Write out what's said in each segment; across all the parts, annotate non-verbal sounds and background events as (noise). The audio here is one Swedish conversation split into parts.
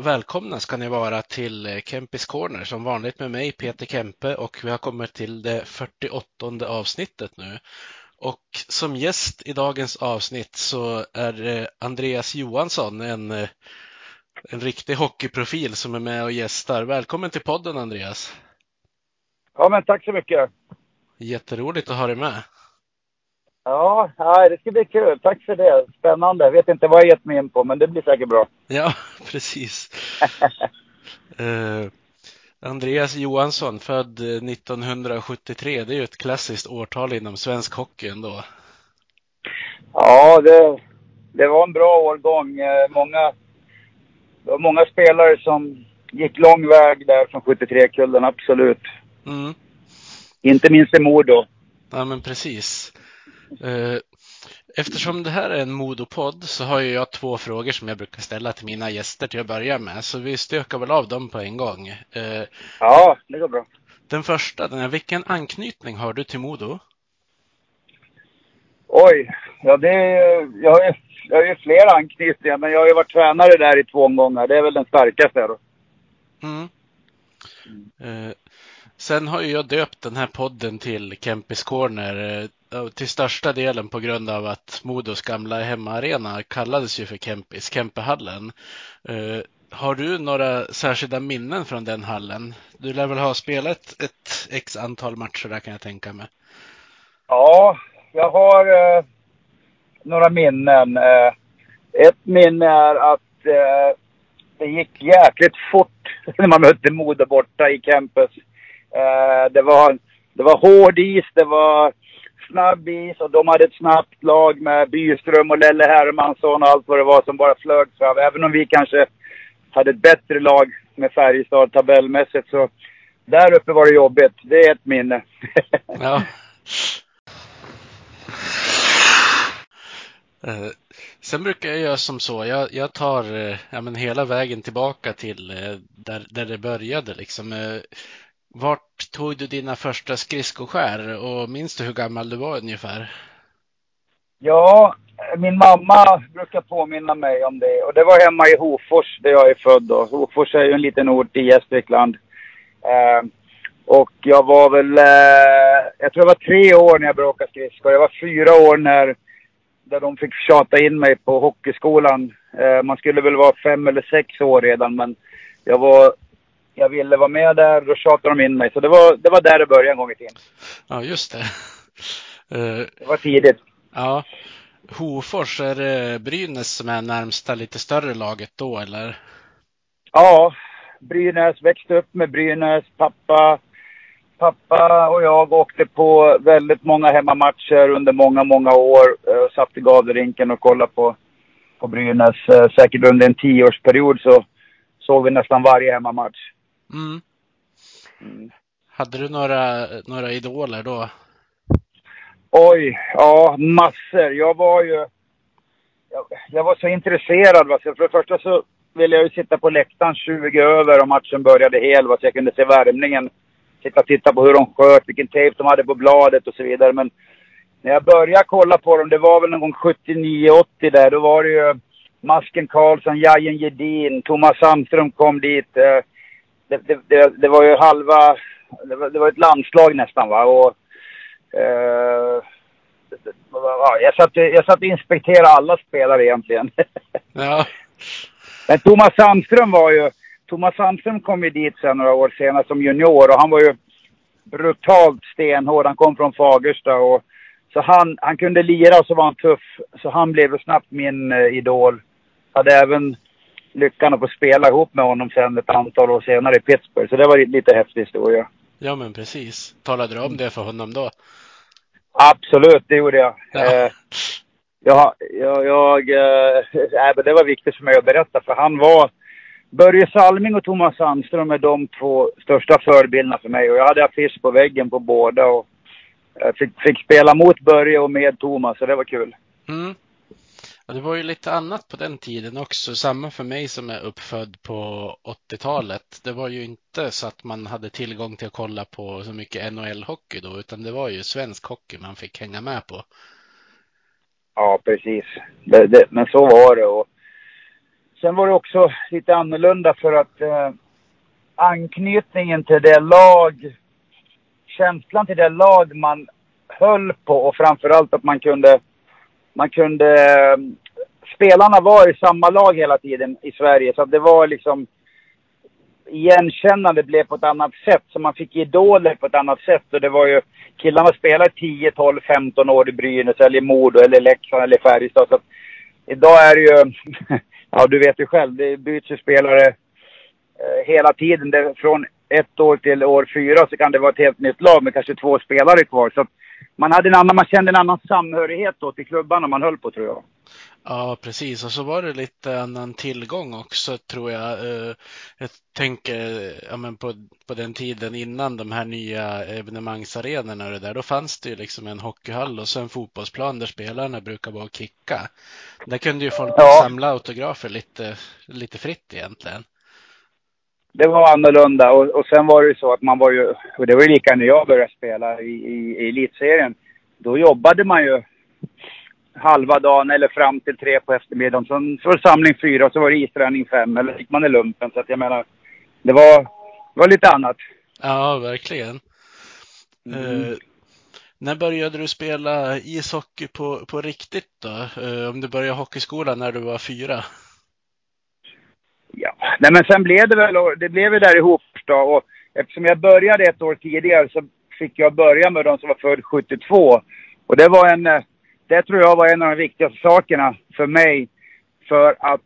välkomna ska ni vara till eh, Kempis Corner som vanligt med mig Peter Kempe och vi har kommit till det 48 avsnittet nu. Och som gäst i dagens avsnitt så är det Andreas Johansson, en, eh, en riktig hockeyprofil som är med och gästar. Välkommen till podden Andreas! Ja, men tack så mycket. Jätteroligt att ha dig med. Ja, det ska bli kul. Tack för det. Spännande. Jag vet inte vad jag gett mig in på, men det blir säkert bra. Ja, (laughs) precis. (laughs) Eh, Andreas Johansson, född eh, 1973. Det är ju ett klassiskt årtal inom svensk hockey ändå. Ja, det, det var en bra årgång. Eh, Många, det var många spelare som gick lång väg där från 73-kullen, absolut. Mm. Inte minst i Modo. Ja, men precis. Eh, Eftersom det här är en Modopodd så har jag två frågor som jag brukar ställa till mina gäster till att börja med. Så vi stökar väl av dem på en gång. Eh, Ja, det går bra. Den första, den är, vilken anknytning har du till Modo? Oj, ja det jag har ju, jag har ju flera anknytningar, men jag har ju varit tränare där i två omgångar. Det är väl den starkaste då. Mm. Eh, sen har ju jag döpt den här podden till Kempis Corner Eh, till största delen på grund av att Modos gamla hemmaarena kallades ju för Kempis, Kempehallen. Eh, har du några särskilda minnen från den hallen? Du lär väl ha spelat ett x antal matcher där kan jag tänka mig. Ja, jag har eh, några minnen. Eh, ett minne är att eh, det gick jäkligt fort (laughs) när man mötte Modo borta i campus. Eh, det, var, det var hård is, det var snabb is och de hade ett snabbt lag med Byström och Lelle Hermansson och allt vad det var som bara flög fram. Även om vi kanske hade ett bättre lag med Färjestad tabellmässigt så där uppe var det jobbigt. Det är ett minne. (laughs) Ja. Eh, sen brukar jag göra som så, jag, jag tar eh, ja, men hela vägen tillbaka till eh, där, där det började liksom. Eh, vart tog du dina första skridskoskär och minns du hur gammal du var ungefär? Ja, min mamma brukar påminna mig om det. Och det var hemma i Hofors där jag är född då. Hofors är ju en liten ort i Gästrikland. Eh, och jag var väl, eh, jag tror jag var tre år när jag började åka skridskor. Jag var fyra år när, där de fick tjata in mig på hockeyskolan. Eh, man skulle väl vara fem eller sex år redan men jag var, jag ville vara med där, då tjatade de in mig. Så det var, det var där det började en gång i tiden. Ja, just det. (laughs) Eh, Det var tidigt. ja. Hofors, är det Brynäs som är närmsta lite större laget då eller? Ja, Brynäs, växte upp med Brynäs. Pappa, pappa och jag åkte på väldigt många hemmamatcher under många, många år. Eh, satt i Gavlerinken och kollade på, på Brynäs. Eh, säkert under en tioårsperiod så såg vi nästan varje hemmamatch. Mm. Mm. Hade du några, några idoler då? Oj, ja massor. Jag var ju... Jag, jag var så intresserad. Va? Så för det första så ville jag ju sitta på läktaren 20 över och matchen började hel. Va? Så jag kunde se värmningen. Sitta och titta på hur de sköt, vilken tejp de hade på bladet och så vidare. Men när jag började kolla på dem, det var väl någon gång 79-80 där. Då var det ju Masken Karlsson, Jajen Gedin, Thomas Sandström kom dit. Eh, det, det, det, det var ju halva, det var, det var ett landslag nästan va. Och, eh, ja, jag, satt, jag satt och inspekterade alla spelare egentligen. (laughs) Ja. Men Thomas Sandström var ju, Thomas Sandström kom ju dit sen några år senare som junior och han var ju brutalt stenhård. Han kom från Fagersta och så han, han kunde lira och så var han tuff. Så han blev snabbt min eh, idol. Hade även lyckan att få spela ihop med honom sen ett antal år senare i Pittsburgh. Så det var lite häftig historia. Ja, men precis. Talade du om det för honom då? Absolut, det gjorde jag. Ja. Eh, jag, jag, jag eh, men det var viktigt för mig att berätta för han var Börje Salming och Thomas Sandström är de två största förebilderna för mig och jag hade affisch på väggen på båda och jag fick, fick spela mot Börje och med Thomas så det var kul. Mm. Ja, det var ju lite annat på den tiden också. Samma för mig som är uppfödd på 80-talet. Det var ju inte så att man hade tillgång till att kolla på så mycket NHL-hockey då, utan det var ju svensk hockey man fick hänga med på. Ja, precis. Det, det, men så var det. Och sen var det också lite annorlunda för att eh, anknytningen till det lag, känslan till det lag man höll på och framförallt att man kunde, man kunde, eh, spelarna var i samma lag hela tiden i Sverige. Så det var liksom, igenkännande blev på ett annat sätt. Så man fick idoler på ett annat sätt. Och det var ju, killarna spelade 10, 12, 15 år i Brynäs eller i Modo eller Leksand eller Färjestad. Så att idag är det ju, (laughs) ja du vet ju själv, det byts ju spelare eh, hela tiden. Det, från ett år till år fyra så kan det vara ett helt nytt lag med kanske två spelare kvar. Så att man, hade en annan, man kände en annan samhörighet då till klubbarna man höll på tror jag. Ja, precis. Och så var det lite annan tillgång också tror jag. Eh, Jag tänker ja, men på, på den tiden innan de här nya evenemangsarenorna och det där. Då fanns det ju liksom en hockeyhall och så en fotbollsplan där spelarna brukar vara och kicka. Där kunde ju folk Ja. samla autografer lite, lite fritt egentligen. Det var annorlunda och, och sen var det så att man var ju, och det var ju lika när jag började spela i, i, i elitserien. Då jobbade man ju halva dagen eller fram till tre på eftermiddagen. Sen så var det samling fyra och så var det isträning fem eller gick man i lumpen. Så att jag menar, det var, det var lite annat. Ja, verkligen. Mm. Eh, när började du spela ishockey på, på riktigt då? Eh, om du började hockeyskolan när du var fyra? Ja, nej men sen blev det väl, det blev ju där ihop då. Och eftersom jag började ett år tidigare så fick jag börja med de som var född 72. Och det var en, eh, det tror jag var en av de viktigaste sakerna för mig. För att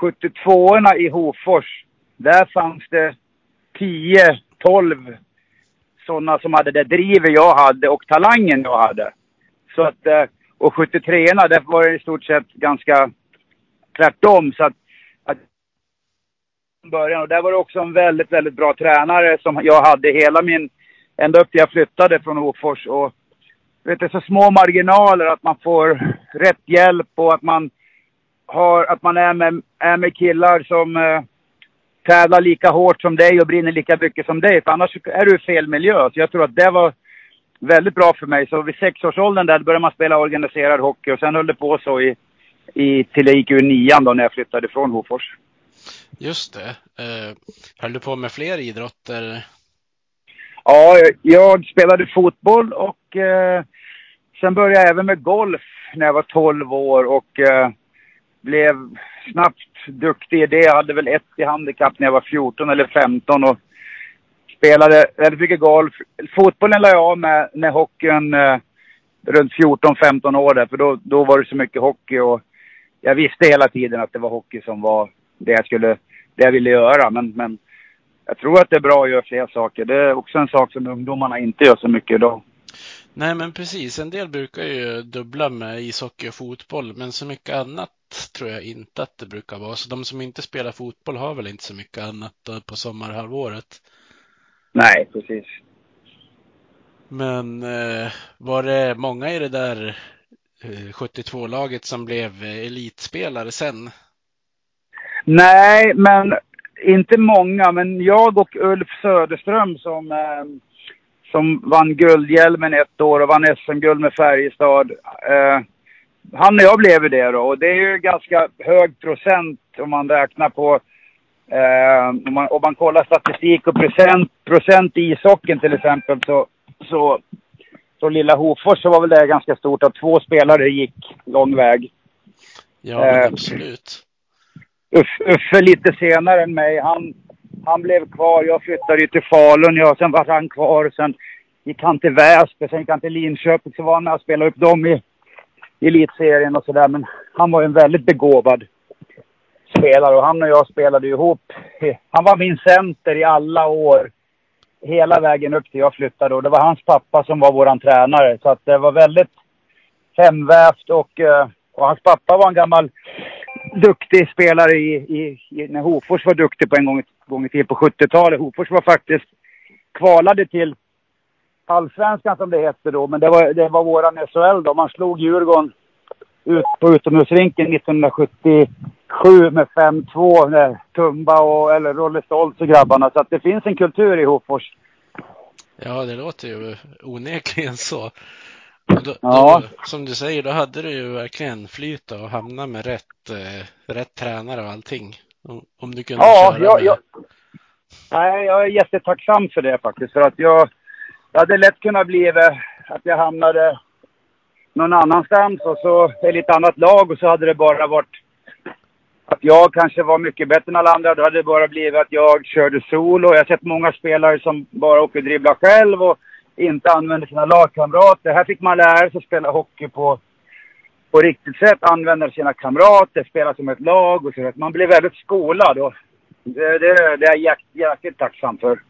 72orna i Hofors, där fanns det 10, 12 sådana som hade det drivet jag hade och talangen jag hade. Så att, eh, och 73orna, där var det i stort sett ganska tvärtom. Så att början. Och där var det också en väldigt, väldigt bra tränare som jag hade hela min... Ända upp till jag flyttade från Hofors. Och vet du, så små marginaler att man får rätt hjälp och att man har, att man är med, är med killar som eh, tävlar lika hårt som dig och brinner lika mycket som dig. För annars är du i fel miljö. Så jag tror att det var väldigt bra för mig. Så vid sexårsåldern där började man spela organiserad hockey och sen höll det på så i, i till jag gick ur nian då när jag flyttade från Hofors. Just det. Eh, höll du på med fler idrotter? Ja, jag spelade fotboll och eh, sen började jag även med golf när jag var 12 år och eh, blev snabbt duktig i det. Jag hade väl ett i handikapp när jag var 14 eller 15 och spelade väldigt mycket golf. Fotbollen la jag av med när hockeyn eh, runt 14-15 år där, för då, då var det så mycket hockey och jag visste hela tiden att det var hockey som var det jag skulle, det jag ville göra. Men, men jag tror att det är bra att göra fler saker. Det är också en sak som ungdomarna inte gör så mycket idag. Nej, men precis. En del brukar ju dubbla med ishockey och fotboll, men så mycket annat tror jag inte att det brukar vara. Så de som inte spelar fotboll har väl inte så mycket annat på sommarhalvåret. Nej, precis. Men eh, var det många i det där eh, 72-laget som blev eh, elitspelare sen? Nej, men inte många. Men jag och Ulf Söderström som, eh, som vann guldhjälmen ett år och vann SM-guld med Färjestad. Eh, han och jag blev ju det då. Och det är ju ganska hög procent om man räknar på Eh, om, man, om man kollar statistik och procent, procent i ishockeyn till exempel så, så, så lilla Hofors så var väl det ganska stort att två spelare gick lång väg. Ja, Eh, absolut. Uffe lite senare än mig, han, han blev kvar. Jag flyttade ju till Falun, ja, sen var han kvar. Sen gick han till Väsby, sen gick han till Linköping. Så var han med och spelade upp dem i, i elitserien och sådär. Men han var ju en väldigt begåvad spelare och han och jag spelade ju ihop. Han var min center i alla år. Hela vägen upp till jag flyttade och det var hans pappa som var våran tränare. Så att det var väldigt hemvävt och, eh, och hans pappa var en gammal duktig spelare i, i, i när Hofors var duktig på en gång, gång i tiden på 70-talet. Hofors var faktiskt kvalade till allsvenskan som det hette då, men det var, det var våran SHL då. Man slog Djurgården ut på utomhusrinken 1977 med 5-2 med Tumba och, eller Rolle Stoltz och grabbarna. Så att det finns en kultur i Hofors. Ja, det låter ju onekligen så. Då, Ja. då, som du säger, då hade du ju verkligen flyt och hamna med rätt, eh, rätt tränare och allting. Om, om du kunde Ja, köra jag, med. jag, nej, jag är jättetacksam för det faktiskt. För att jag, jag hade lätt kunnat bli eh, att jag hamnade någon annanstans och så i ett annat lag och så hade det bara varit att jag kanske var mycket bättre än alla andra. Då hade det bara blivit att jag körde solo. Jag har sett många spelare som bara åker och dribblar själv och inte använder sina lagkamrater. Här fick man lära sig att spela hockey på, på riktigt sätt. Använda sina kamrater, spela som ett lag och så. Man blev väldigt skolad och det, det, det är jag jäk- jäkligt tacksam för.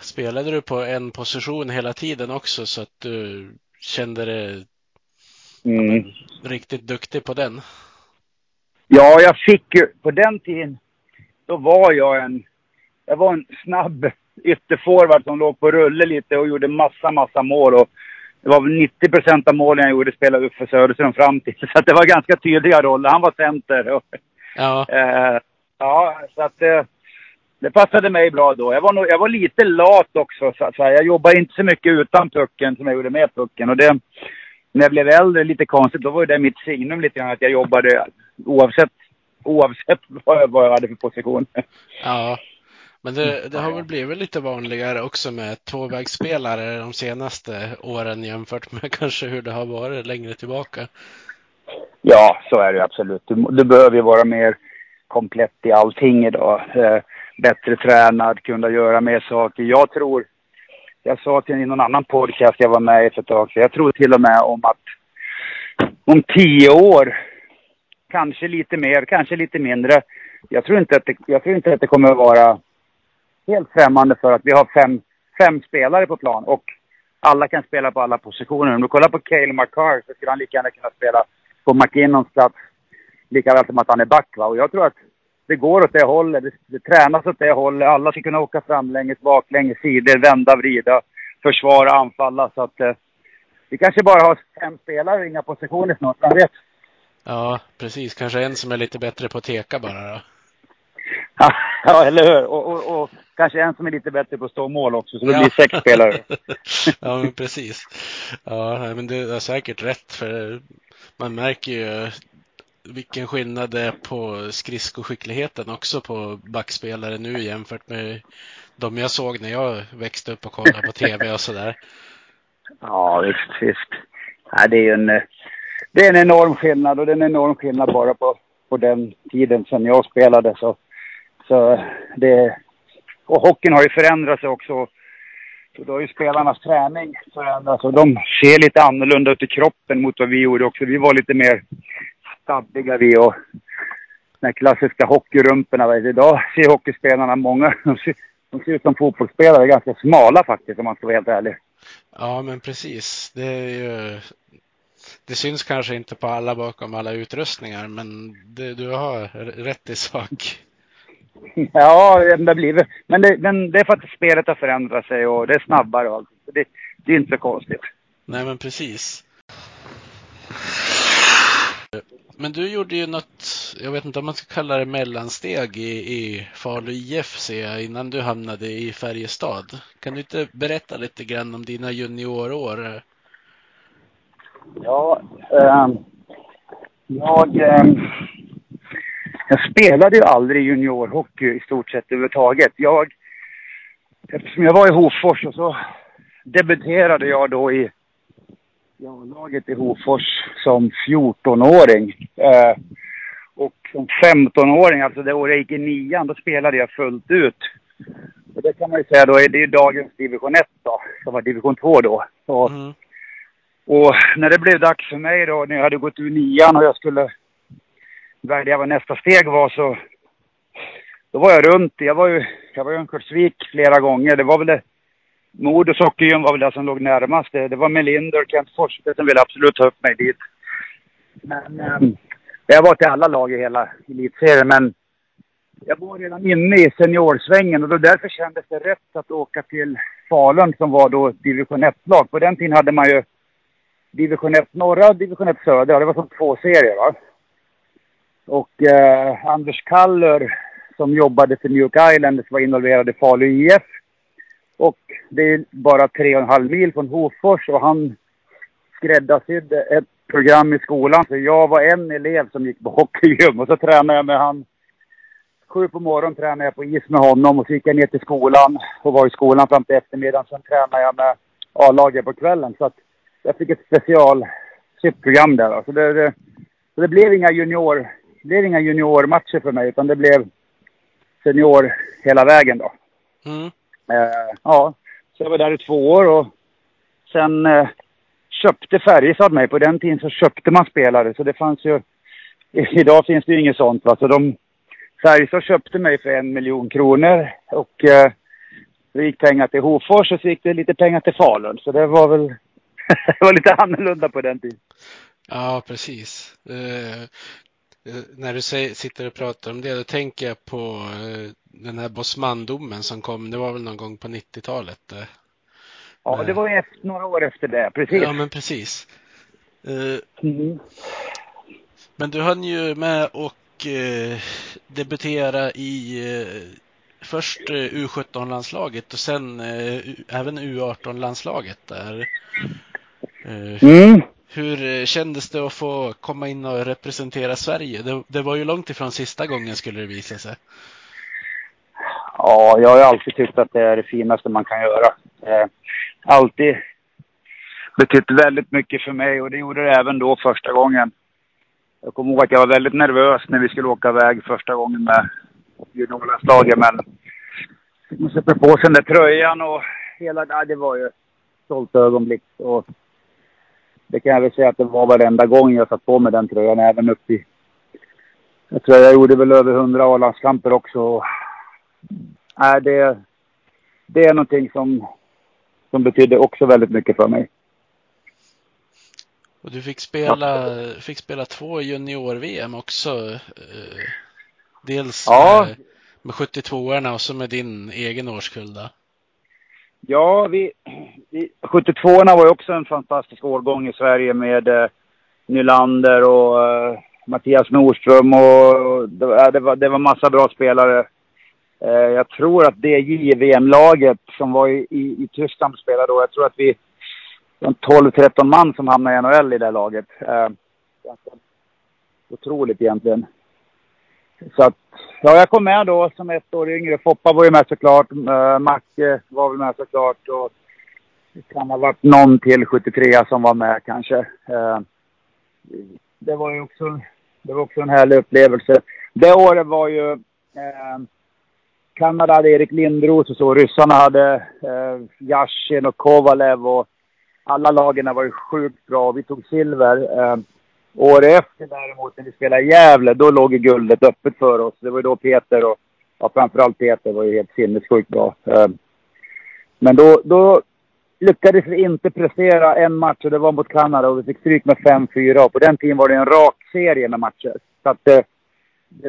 Spelade du på en position hela tiden också så att du kände dig Mm. riktigt duktig på den? Ja, jag fick ju, på den tiden, då var jag en, jag var en snabb ytterforward som låg på rulle lite och gjorde massa, massa mål. Och det var väl 90 procent av målen jag gjorde spelade upp för Söderström fram till. (laughs) Så att det var ganska tydliga roller. Han var center. Och, Ja, (laughs) eh, ja, så att eh, det passade mig bra då. Jag var, nog, jag var lite lat också. Så att säga. Jag jobbade inte så mycket utan pucken som jag gjorde med pucken. Och det, när jag blev äldre, lite konstigt, då var det mitt signum lite grann att jag jobbade oavsett, oavsett (laughs) vad jag, vad jag hade för position. ja. Men det, det har väl blivit lite vanligare också med tvåvägsspelare de senaste åren jämfört med (laughs) kanske hur det har varit längre tillbaka. Ja, så är det absolut. Du, du behöver ju vara mer komplett i allting idag. Eh, bättre tränad, kunna göra mer saker. Jag tror, jag sa till någon annan podcast jag var med i för ett tag sedan, jag tror till och med om att om tio år, kanske lite mer, kanske lite mindre. Jag tror inte att det, jag tror inte att det kommer att vara helt främmande för att vi har fem, fem spelare på plan och alla kan spela på alla positioner. Om du kollar på Cale McCarr så skulle han lika gärna kunna spela på McKinnons plats lika väl som att han är back. Va? Och jag tror att det går åt det hållet. Det, det tränas åt det hållet. Alla ska kunna åka framlänges, baklänges, sidor, vända, vrida, försvara, anfalla. Så att eh, vi kanske bara har fem spelare i inga positioner snart. Man vet. Ja, precis. Kanske en som är lite bättre på att teka bara då. (laughs) ja, eller hur? Och, och, och kanske en som är lite bättre på att stå mål också. Så det blir sex spelare. (laughs) ja, men precis. Ja, men du har säkert rätt för man märker ju vilken skillnad det är på skridskoskickligheten också på backspelare nu jämfört med de jag såg när jag växte upp och kollade på tv och sådär. Ja, visst, visst. Ja, det är en, det är en enorm skillnad och det är en enorm skillnad bara på, på den tiden som jag spelade. Så, så det, och hockeyn har ju förändrats också. Så då har ju spelarnas träning förändrats och de ser lite annorlunda ut i kroppen mot vad vi gjorde också. Vi var lite mer stabbiga vi och de här klassiska hockeyrumporna. Idag ser hockeyspelarna många, de ser, de ser ut som fotbollsspelare, ganska smala faktiskt om man ska vara helt ärlig. Ja, men precis. Det är ju det syns kanske inte på alla bakom alla utrustningar, men det, du har rätt i sak. (laughs) Ja, det har blivit. Men det, men det är för att spelet har förändrat sig och det är snabbare och allt. Det, det är inte så konstigt. Nej, men precis. Men du gjorde ju något, jag vet inte om man ska kalla det mellansteg i, i Falu IF ser jag, innan du hamnade i Färjestad. Kan du inte berätta lite grann om dina juniorår? Ja, ähm, jag, ähm, jag spelade ju aldrig juniorhockey i stort sett överhuvudtaget. Jag, eftersom jag var i Hofors och så debuterade jag då i A-laget i Hofors som 14-åring. Eh, och som 15-åring, alltså det året jag gick i nian, då spelade jag fullt ut. Och det kan man ju säga då, det är dagens division 1 då, som var division 2 då. Så, Mm. och när det blev dags för mig då, när jag hade gått ur nian och jag skulle välja vad nästa steg var så... Då var jag runt. Jag var ju, jag var i Örnsköldsvik flera gånger. Det var väl det... Modos Hockeygym var väl det som låg närmast. Det, det var Melinder och Kent Forsberg som ville absolut ta upp mig dit. Men... ehm, jag var till alla lag i hela elitserien, men jag var redan inne i seniorsvängen och då därför kändes det rätt att åka till Falun som var då division 1-lag. På den tiden hade man ju division 1 norra och division 1 södra. Det var som två serier va. Och eh, Anders Kaller som jobbade för New York Islanders var involverad i Falu IF. Och det är bara tre och en halv mil från Hofors och han skräddarsydde ett program i skolan. Så jag var en elev som gick på hockeygym och så tränade jag med han. Sju på morgonen tränade jag på is med honom och så gick jag ner till skolan och var i skolan fram till eftermiddagen. Sen tränade jag med A-laget på kvällen. Så att jag fick ett special program där. Så det, det, så det blev inga junior, det blev inga juniormatcher för mig utan det blev senior hela vägen då. Mm. Eh, ja, så jag var där i två år och sen eh, köpte Färjestad mig. På den tiden så köpte man spelare så det fanns ju... (laughs) Idag finns det ju inget sånt va. Så de... Färjestad köpte mig för en miljon kronor och eh, det gick pengar till Hofors och så gick det lite pengar till Falun. Så det var väl... (laughs) det var lite annorlunda på den tiden. Ja, precis. Eh, när du säger, sitter och pratar om det, då tänker jag på eh, den här Bosmandomen som kom, det var väl någon gång på 90-talet. eh. Ja, det var efter, några år efter det. Precis. Ja, men precis. Mm. Men du hann ju med och debutera i först eh, U17-landslaget och sen även U18-landslaget där. Mm hur eh, kändes det att få komma in och representera Sverige? Det, det var ju långt ifrån sista gången skulle det visa sig. Ja, jag har ju alltid tyckt att det är det finaste man kan göra. Eh, alltid betytt väldigt mycket för mig och det gjorde det även då första gången. Jag kommer ihåg att jag var väldigt nervös när vi skulle åka iväg första gången med juniorlandslaget men man sätter på sig den där tröjan och hela ja, det var ju ett stolt ögonblick. Och det kan jag väl säga att det var varenda gång jag satt på mig den tröjan, även upp i... Jag tror jag gjorde väl över hundra A-landskamper också. Nej, det, det är någonting som, som betyder också väldigt mycket för mig. Och du fick spela, fick spela två junior-VM också. Eh, dels Ja. med, med 72orna och så med din egen årskull då. Ja, vi, vi 72orna var ju också en fantastisk årgång i Sverige med eh, Nylander och eh, Mattias Nordström och det, var- det, var, det var massa bra spelare. Eh, jag tror att det JVM-laget som var i, i, i Tyskland spelade då, jag tror att vi var 12-13 man som hamnade i NHL i det laget. Eh, otroligt egentligen. Så att, ja, jag kom med då som ett år yngre. Foppa var ju med såklart. Uh, Macke var väl med såklart. Och det kan ha varit någon till 73 som var med kanske. Uh, det var ju också, det var också en härlig upplevelse. Det året var ju Uh, Kanada hade Erik Lindros och så. Ryssarna hade eh, Yashin och Kovalev och alla lagen var ju sjukt bra. Vi tog silver. Eh, året efter däremot när vi spelade i Gävle, då låg ju guldet öppet för oss. Det var ju då Peter och ja, framförallt Peter var ju helt sinnessjukt bra. Eh, men då, då lyckades vi inte prestera en match och det var mot Kanada och vi fick stryk med 5-4. Och på den tiden var det en rak serie med matcher. Så att eh,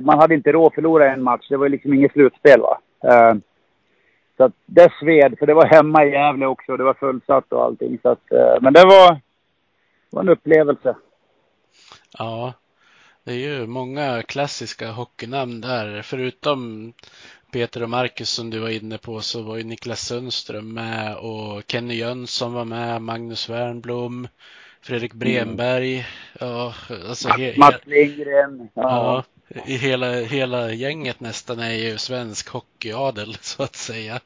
man hade inte råd att förlora en match. Det var liksom inget slutspel va. Eh, så att det sved, för det var hemma i Gävle också. Det var fullsatt och allting. Så att, men det var, det var en upplevelse. Ja, det är ju många klassiska hockeynamn där. Förutom Peter och Marcus som du var inne på så var ju Niklas Sundström med och Kenny Jönsson var med, Magnus Wernblom, Fredrik Bremberg. Ja, alltså he, Mats Lindgren. ja, i hela, hela gänget nästan är ju svensk hockeyadel (laughs) så att säga.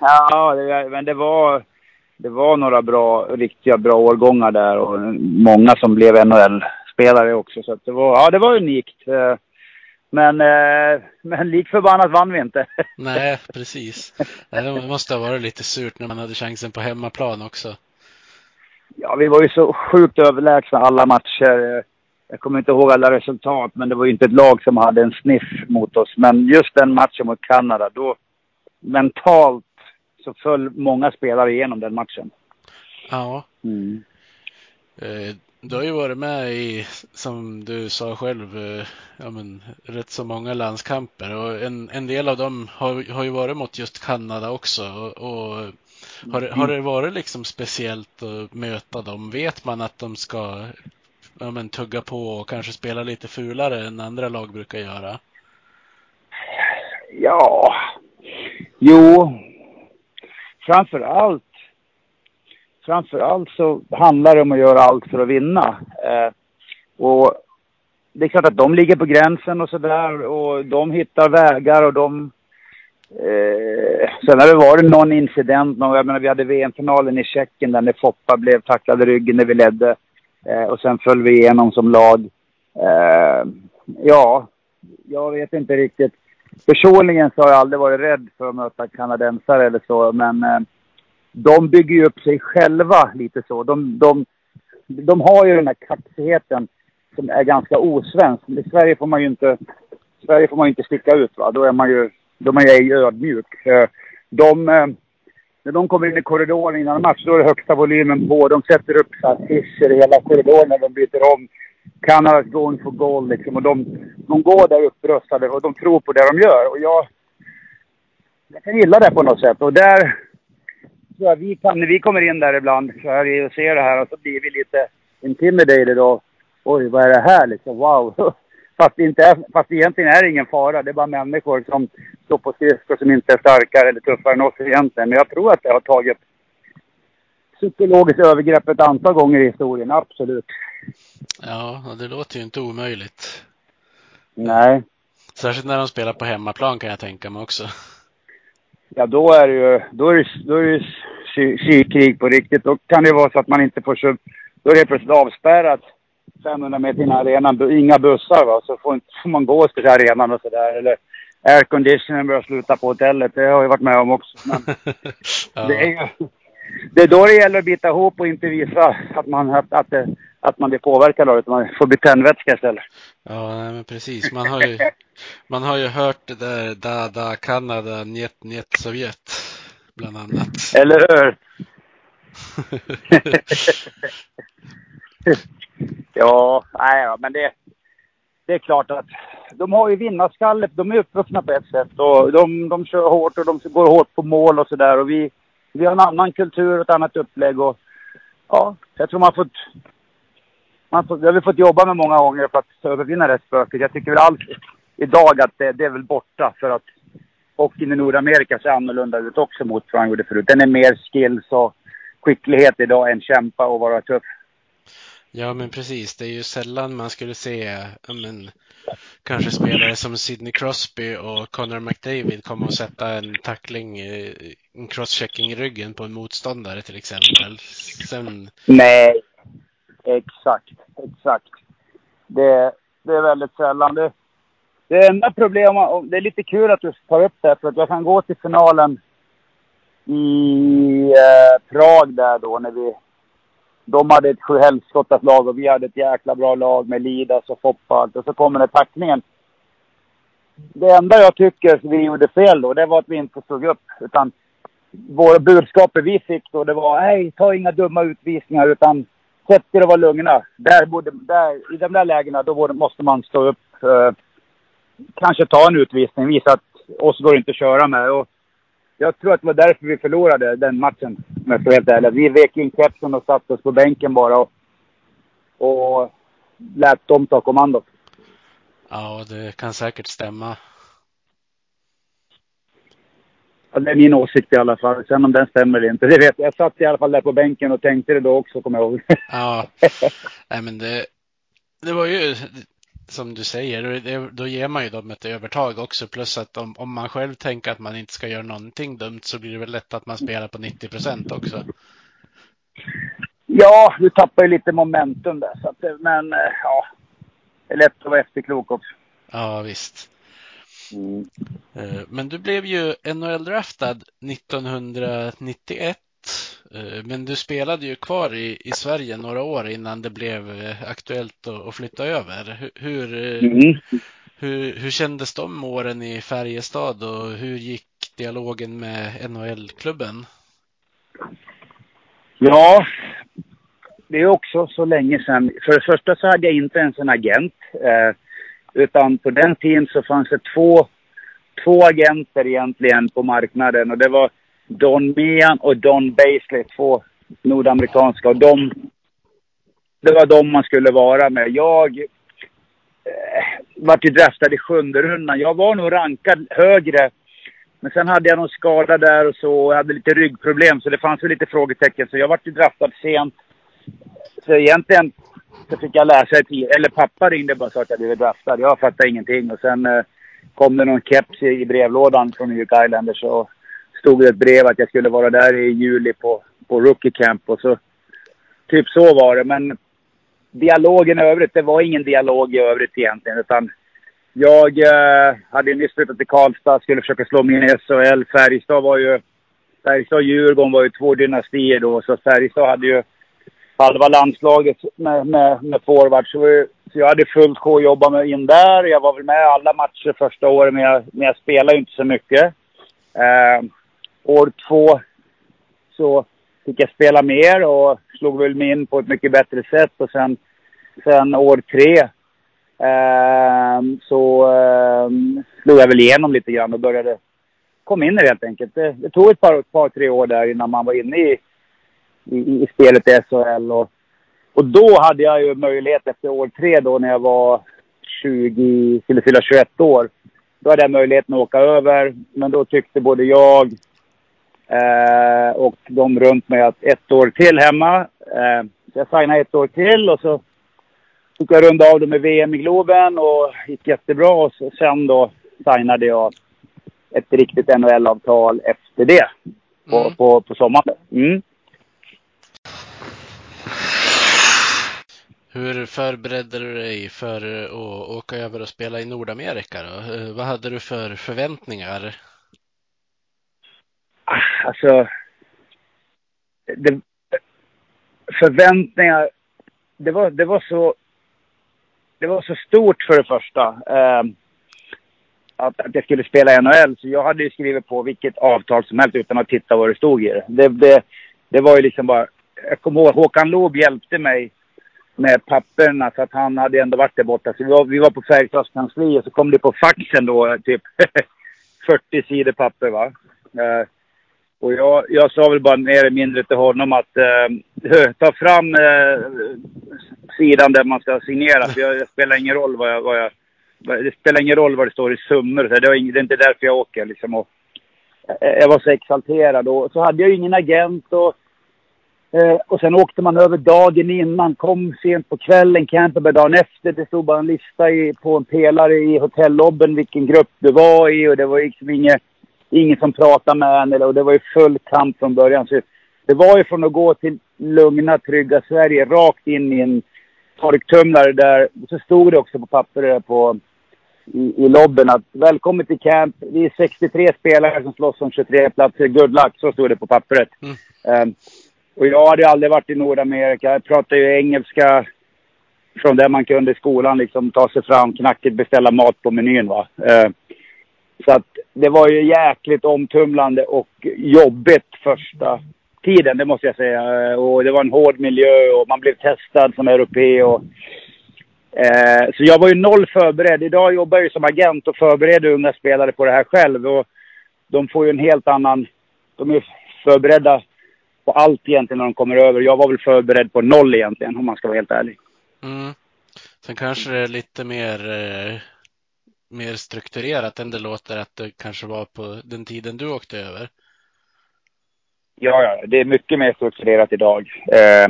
Ja, det, men det var, det var några bra, riktiga bra årgångar där och många som blev NHL-spelare också. Så att det var, ja det var unikt. Eh, Men, eh, men lik förbannat vann vi inte. (laughs) Nej, precis. Det måste ha varit lite surt när man hade chansen på hemmaplan också. Ja, vi var ju så sjukt överlägsna alla matcher. Jag kommer inte ihåg alla resultat, men det var ju inte ett lag som hade en sniff mot oss. Men just den matchen mot Kanada, då mentalt så föll många spelare igenom den matchen. Ja, Mm du har ju varit med i, som du sa själv, eh, ja, men, rätt så många landskamper och en, en del av dem har, har ju varit mot just Kanada också. Och, och har, det- har det varit liksom speciellt att möta dem? Vet man att de ska ja, men, tugga på och kanske spela lite fulare än andra lag brukar göra? Ja, jo, framför allt. Framför allt så handlar det om att göra allt för att vinna. Eh, och det är klart att de ligger på gränsen och sådär och de hittar vägar och de... Eh, sen har det varit någon incident, någon, jag menar vi hade VM-finalen i Tjeckien där när Foppa blev tacklad i ryggen när vi ledde. Eh, och sen föll vi igenom som lag. Eh, ja, jag vet inte riktigt. Personligen så har jag aldrig varit rädd för att möta kanadensare eller så, men eh, de bygger ju upp sig själva lite så. De, de, de har ju den här kaxigheten som är ganska osvensk. Men I Sverige får man ju inte, Sverige får man inte sticka ut va. Då är man ju, då är man ju ödmjuk. Eh, de, eh, när de kommer in i korridoren innan match, då är det högsta volymen på. De sätter upp här affischer i hela korridoren när de byter om. Canada's going for goal liksom. Och de, de går där upprustade och de tror på det de gör. Och jag, jag kan gilla det på något sätt. Och där tror jag vi kan, när vi kommer in där ibland så här och ser det här och så blir vi lite intimidated och oj, vad är det här liksom? Wow! (laughs) Fast, det inte är, fast egentligen är det ingen fara. Det är bara människor som står på skridskor som inte är starkare eller tuffare än oss egentligen. Men jag tror att det har tagit psykologiskt övergrepp ett antal gånger i historien, absolut. Ja, det låter ju inte omöjligt. Nej. Särskilt när de spelar på hemmaplan kan jag tänka mig också. Ja, då är det ju, då är det, då är det psykkrig på riktigt. Då kan det vara så att man inte får så, då är det plötsligt avspärrat 500 meter in i arenan, inga bussar va, så får, får man gå till arenan och sådär. Eller airconditionen börjar sluta på hotellet, det har jag varit med om också. Men (laughs) ja. det är ju, det är då det gäller att bita ihop och inte visa att man, att, att, det, att man blir påverkad av det, utan man får bli tändvätska istället. Ja, nej, men precis. Man har ju, man har ju hört det där da da Kanada, njet njet Sovjet bland annat. Eller hur? (laughs) ja, nej, men det, det är klart att de har ju vinnarskalle. De är uppvuxna på ett sätt och de, de kör hårt och de går hårt på mål och sådär. Och vi, vi har en annan kultur och ett annat upplägg och ja, jag tror man har fått man får, det har vi fått jobba med många gånger för att övervinna det spöket. Jag tycker väl allt idag att det, det är väl borta för att hockeyn i Nordamerika ser annorlunda ut också mot vad han gjorde förut. Den är mer skills och skicklighet idag än kämpa och vara tuff. Ja, men precis. Det är ju sällan man skulle se men, kanske spelare som Sidney Crosby och Connor McDavid komma och sätta en tackling, eh, en crosschecking i ryggen på en motståndare till exempel. Sen, Nej, exakt, exakt. Det, det är väldigt sällan. Det, det enda problemet, och det är lite kul att du tar upp det, för att jag kan gå till finalen i eh, Prag där då när vi... De hade ett sjuhelskottat lag och vi hade ett jäkla bra lag med Lidas och Foppa och och så kommer det tacklingen. Det enda jag tycker vi gjorde fel då, det var att vi inte stod upp. Utan våra budskapet vi fick då, det var nej, ta inga dumma utvisningar utan sätt er och var lugna. Där borde, där, I de där lägena då borde, måste man stå upp. Eh, kanske ta en utvisning, visa att oss går inte att köra med. Och jag tror att det var därför vi förlorade den matchen, om jag ska vara helt ärlig. Vi vek in kepsen och satte oss på bänken bara och, och lät dem ta kommandot. ja, det kan säkert stämma. Ja, det är min åsikt i alla fall. Sen om den stämmer eller inte, det vet jag. Jag satt i alla fall där på bänken och tänkte det då också, kommer jag ihåg. Ja, (laughs) nej men det, det var ju som du säger, då ger man ju dem ett övertag också. Plus att om, om man själv tänker att man inte ska göra någonting dumt så blir det väl lätt att man spelar på 90 procent också. Ja, du tappar ju lite momentum där. Så att, men eh, ja, det är lätt att vara efterklok också. Ja, visst. Mm. Eh, men du blev ju NHL-draftad 1991. Eh, men du spelade ju kvar i, i Sverige några år innan det blev eh, aktuellt att, att flytta över. Hur, mm. hur, hur kändes de åren i Färjestad och hur gick dialogen med NHL-klubben? Ja, det är också så länge sedan. För det första så hade jag inte ens en agent. Eh, utan på den tiden så fanns det två, två agenter egentligen på marknaden. Och det var Don Mean och Don Basley, två nordamerikanska. Och de, det var de man skulle vara med. Jag eh, vart ju draftad i sjunde rundan. Jag var nog rankad högre. Men sen hade jag någon skada där och så. Och jag hade lite ryggproblem så det fanns väl lite frågetecken. Så jag vart ju draftad sent. Så egentligen så fick jag läsa ett Eller pappa ringde bara och sa att jag blivit draftad. Jag fattade ingenting. Och sen eh, kom det någon keps i, i brevlådan från New York Islanders. Och stod det ett brev att jag skulle vara där i juli på, på Rookie Camp. Och så, typ så var det. Men dialogen i övrigt, det var ingen dialog i övrigt egentligen. Utan jag eh, hade nyss flyttat till Karlstad, skulle försöka slå mig in i SHL. Färjestad var ju... Färjestad och Djurgården var ju två dynastier då, så Färjestad hade ju halva landslaget med, med, med forwards. Så, så jag hade fullt sjå att jobba mig in där. Jag var väl med alla matcher första året, men jag, men jag spelade ju inte så mycket. Eh, år två så fick jag spela mer och slog väl mig in på ett mycket bättre sätt. Och sen, sen år tre eh, så eh, slog jag väl igenom lite grann och började komma in i det helt enkelt. Det, det tog ett par, par, tre år där innan man var inne i, i, i spelet i SHL. Och, och då hade jag ju möjlighet efter år tre då när jag var 20, skulle fylla 21 år. Då hade jag möjligheten att åka över. Men då tyckte både jag Eh, och de runt mig att ett år till hemma. Eh, så jag signade ett år till och så fick jag runda av det med VM i Globen och gick jättebra. Och så, sen då signade jag ett riktigt NHL-avtal efter det. På, mm. på, på sommaren. Mm. Hur förberedde du dig för att åka över och spela i Nordamerika? Då? Eh, vad hade du för förväntningar? Ah, alltså... Det, förväntningar... Det var, det var så... Det var så stort för det första. Eh, att, att jag skulle spela i NHL. Så jag hade ju skrivit på vilket avtal som helst utan att titta vad det stod i det. Det, det, det var ju liksom bara... Jag kommer ihåg Håkan Loob hjälpte mig med papperna så att han hade ändå varit där borta. Så vi var, vi var på Färjestads kansli och så kom det på faxen då typ (laughs) 40 sidor papper va. Eh, och jag, jag sa väl bara mer eller mindre till honom att eh, (laughs) ta fram eh, sidan där man ska signera. För jag, det spelar ingen roll vad jag, vad jag, det spelar ingen roll vad det står i summor. Så det, var det är inte därför jag åker liksom. Och, eh, jag var så exalterad och så hade jag ingen agent och Eh, och sen åkte man över dagen innan, kom sent på kvällen, Camperberg, dagen efter. Det stod bara en lista i, på en pelare i hotellobben vilken grupp du var i och det var liksom inget ingen som pratade med en och det var ju full kamp från början. Så det var ju från att gå till lugna, trygga Sverige rakt in i en torktumlare där. Så stod det också på pappret på, i, i lobben att välkommen till camp. Vi är 63 spelare som slåss om 23 platser. Good luck, så stod det på pappret. Mm. Um, och jag hade aldrig varit i Nordamerika. Jag pratade ju engelska från det man kunde i skolan. Liksom ta sig fram, knackigt beställa mat på menyn. Va? Uh, så att det var ju jäkligt omtumlande och jobbigt första tiden, det måste jag säga. Och det var en hård miljö och man blev testad som europé. Och, eh, så jag var ju noll förberedd. Idag jobbar jag ju som agent och förbereder unga spelare på det här själv. Och de får ju en helt annan... De är förberedda på allt egentligen när de kommer över. Jag var väl förberedd på noll egentligen, om man ska vara helt ärlig. Mm. Sen kanske det är lite mer eh mer strukturerat än det låter att det kanske var på den tiden du åkte över. Ja, ja, det är mycket mer strukturerat idag. Eh,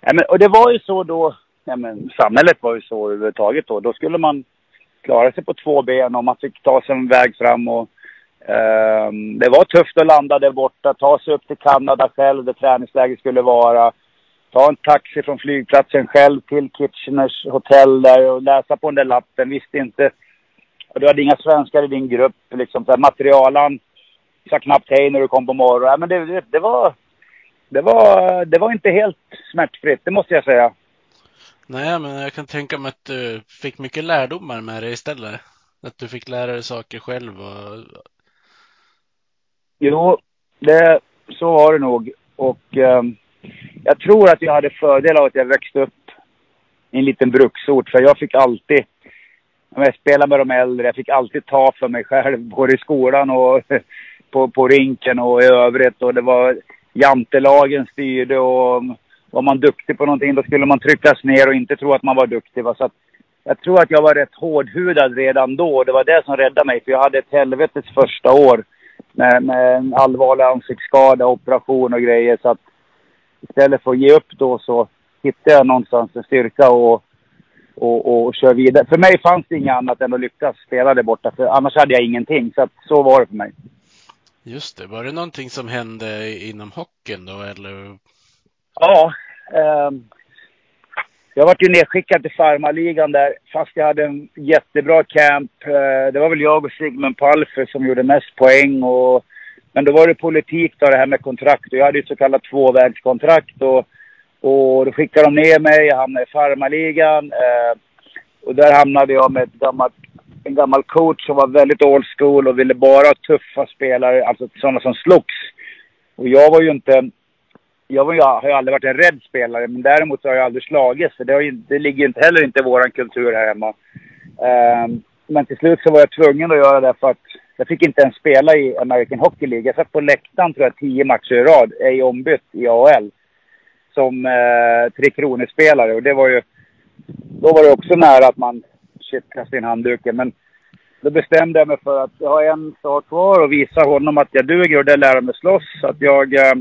men, och det var ju så då, ja, men, samhället var ju så överhuvudtaget då. Då skulle man klara sig på två ben och man fick ta sig en väg fram. Och, eh, det var tufft att landa där borta, ta sig upp till Kanada själv där träningsläget skulle vara. Ta en taxi från flygplatsen själv till Kitcheners hotell där och läsa på den där lappen. Visste inte. Och du hade inga svenskar i din grupp. Liksom, så här, materialan sa knappt hej när du kom på morgonen. Men det, det, var, det, var, det var inte helt smärtfritt, det måste jag säga. Nej, men jag kan tänka mig att du fick mycket lärdomar med det istället. Att du fick lära dig saker själv och... Jo, det, så var det nog. Och eh, jag tror att jag hade fördel av att jag växte upp i en liten bruksort. För jag fick alltid, jag spelade med de äldre, jag fick alltid ta för mig själv. Både i skolan och (laughs) på, på rinken och i övrigt. Och det var jantelagen styrde och var man duktig på någonting då skulle man tryckas ner och inte tro att man var duktig. Va? Så att, jag tror att jag var rätt hårdhudad redan då. Det var det som räddade mig. För jag hade ett helvetes första år. Med, med en allvarlig ansiktsskada, operation och grejer. Så att istället för att ge upp då så hittade jag någonstans en styrka och, och, och, kör vidare. För mig fanns det inget annat än att lyckas spela där borta. För annars hade jag ingenting. Så att så var det för mig. Just det. Var det någonting som hände inom hockeyn då eller? Ja. Eh, jag vart ju nedskickad till farmarligan där fast jag hade en jättebra camp. Eh, det var väl jag och Sigmund Palfer som gjorde mest poäng och men då var det politik då det här med kontrakt och jag hade ju så kallat tvåvägskontrakt och, och då skickade de ner mig, jag hamnade i farmarligan. Eh, och där hamnade jag med ett gammalt en gammal coach som var väldigt old school och ville bara ha tuffa spelare, alltså sådana som slogs. Och jag var ju inte, jag, var, jag har ju aldrig varit en rädd spelare, men däremot har jag aldrig slagits. För det, ju, det ligger inte heller inte i vår kultur här hemma. Eh, men till slut så var jag tvungen att göra det för att jag fick inte ens spela i American Hockey League. Jag satt på läktaren tror jag tio matcher i rad, ej ombytt i AHL. Som eh, Tre Kronor-spelare och det var ju... Då var det också nära att man shit, kastade in handduken. Men då bestämde jag mig för att jag har en sak kvar och visa honom att jag duger och det lära mig slåss. Så att jag, eh,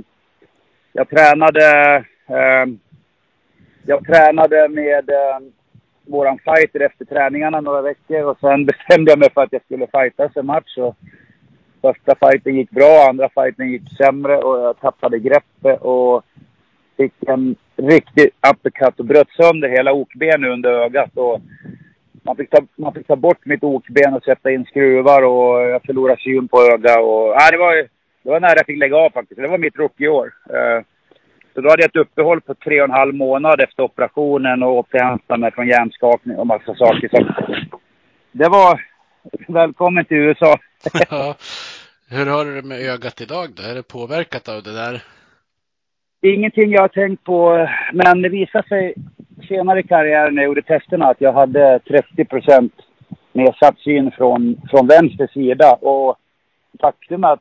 jag tränade, eh, jag tränade med eh, våran fighter efter träningarna några veckor och sen (laughs) bestämde jag mig för att jag skulle fightas en match. Och första fighten gick bra, andra fighten gick sämre och jag tappade greppet och fick en riktig uppercut och bröt sönder hela okbenet under ögat. Och man fick, ta, man fick ta bort mitt okben och sätta in skruvar och jag förlorade syn på ögat. Och, nej, det, var, det var nära jag fick lägga av faktiskt. Det var mitt rookieår. Eh, så då hade jag ett uppehåll på tre och en halv månad efter operationen och återhämtade mig från hjärnskakning och massa saker. Så det var välkommen till USA. (laughs) Hur har du det med ögat idag då? Är det påverkat av det där? Ingenting jag har tänkt på, men det visade sig senare i karriären när jag gjorde testerna att jag hade 30 procent nedsatt syn från, från vänster sida. Och faktum är att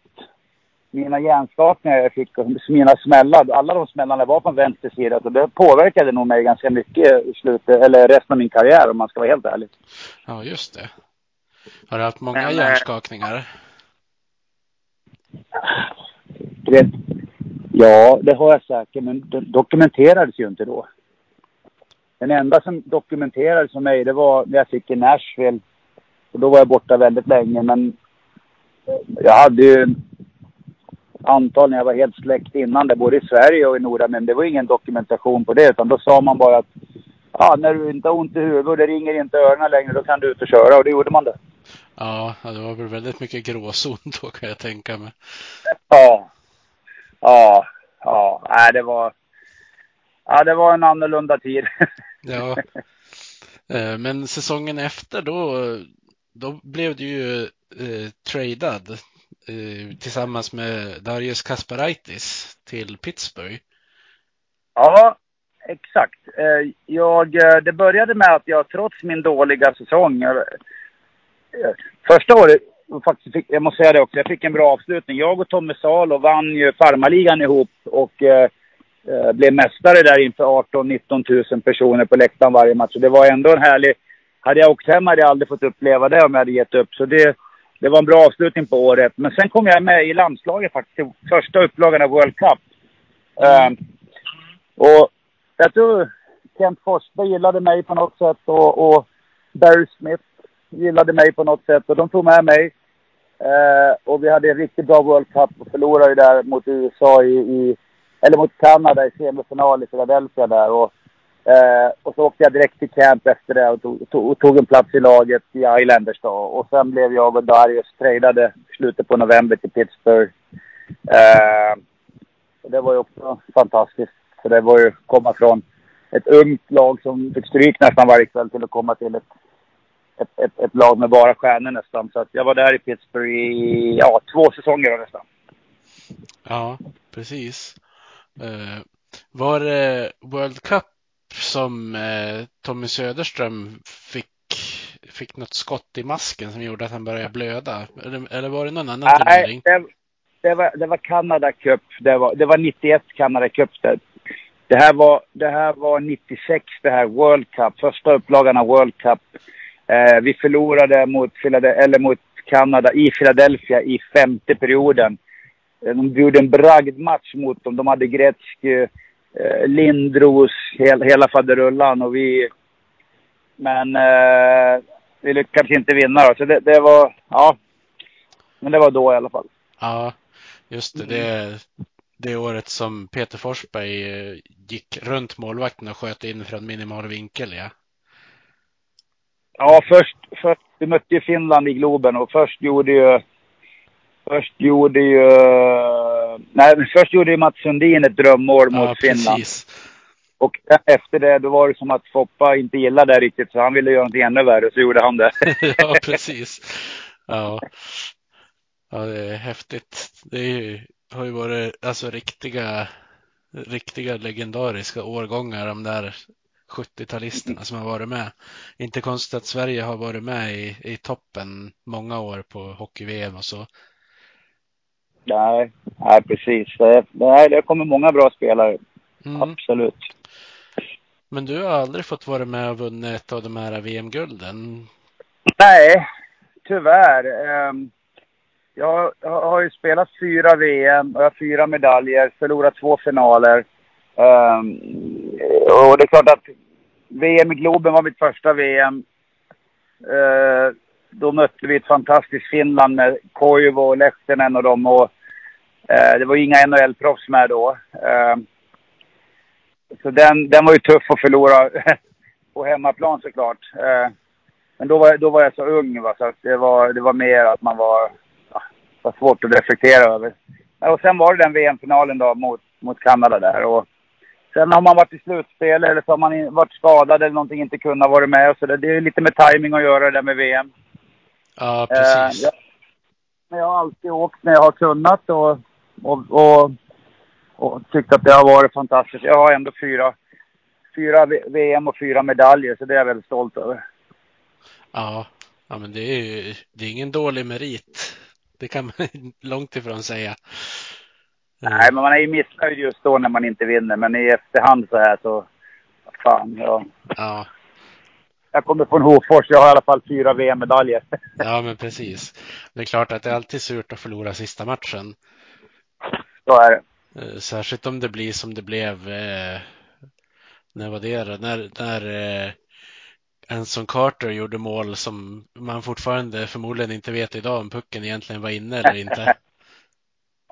mina hjärnskakningar jag fick, mina smällar, alla de smällarna var från vänster sida. Så det påverkade nog mig ganska mycket i slutet, eller resten av min karriär om man ska vara helt ärlig. Ja, just det. Har du haft många Men, hjärnskakningar? Det, ja, det har jag säkert, men det dokumenterades ju inte då. Den enda som dokumenterades för mig, det var när jag fick i Nashville. Och då var jag borta väldigt länge, men jag hade ju antal när jag var helt släckt innan det, både i Sverige och i Nordamerika. Men det var ingen dokumentation på det, utan då sa man bara att ja, när du inte har ont i huvudet och det ringer inte öronen längre, då kan du ut och köra. Och det gjorde man det. Ja, det var väl väldigt mycket gråzon då kan jag tänka mig. Ja. Ja. Ja. Nej, det var... Ja, det var en annorlunda tid. (laughs) ja. Eh, men säsongen efter då, då blev du ju eh, tradad eh, tillsammans med Darius Kasparaitis till Pittsburgh. Ja, exakt. Eh, jag, eh, det började med att jag trots min dåliga säsong, första året, faktiskt fick, jag måste säga det också, jag fick en bra avslutning. Jag och Tommy Salo vann ju farmarligan ihop och eh, eh, blev mästare där inför 18-19 000 personer på läktaren varje match. Så det var ändå en härlig, hade jag åkt hem hade jag aldrig fått uppleva det om jag hade gett upp. Så det, det var en bra avslutning på året. Men sen kom jag med i landslaget faktiskt, i första upplagan av World Cup. Mm. och jag tror Kent Forsberg gillade mig på något sätt och, och Barry Smith gillade mig på något sätt och de tog med mig. Eh, och vi hade en riktigt bra World Cup och förlorade ju där mot USA i, i, eller mot Kanada i semifinal i Philadelphia där. Och, eh, och så åkte jag direkt till camp efter det och tog, tog, och tog en plats i laget i Islanders då. Och sen blev jag och Darius tradade slutet på november till Pittsburgh. Eh, och det var ju också fantastiskt. För det var ju komma från ett ungt lag som fick stryk nästan varje kväll till att komma till ett, ett, ett, ett, lag med bara stjärnor nästan. Så att jag var där i Pittsburgh i ja, två säsonger nästan. Ja, precis. Uh, var det World Cup som uh, Tommy Söderström fick, fick något skott i masken som gjorde att han började blöda? Eller, eller var det någon annan Nej, turnering? Det, det, var, det var Canada Cup. Det var, det var 91 Canada Cup. Det, det här var, det här var 96 det här World Cup, första upplagan av World Cup. Eh, vi förlorade mot, eller mot Kanada i Philadelphia i femte perioden. Eh, de gjorde en bragdmatch mot dem. De hade Gretzky, eh, Lindros, hel, hela faderullan och vi... Men eh, vi lyckades inte vinna då. Så det, det, var, ja. Men det var då i alla fall. Ja, just det. det det året som Peter Forsberg eh, gick runt målvakten och sköt in från minimal vinkel, ja. Ja, först, först vi mötte ju Finland i Globen och först gjorde ju... Först gjorde ju... Nej, men först gjorde ju Mats Sundin ett drömmål mot ja, Finland. Precis. Och efter det, då var det som att Foppa inte gillade det riktigt, så han ville göra någonting ännu värre, så gjorde han det. (laughs) ja, precis. Ja. ja, det är häftigt. Det är ju har ju varit alltså riktiga, riktiga legendariska årgångar de där 70-talisterna som har varit med. Inte konstigt att Sverige har varit med i, i toppen många år på hockey-VM och så. Nej, nej precis. Nej, det kommer många bra spelare. Mm. Absolut. Men du har aldrig fått vara med och vunnit ett av de här VM-gulden? Nej, tyvärr. Um, jag har ju spelat fyra VM och jag har fyra medaljer, förlorat två finaler. Och det är klart att VM i Globen var mitt första VM. Eh, då mötte vi ett fantastiskt Finland med Koivu och Lehtinen och dem. Och, eh, det var inga NHL-proffs med då. Eh, så den, den var ju tuff att förlora (laughs) på hemmaplan såklart. Eh, men då var, då var jag så ung va, så det var, det var mer att man var var svårt att reflektera över. Och sen var det den VM-finalen då mot, mot Kanada där. Och sen har man varit i slutspel eller så har man varit skadad eller någonting, inte kunnat vara med. Och så det, det är lite med timing att göra det där med VM. Ja, precis. Eh, jag, jag har alltid åkt när jag har kunnat och, och, och, och tyckt att det har varit fantastiskt. Jag har ändå fyra, fyra VM och fyra medaljer, så det är jag väldigt stolt över. Ja, ja men det är ju det är ingen dålig merit. Det kan man (laughs) långt ifrån säga. Nej, men man är ju missnöjd just då när man inte vinner. Men i efterhand så här så, fan, ja. ja. Jag kommer från Hofors, jag har i alla fall fyra VM-medaljer. Ja, men precis. Det är klart att det är alltid surt att förlora sista matchen. Så är det. Eh, särskilt om det blir som det blev, eh, när var det då? När, när eh, Enson Carter gjorde mål som man fortfarande förmodligen inte vet idag om pucken egentligen var inne eller inte. (laughs)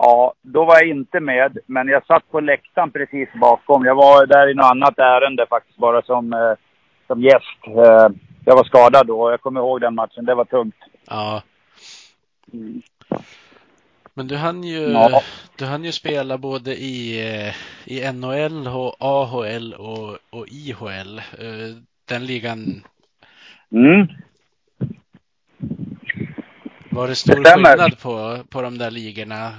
ja, då var jag inte med, men jag satt på läktaren precis bakom. Jag var där i något annat ärende faktiskt, bara som, eh, som gäst. Eh, jag var skadad då, jag kommer ihåg den matchen. Det var tungt. Ja. Mm. Men du hann ju, ja. du hann ju spela både i, eh, i NHL, och AHL och, och IHL. Eh, den ligan. Mm. Var det stor det skillnad på, på de där ligorna?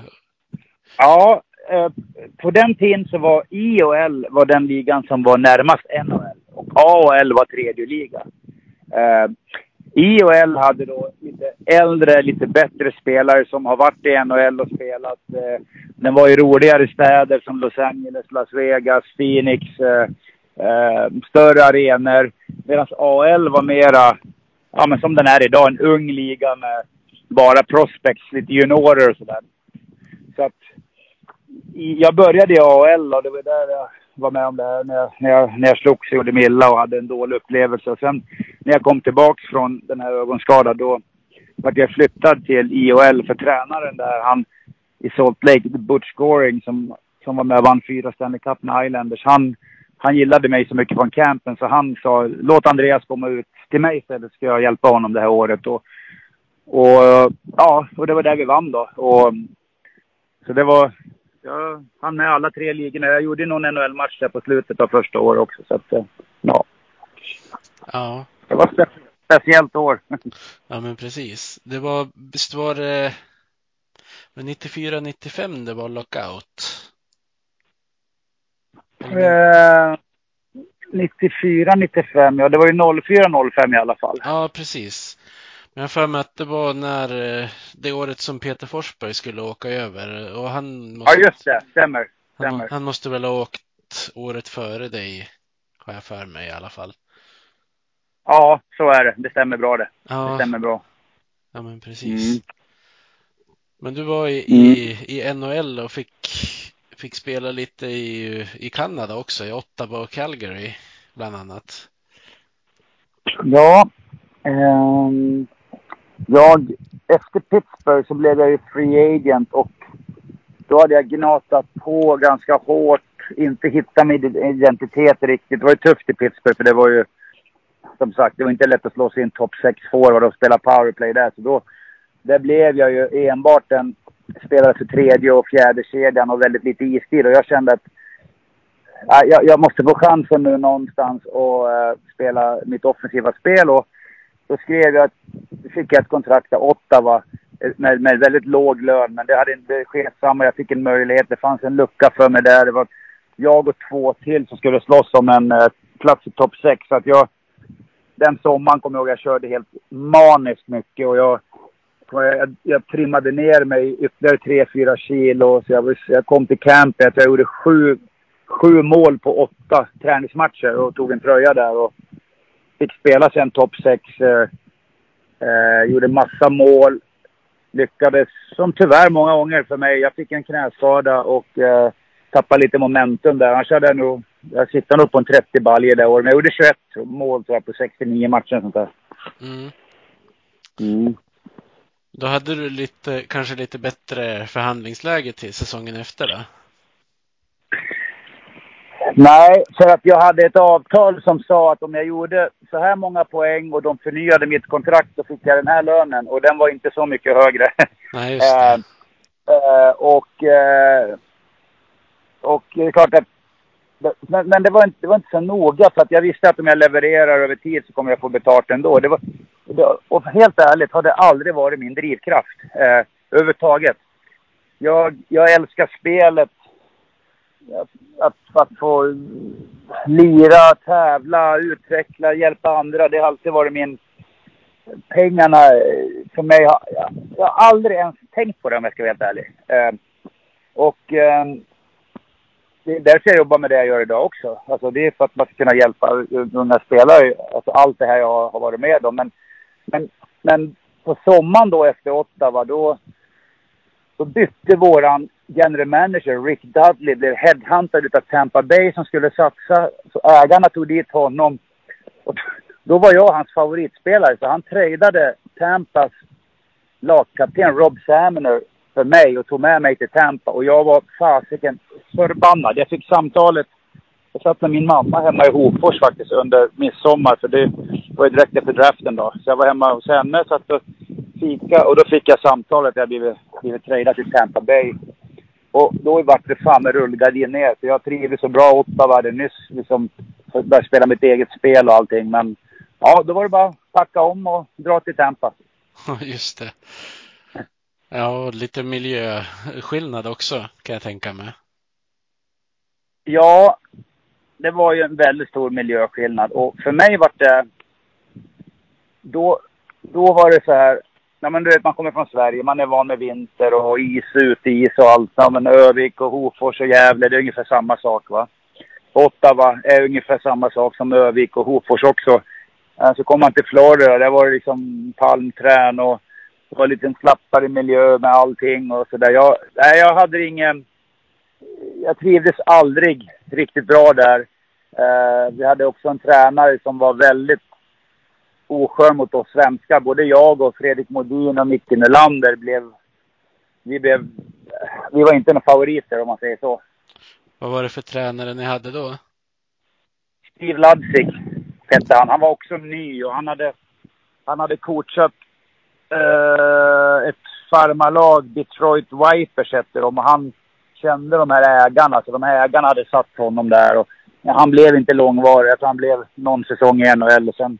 Ja, eh, på den tiden så var IHL var den ligan som var närmast NHL. Och AHL var tredje liga. Eh, IHL hade då lite äldre, lite bättre spelare som har varit i NHL och spelat. Eh, den var i roligare städer som Los Angeles, Las Vegas, Phoenix. Eh, eh, större arenor. Medan AL var mera, ja men som den är idag, en ung liga med bara prospects, lite juniorer och sådär. Så att jag började i AL och det var där jag var med om det här när jag, när jag, när jag slogs och gjorde mig illa och hade en dålig upplevelse. Och sen när jag kom tillbaks från den här ögonskadan då vart jag flyttad till IHL för tränaren där. Han i Salt Lake, Butch Goring som, som var med och vann fyra Stanley Cup med Islanders. Han, han gillade mig så mycket från campen så han sa låt Andreas komma ut till mig istället ska jag hjälpa honom det här året. Och, och ja, och det var där vi vann då. Och, så det var, jag hann med alla tre ligorna. Jag gjorde någon NHL-match där på slutet av första året också. Så att, eh, ja. Ja. Det var ett speciellt år. (laughs) Ja, men precis. Det var, visst var det 94-95 det var lockout? Eh, 94, 95, ja det var ju 04, 05 i alla fall. Ja, precis. Men jag för mig att det var när eh, det året som Peter Forsberg skulle åka över och han måste, Ja just det, stämmer. han, stämmer. han måste väl ha åkt året före dig, har jag för mig i alla fall. Ja, så är det. Det stämmer bra det. Det Ja, stämmer bra. ja men precis. Mm. Men du var i, i, i NHL och fick, fick spela lite i, i Kanada också, i Ottawa och Calgary bland annat. Ja, ehm, jag, efter Pittsburgh så blev jag ju free agent och då hade jag gnatat på ganska hårt, inte hittat min identitet riktigt. Det var ju tufft i Pittsburgh för det var ju, som sagt, det var inte lätt att slå sig in topp 6 forward och spela powerplay där. Så då, där blev jag ju enbart en spelare för tredje och fjärde kedjan och väldigt lite istid. Och jag kände att äh, jag, jag måste få chansen nu någonstans och eh, spela mitt offensiva spel. Och då skrev jag, fick jag ett kontrakt i Ottawa eh, med, med väldigt låg lön. Men det hade inte skett samma. Jag fick en möjlighet. Det fanns en lucka för mig där. Det var jag och två till som skulle slåss om en eh, plats i topp 6. Så att jag, den sommaren kommer jag ihåg jag körde helt maniskt mycket. Och jag, jag, jag trimmade ner mig ytterligare 3-4 kilo. Så jag, jag kom till campet. Jag gjorde sju, sju mål på åtta träningsmatcher och tog en tröja där. Och fick spela sen topp 6. Eh, eh, gjorde massa mål. Lyckades, som tyvärr många gånger för mig. Jag fick en knäskada och eh, tappade lite momentum där. Annars hade jag nog... Jag sitter nog på en 30 baljer det året. Men jag gjorde 21 mål tror jag på 69 matcher. Sånt där. Mm. Mm. Då hade du lite, kanske lite bättre förhandlingsläge till säsongen efter då? Nej, för att jag hade ett avtal som sa att om jag gjorde så här många poäng och de förnyade mitt kontrakt så fick jag den här lönen. Och den var inte så mycket högre. (laughs) Nej, just det. Eh, och, eh, och det är klart att men, men det, var inte, det var inte så noga för att jag visste att om jag levererar över tid så kommer jag få betalt ändå. Det var, det, och helt ärligt har det aldrig varit min drivkraft eh, överhuvudtaget. Jag, jag älskar spelet. Att, att, få lira, tävla, utveckla, hjälpa andra. Det har alltid varit min... Pengarna för mig har... Jag, jag har aldrig ens tänkt på det om jag ska vara helt ärlig. Eh, och eh, det är därför jag jobbar med det jag gör idag också. Alltså det är för att man ska kunna hjälpa unga spelare. Alltså allt det här jag har varit med om. Men, men, men på sommaren då efter Ottawa då, då bytte våran general manager Rick Dudley, blev headhuntad utav Tampa Bay som skulle satsa. Så ägarna tog dit honom. Och då var jag hans favoritspelare så han trejdade Tampas lagkapten Rob Saminer för mig och tog med mig till Tampa. Och jag var fasiken förbannad. Jag fick samtalet. Jag satt med min mamma hemma i Hofors faktiskt under midsommar. För det var ju direkt efter draften då. Så jag var hemma hos henne, satt och fika. Och då fick jag samtalet att jag blivit, blivit tradad till Tampa Bay. Och då vart det fan med rullgardin ner. För jag trivdes så bra. Ottawa hade nyss liksom börjat spela mitt eget spel och allting. Men ja, då var det bara att packa om och dra till Tampa. (laughs) Ja, just det. Ja, och lite miljöskillnad också kan jag tänka mig. Ja, det var ju en väldigt stor miljöskillnad. Och för mig var det... Då, då var det så här... Ja, men du vet, man kommer från Sverige, man är van med vinter och is, uteis och allt. Ja, men Övik och Hofors och Gävle, det är ungefär samma sak va. Ottawa är ungefär samma sak som Övik och Hofors också. Så kom man till Florida, där var det liksom palmträn och det var lite liten slappare miljö med allting och sådär. Jag, nej, jag hade ingen... Jag trivdes aldrig riktigt bra där. Eh, vi hade också en tränare som var väldigt oskön mot oss svenskar. Både jag och Fredrik Modin och Micke Nylander blev... Vi blev... Vi var inte några favoriter om man säger så. Vad var det för tränare ni hade då? Steve Ludzig hette han. Han var också ny och han hade, han hade coachat eh, ett farmarlag, Detroit Vipers hette de. Och han kände de här ägarna. Så de här ägarna hade satt honom där. Och, han blev inte långvarig. Jag tror han blev någon säsong i NHL och sen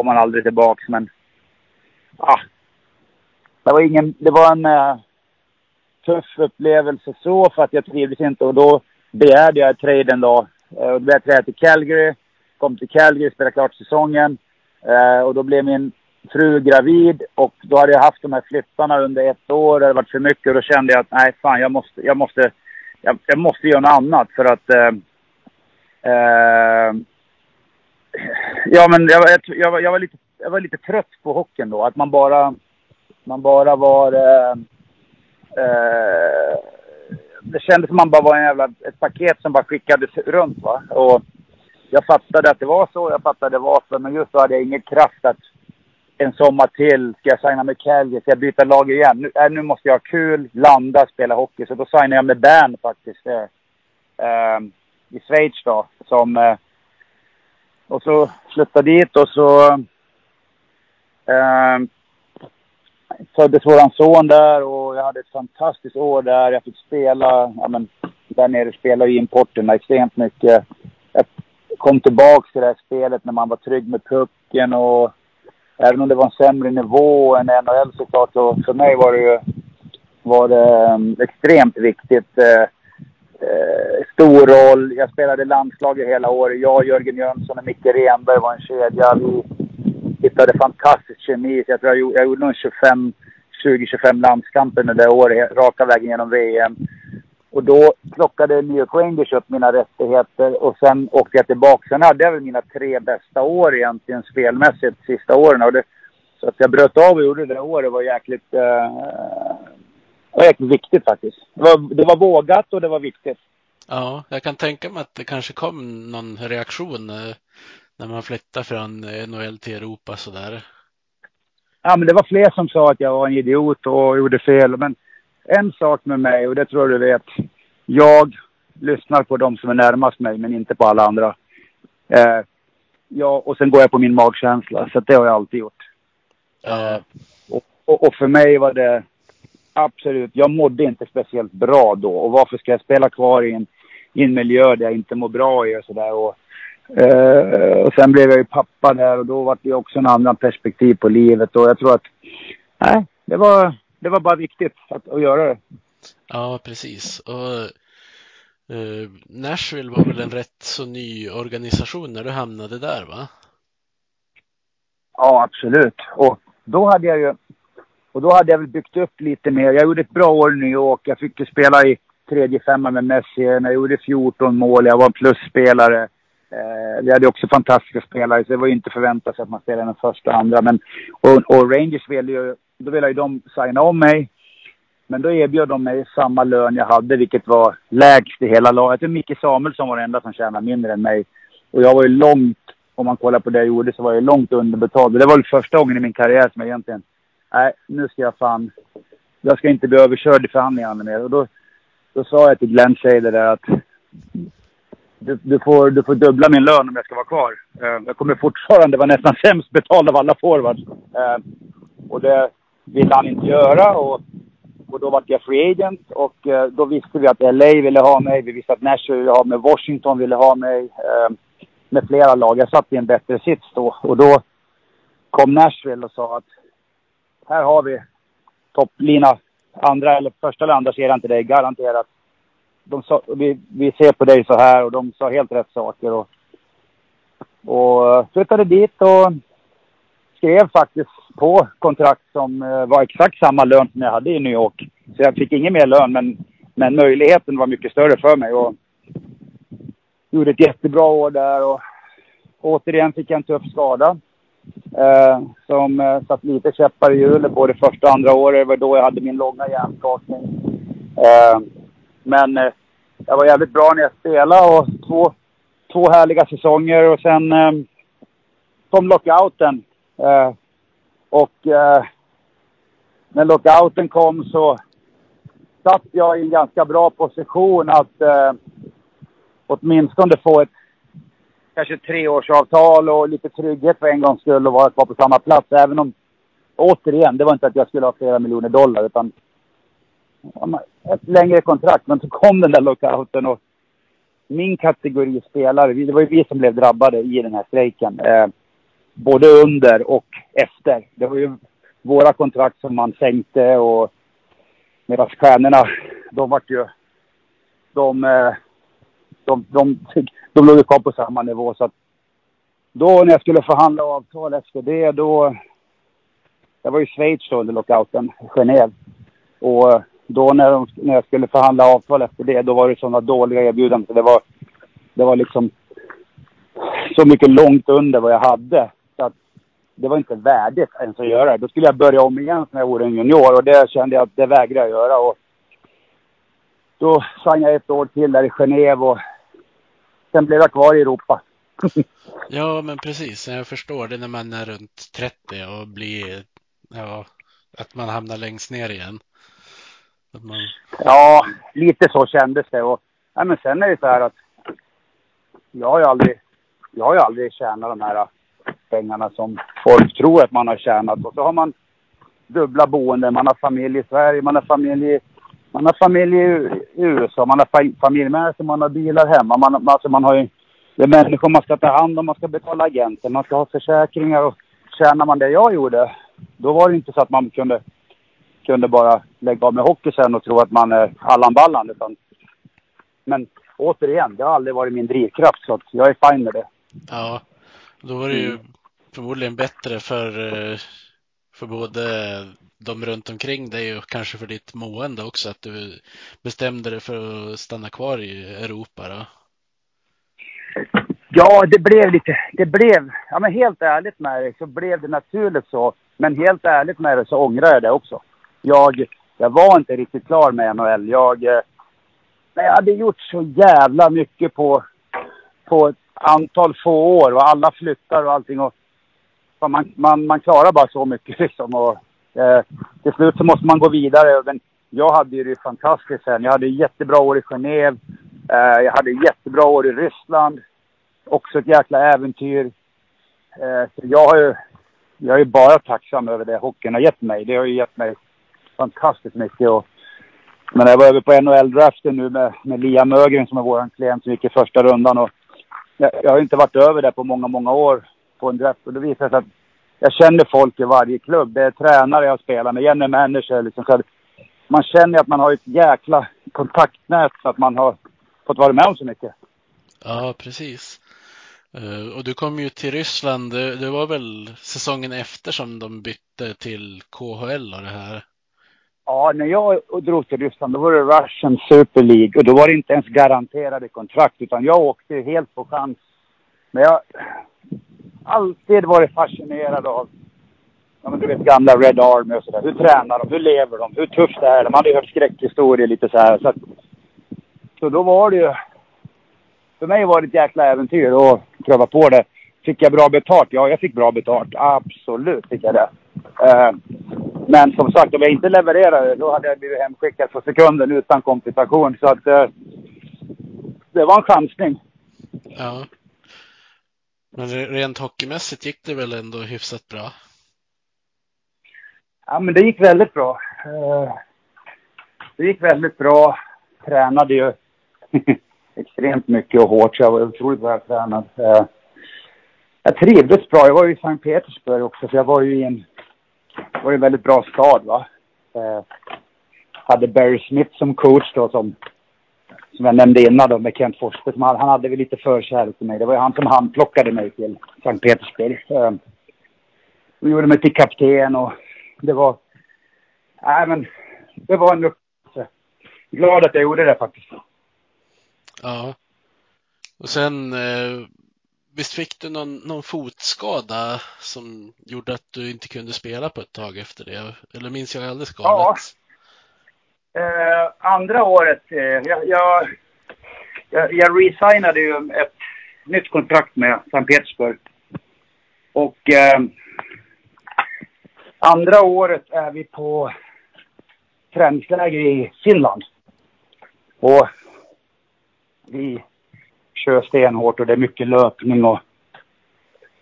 kom han aldrig tillbaks. Men ah, det var ingen, det var en eh, tuff upplevelse så för att jag trivdes inte. Och då begärde jag trade en dag. Eh, och då blev jag träda till Calgary. Kom till Calgary, spelade klart säsongen. Eh, och då blev min fru gravid och då hade jag haft de här flyttarna under ett år. Det hade varit för mycket och då kände jag att nej fan jag måste, jag måste, jag, jag måste göra något annat för att eh, eh, Ja men jag, jag, jag, jag, var lite, jag var lite trött på hockeyn då. Att man bara, man bara var eh, eh, det kändes som man bara var en jävla, ett paket som bara skickades runt va. Och jag fattade att det var så, jag fattade varför. Men just då hade jag ingen kraft att en sommar till, ska jag signa med Calgary, ska jag byta lag igen? Nu, äh, nu måste jag ha kul, landa, spela hockey. Så då signade jag med Bern faktiskt. Eh, eh, I Schweiz då. Som, eh, och så flyttade dit och så eh, föddes våran son där och jag hade ett fantastiskt år där. Jag fick spela, ja men där nere spelade ju importerna extremt mycket. Jag kom tillbaks till det här spelet när man var trygg med pucken och även om det var en sämre nivå än NHL såklart så för mig var det ju var det um, extremt viktigt. Eh, eh, stor roll. Jag spelade landslaget hela året. Jag, Jörgen Jönsson och Micke Renberg var en kedja. Vi hittade fantastisk kemi. Jag tror jag, jag gjorde nog 25, 20-25 landskamper under det året, raka vägen genom VM. Och då plockade New York Rangers upp mina rättigheter och sen åkte jag tillbaka. Sen hade jag väl mina tre bästa år egentligen spelmässigt sista åren. Och det, så att jag bröt av och gjorde det året var jäkligt, eh, uh, var jäkligt viktigt faktiskt. Det var, det var vågat och det var viktigt. Ja, jag kan tänka mig att det kanske kom någon reaktion uh, när man flyttade från NHL till Europa sådär. Ja, men det var fler som sa att jag var en idiot och gjorde fel. Men en sak med mig, och det tror jag du vet. Jag lyssnar på de som är närmast mig, men inte på alla andra. Eh, ja, och sen går jag på min magkänsla, så det har jag alltid gjort. Ja. Eh, och, och, och, för mig var det absolut, jag mådde inte speciellt bra då. Och varför ska jag spela kvar i en, i en miljö där jag inte mår bra i och sådär. Och, eh, och sen blev jag ju pappa där och då var det också en annan perspektiv på livet. Och jag tror att, nej, det var, det var bara viktigt att, att göra det. Ja, precis. Och eh, Nashville var väl en rätt så ny organisation när du hamnade där, va? Ja, absolut. Och då hade jag ju, och då hade jag väl byggt upp lite mer. Jag gjorde ett bra år i New York. Jag fick ju spela i tredje femman med Messi. Jag gjorde 14 mål. Jag var plusspelare. Eh, vi hade också fantastiska spelare, så det var ju inte förväntat sig att man spelade den första och andra. Men, och, och Rangers ville ju då ville ju de signa om mig. Men då erbjöd de mig samma lön jag hade, vilket var lägst i hela laget. Jag tror Micke Samuelsson var den enda som tjänade mindre än mig. Och jag var ju långt, om man kollar på det jag gjorde, så var jag långt underbetald. Det var väl första gången i min karriär som jag egentligen, nej, nu ska jag fan, jag ska inte bli överkörd i förhandlingarna mer. Och då, då sa jag till Glenn Shader där att du, du, får, du får dubbla min lön om jag ska vara kvar. Uh, jag kommer fortfarande vara nästan (laughs) sämst betald av alla forwards. Uh, och det, ville han inte göra. Och, och då var jag free agent och eh, då visste vi att LA ville ha mig. Vi visste att Nashville ville ha mig. Washington ville ha mig. Med flera lag. Jag satt i en bättre sits då. Och då kom Nashville och sa att här har vi topplina. Andra eller första eller andra serien till dig, garanterat. De sa, vi, vi ser på dig så här och de sa helt rätt saker. Och, och eh, flyttade dit och skrev faktiskt på kontrakt som eh, var exakt samma lön som jag hade i New York. Så jag fick ingen mer lön, men, men möjligheten var mycket större för mig. Och, gjorde ett jättebra år där och återigen fick jag en tuff skada. Eh, som eh, satt lite käppar i hjulet både första och andra året. Det var då jag hade min långa hjärnskakning. Eh, men eh, jag var jävligt bra när jag spelade och två, två härliga säsonger och sen eh, kom lockouten. Eh, och eh, när lockouten kom så satt jag i en ganska bra position att eh, åtminstone få ett kanske treårsavtal och lite trygghet för en gångs skull och vara kvar på samma plats. Även om, återigen, det var inte att jag skulle ha flera miljoner dollar utan ett längre kontrakt. Men så kom den där lockouten och min kategori spelare, det var ju vi som blev drabbade i den här strejken. Eh, både under och efter. Det var ju våra kontrakt som man sänkte och medan stjärnorna, de vart ju... De, eh, de, de, de, låg kvar på samma nivå så att då när jag skulle förhandla avtal efter det då... Jag var i Schweiz då under lockouten, Genève. Och eh, då när, de, när jag skulle förhandla avtal efter det, då var det sådana dåliga erbjudanden. Så det var, det var liksom så mycket långt under vad jag hade. Så att det var inte värdigt ens att göra det. Då skulle jag börja om igen när jag vore en junior och det kände jag att det vägrade jag göra. Och då sang jag ett år till där i Genève och sen blev jag kvar i Europa. (laughs) ja, men precis. Jag förstår det när man är runt 30 och blir, ja, att man hamnar längst ner igen. Man... Ja, lite så kändes det. Och, ja, men sen är det så här att jag har ju aldrig, jag har ju aldrig tjänat de här pengarna som folk tror att man har tjänat. Och så har man dubbla boenden, man har familj i Sverige, man har familj i, man har familj i USA, man har familj med sig, man har bilar hemma. Man, alltså man har ju, det är människor man ska ta hand om, man ska betala agenter, man ska ha försäkringar och tjänar man det jag gjorde, då var det inte så att man kunde, kunde bara lägga av med hockey sen och tro att man är Allan Ballan. Utan, men återigen, det har aldrig varit min drivkraft så att jag är fine med det. Ja, då var det ju mm. förmodligen bättre för, eh, för både de runt omkring dig och kanske för ditt mående också att du bestämde dig för att stanna kvar i Europa då? Ja, det blev lite, det blev, ja men helt ärligt med det så blev det naturligt så. Men helt ärligt med det så ångrar jag det också. Jag, jag var inte riktigt klar med NHL. Jag, eh, jag hade gjort så jävla mycket på, på ett antal få år och alla flyttar och allting. Och man, man, man klarar bara så mycket (laughs) liksom. Och, eh, till slut så måste man gå vidare. Men jag hade ju det fantastiskt sen. Jag hade jättebra år i Genève. Eh, jag hade jättebra år i Ryssland. Också ett jäkla äventyr. Eh, så jag har ju, jag är bara tacksam över det hockeyn har gett mig. Det har ju gett mig fantastiskt mycket. Och, men jag var över på NHL-draften nu med, med Liam Ögren som är vår klient som gick i första rundan. Och jag, jag, har inte varit över där på många, många år på en draft. Och det visar sig att jag känner folk i varje klubb. Det är tränare jag spelar med, general manager liksom. Så man känner att man har ett jäkla kontaktnät så att man har fått vara med om så mycket. Ja, precis. Uh, och du kom ju till Ryssland, det, var väl säsongen efter som de bytte till KHL och det här? Ja, när jag drog till Ryssland då var det Russian Super League och då var det inte ens garanterade kontrakt utan jag åkte helt på chans. Men jag alltid varit fascinerad av ja, men du vet gamla Red Army och sådär. Hur tränar de? Hur lever de? Hur tufft är det? De hade ju hört skräckhistorier lite så här. Så, att, så då var det ju... För mig var det ett jäkla äventyr att pröva på det. Fick jag bra betalt? Ja, jag fick bra betalt. Absolut fick jag det. Eh, men som sagt, om jag inte levererade, då hade jag blivit hemskickad på sekunden utan kompensation. Så att eh, det var en chansning. Ja. Men rent hockeymässigt gick det väl ändå hyfsat bra? Ja, men det gick väldigt bra. Eh, det gick väldigt bra. Tränade ju (laughs) extremt mycket och hårt, så jag var otroligt vältränad. Eh, jag trivdes bra. Jag var ju i Sankt Petersburg också, så jag var ju i en, var en väldigt bra stad. Va? Jag hade Barry Smith som coach då, som, som jag nämnde innan då, med Kent Forsberg. Han, han hade väl lite förkärlek till mig. Det var ju han som handplockade mig till Sankt Petersburg. Eh, och gjorde mig till kapten och det var... Nej, men det var en upplevelse. Glad att jag gjorde det faktiskt. Ja. Och sen, eh, visst fick du någon, någon fotskada som gjorde att du inte kunde spela på ett tag efter det? Eller minns jag alldeles galet? Ja. Eh, andra året, eh, jag, jag, jag, jag resignade ju ett nytt kontrakt med Sankt Petersburg. Och eh, andra året är vi på träningsläger i Finland. Och vi kör stenhårt och det är mycket löpning och,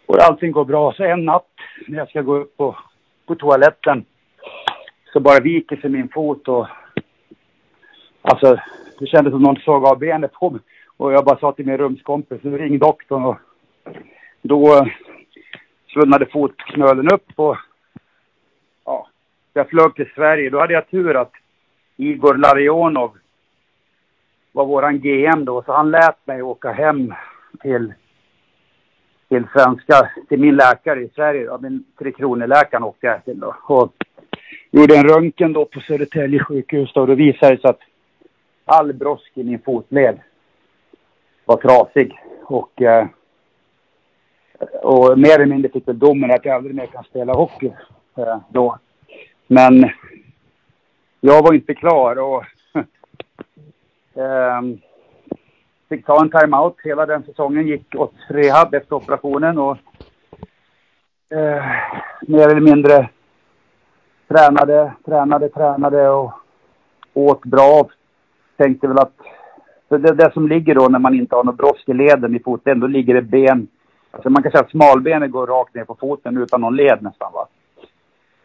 och allting går bra. Så en natt när jag ska gå upp på, på toaletten så bara viker sig min fot och alltså det kändes som någon såg av benet på mig. Och jag bara sa till min rumskompis, nu ring doktorn och då eh, svullnade fotknölen upp och ja, jag flög till Sverige. Då hade jag tur att Igor Larionov var våran GM då, så han lät mig åka hem till, till svenska, till min läkare i Sverige. Ja, min Tre Kronor-läkaren åkte jag till då. Och gjorde en röntgen då på Södertälje sjukhus då, och då visade det sig att all brosk i min fotled var trasig. Och, eh, och mer eller mindre fick väl domen att jag aldrig mer kan spela hockey eh, då. Men jag var inte klar och (laughs) eh, fick ta en timeout. Hela den säsongen gick åt rehab efter operationen och eh, mer eller mindre tränade, tränade, tränade och åt bra. Tänkte väl att det, det som ligger då när man inte har något brosk i leden i foten, då ligger det ben. Alltså man kan säga att smalbenet går rakt ner på foten utan någon led nästan va.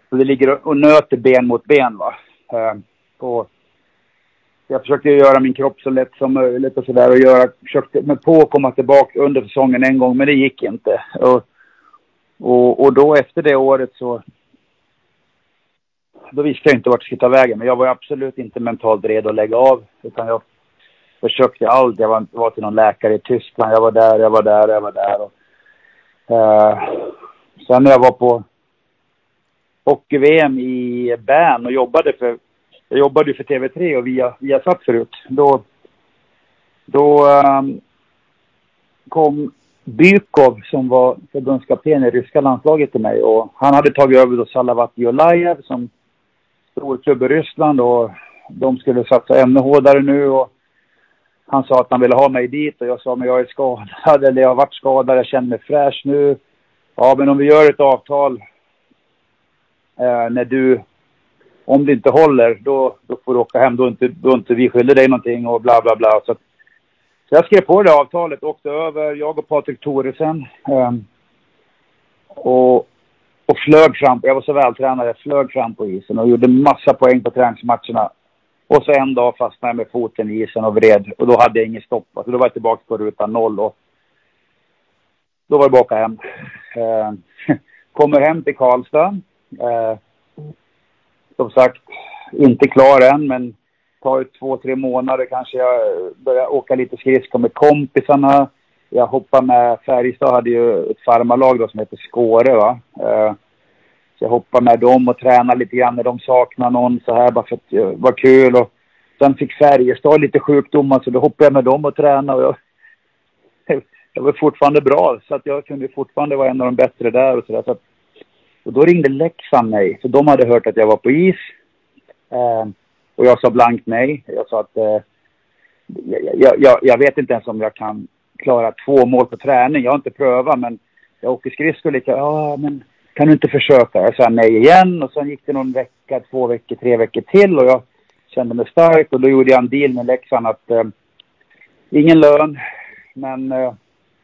Så det ligger och nöter ben mot ben va. Eh, och jag försökte göra min kropp så lätt som möjligt och sådär och göra, försökte mig på att komma tillbaka under säsongen en gång men det gick inte. Och, och, och då efter det året så då visste jag inte vart jag skulle ta vägen. Men jag var absolut inte mentalt redo att lägga av. Utan jag försökte allt. Jag var, var till någon läkare i Tyskland. Jag var där, jag var där, jag var där. Och, eh, sen när jag var på hockey-VM i Bern och jobbade för... Jag jobbade ju för TV3 och via, via satt förut. Då... Då eh, kom Bykov som var förbundskapten i ryska landslaget till mig och han hade tagit över då Salavat Jolajev som storklubb i Ryssland och de skulle satsa ännu hårdare nu och han sa att han ville ha mig dit och jag sa men jag är skadad (laughs) eller jag har varit skadad, jag känner mig fräsch nu. Ja men om vi gör ett avtal eh, när du, om det inte håller då, då får du åka hem, då inte, då inte vi skyldiga dig någonting och bla bla bla. Så, så jag skrev på det avtalet, åkte över, jag och Patrik Thoresen. Eh, och, och flög fram, jag var så vältränad, jag flög fram på isen och gjorde massa poäng på träningsmatcherna. Och så en dag fastnade jag med foten i isen och vred och då hade jag inget stopp. Alltså då var jag tillbaka på ruta noll och då var det bara att åka hem. Eh, (laughs) kommer hem till Karlstad. Eh, som sagt, inte klar än men tar två, tre månader kanske jag börjar åka lite skridskor med kompisarna. Jag hoppade med, Färjestad hade ju ett farmarlag då som heter Skåre va. Eh, så jag hoppade med dem och tränade lite grann när de saknade någon så här bara för att eh, det var kul. Och sen fick Färjestad lite sjukdomar så då hoppade jag med dem och tränade. Och jag, (laughs) jag var fortfarande bra så att jag kunde fortfarande vara en av de bättre där och sådär. Så och då ringde Leksand mig för de hade hört att jag var på is. Eh, och jag sa blankt nej. Jag sa att eh, jag, jag, jag, vet inte ens om jag kan klara två mål på träning. Jag har inte prövat men jag åker skridskor lite. Ja men kan du inte försöka? Jag sa nej igen och sen gick det någon vecka, två veckor, tre veckor till och jag kände mig stark och då gjorde jag en deal med Leksand att eh, ingen lön men eh,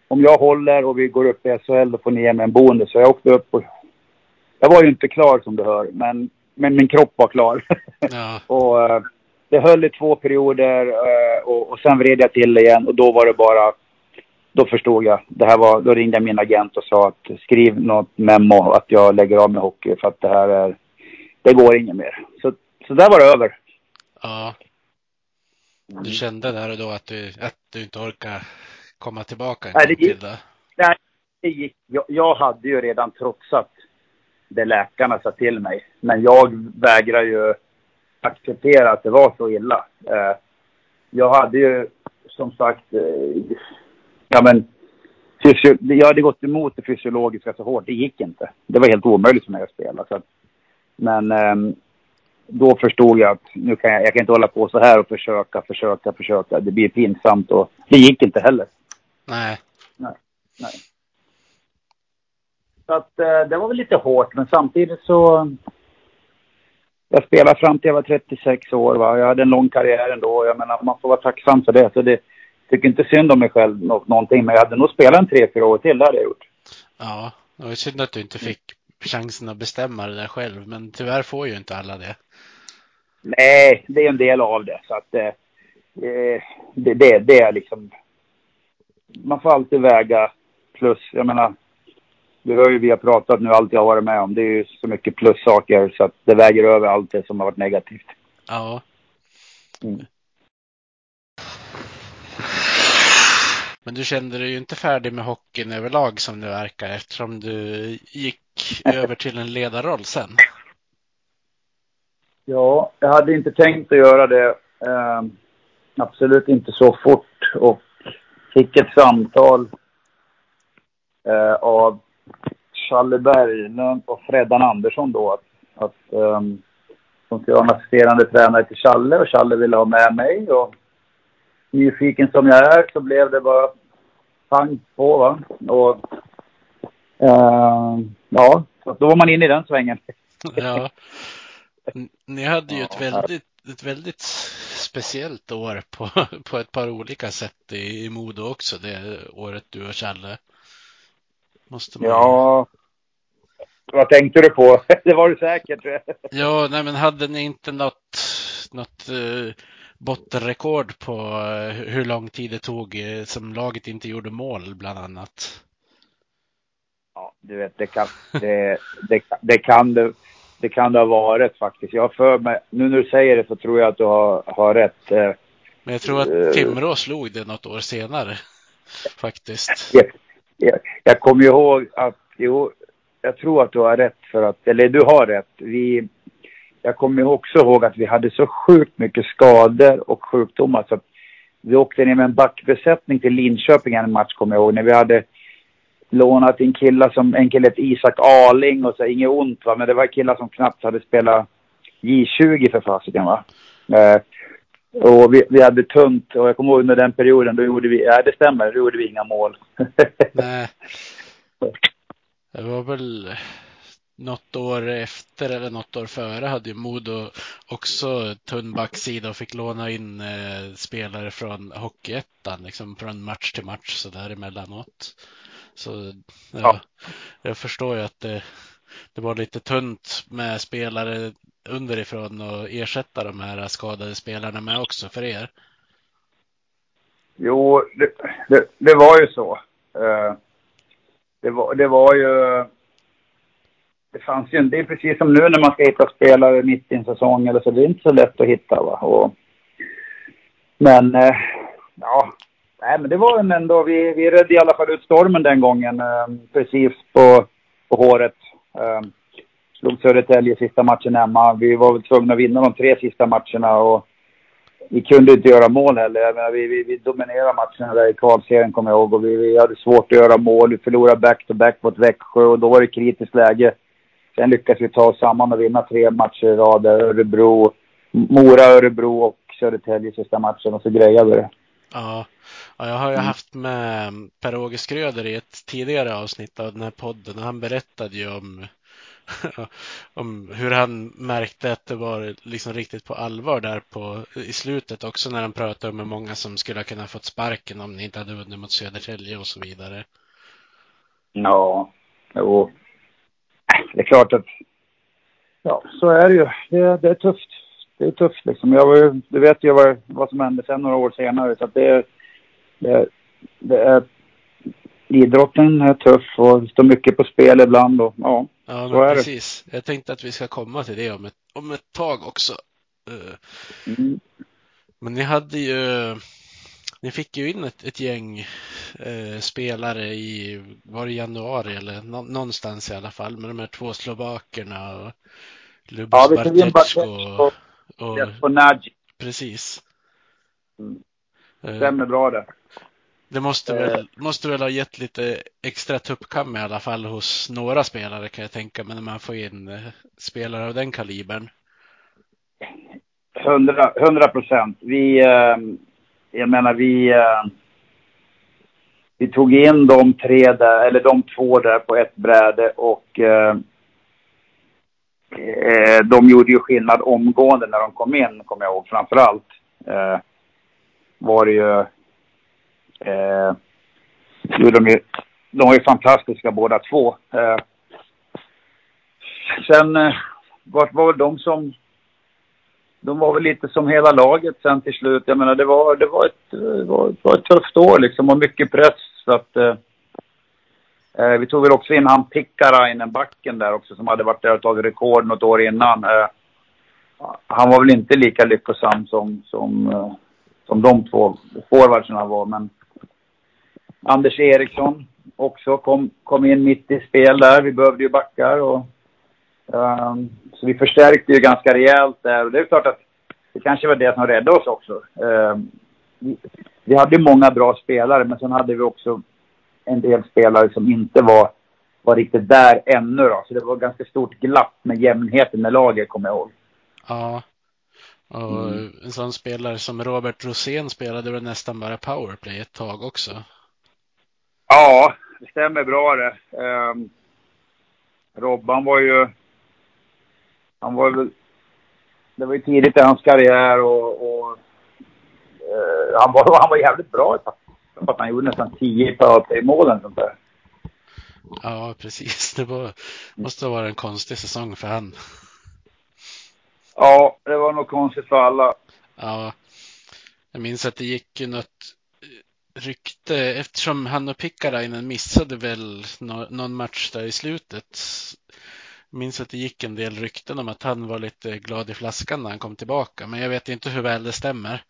om jag håller och vi går upp i SHL då får ni ge mig en boende. Så jag åkte upp och jag var ju inte klar som du hör men, men min kropp var klar. (laughs) Ja. och eh, det höll i två perioder eh, och, och sen vred jag till igen och då var det bara då förstod jag. Det här var, då ringde jag min agent och sa att skriv något memo att jag lägger av med hockey för att det här är, det går inget mer. Så, så där var det över. Ja. Du kände där och då att du, att du inte orkar komma tillbaka nej, det gick, till det? Nej, det gick. Jag, jag hade ju redan trotsat det läkarna sa till mig. Men jag vägrar ju acceptera att det var så illa. Eh, jag hade ju som sagt eh, ja men, fysio, jag hade gått emot det fysiologiska så hårt. Det gick inte. Det var helt omöjligt för mig att spela. Så att, men eh, då förstod jag att nu kan jag, jag kan inte hålla på så här och försöka, försöka, försöka. Det blir pinsamt och det gick inte heller. Nej. Nej. Nej. Så att eh, det var väl lite hårt, men samtidigt så... Jag spelade fram till jag var 36 år. Va? Jag hade en lång karriär ändå. Jag menar, man får vara tacksam för det. Så det tycker inte synd om mig själv nå någonting. Men jag hade nog spelat en tre, fyra år till. Det hade jag gjort. Ja, det var synd att du inte fick chansen att bestämma det där själv. Men tyvärr får ju inte alla det. Nej, det är en del av det. Så att eh, det, det, det är liksom... Man får alltid väga plus. Jag menar, du hör ju vi har pratat nu, allt jag har varit med om. Det är ju så mycket plussaker så att det väger över allt det som har varit negativt. Ja. Mm. Men du kände dig ju inte färdig med hockeyn överlag som det verkar eftersom du gick över till en ledarroll sen. (laughs) Ja, jag hade inte tänkt att göra det. Eh, absolut inte så fort och fick ett samtal eh, av Challe Berglund och Freddan Andersson då att, att um, de skulle vara en assisterande tränare till Challe och Challe ville ha med mig och nyfiken som jag är så blev det bara pang på va. Och uh, ja, så då var man inne i den svängen. Ja. Ni hade ju ett väldigt, ett väldigt speciellt år på, (laughs) på ett par olika sätt i, i Modo också, det året du och Challe. Måste man... Ja. Vad tänkte du på? (laughs) Det var du säkert. Ja, nej men hade ni inte något, något uh, bottenrekord på uh, hur lång tid det tog uh, som laget inte gjorde mål bland annat? Ja, du vet, det kan det, det, det kan det, det kan det ha varit faktiskt. Jag har för mig, nu när du säger det så tror jag att du har, har rätt. Men jag tror att Timrå slog det något år senare (laughs) faktiskt. Jag, jag, jag kommer ihåg att, jo, jag tror att du har rätt för att, eller du har rätt. Vi, jag kommer också ihåg att vi hade så sjukt mycket skador och sjukdomar så att vi åkte ner med en backbesättning till Linköping en match kommer jag ihåg när vi hade lånat in killar som, en kille hette Isak Arling och så, inget ont va, men det var killar som knappt hade spelat J20 för fasiken va. Eh, och vi, vi hade tunt och jag kommer ihåg under den perioden då gjorde vi, ja det stämmer, då gjorde vi inga mål. (laughs) Nej. Det var väl något år efter eller något år före hade ju Modo också tunn backsida och fick låna in eh, spelare från Hockeyettan liksom från match till match så där emellanåt. Så ja, ja. jag förstår ju att det, det var lite tunt med spelare underifrån och ersätta de här skadade spelarna med också för er. Jo, det, det, det var ju så. Uh det var, det var ju... Det fanns ju det är precis som nu när man ska hitta spelare mitt i en säsong eller så, det är inte så lätt att hitta va. Och, men, eh, ja, nej men det var en ändå, vi, vi redde i alla fall ut stormen den gången, eh, precis på, på håret. Eh, slog Södertälje sista matchen hemma. Vi var väl tvungna att vinna de tre sista matcherna och vi kunde inte göra mål heller. Jag menar, vi, vi, vi dominerade matcherna där i kvalserien kommer jag ihåg och vi, vi hade svårt att göra mål. Vi förlorade back-to-back mot Växjö och då var det kritiskt läge. Sen lyckades vi ta oss samman och vinna tre matcher i rad. Örebro, Mora, Örebro och Södertälje sista matchen och så grejade det. Ja. ja, jag har ju mm. haft med Per-Åge Skröder i ett tidigare avsnitt av den här podden och han berättade ju om (laughs) om hur han märkte att det var liksom riktigt på allvar där på, i slutet också när han pratade med många som skulle ha kunnat fått sparken om ni inte hade vunnit mot Södertälje och så vidare. Ja, jo. Det är klart att ja, så är det ju. Det, det är tufft. Det är tufft liksom. Jag var, du vet ju vad, vad som hände sen några år senare så att det, det, det är idrotten är tuff och det står mycket på spel ibland och ja. Ja, men precis. Det. Jag tänkte att vi ska komma till det om ett, om ett tag också. Eh, mm. Men ni hade ju, ni fick ju in ett, ett gäng eh, spelare i, var det januari eller nå, någonstans i alla fall med de här två slovakerna och Lubos ja, Bartecko och, och, och Nagy. Precis. Mm. Stämmer bra det. Det måste Eh. väl, måste väl ha gett lite extra tuppkam i alla fall hos några spelare kan jag tänka mig när man får in eh, spelare av den kalibern. 100 100 procent. Vi, eh, jag menar vi, eh, vi tog in de tre där, eller de två där på ett bräde och eh, eh de gjorde ju skillnad omgående när de kom in, kommer jag ihåg framför allt. Eh, var det ju, eh, de ju, de var ju fantastiska båda två. Eh, sen eh, var, var de som de var väl lite som hela laget sen till slut. Jag menar, det var, det var, ett, det var, det var ett tufft år liksom och mycket press. Så att, eh, eh, vi tog väl också in han Pikkarainen, backen där också, som hade varit där och tagit rekord något år innan. Eh, han var väl inte lika lyckosam som, som, eh, som de två forwardsarna var, men Anders Eriksson också kom, kom in mitt i spel där. Vi behövde ju backar och så vi förstärkte ju ganska rejält där och det är klart att det kanske var det som räddade oss också. Um, vi, vi hade många bra spelare men sen hade vi också en del spelare som inte var, var riktigt där ännu då. Så det var ganska stort glapp med jämnheten med laget kommer jag ihåg. Ja. Och Mm. en sån spelare som Robert Rosén spelade väl nästan bara powerplay ett tag också. Ja, det stämmer bra det. Um, Robban var ju... Han var väl... Det var ju tidigt i hans karriär och... och eh, han, var, han var jävligt bra. tror att han gjorde nästan 10 powerplay-mål eller sånt där. Ja, precis. Det var, måste ha varit en konstig säsong för han. Ja, det var nog konstigt för alla. Ja, jag minns att det gick ju något eh, rykte eftersom han och Pikkarainen missade väl nå- någon match där i slutet. Minns att det gick en del rykten om att han var lite glad i flaskan när han kom tillbaka, men jag vet inte hur väl det stämmer.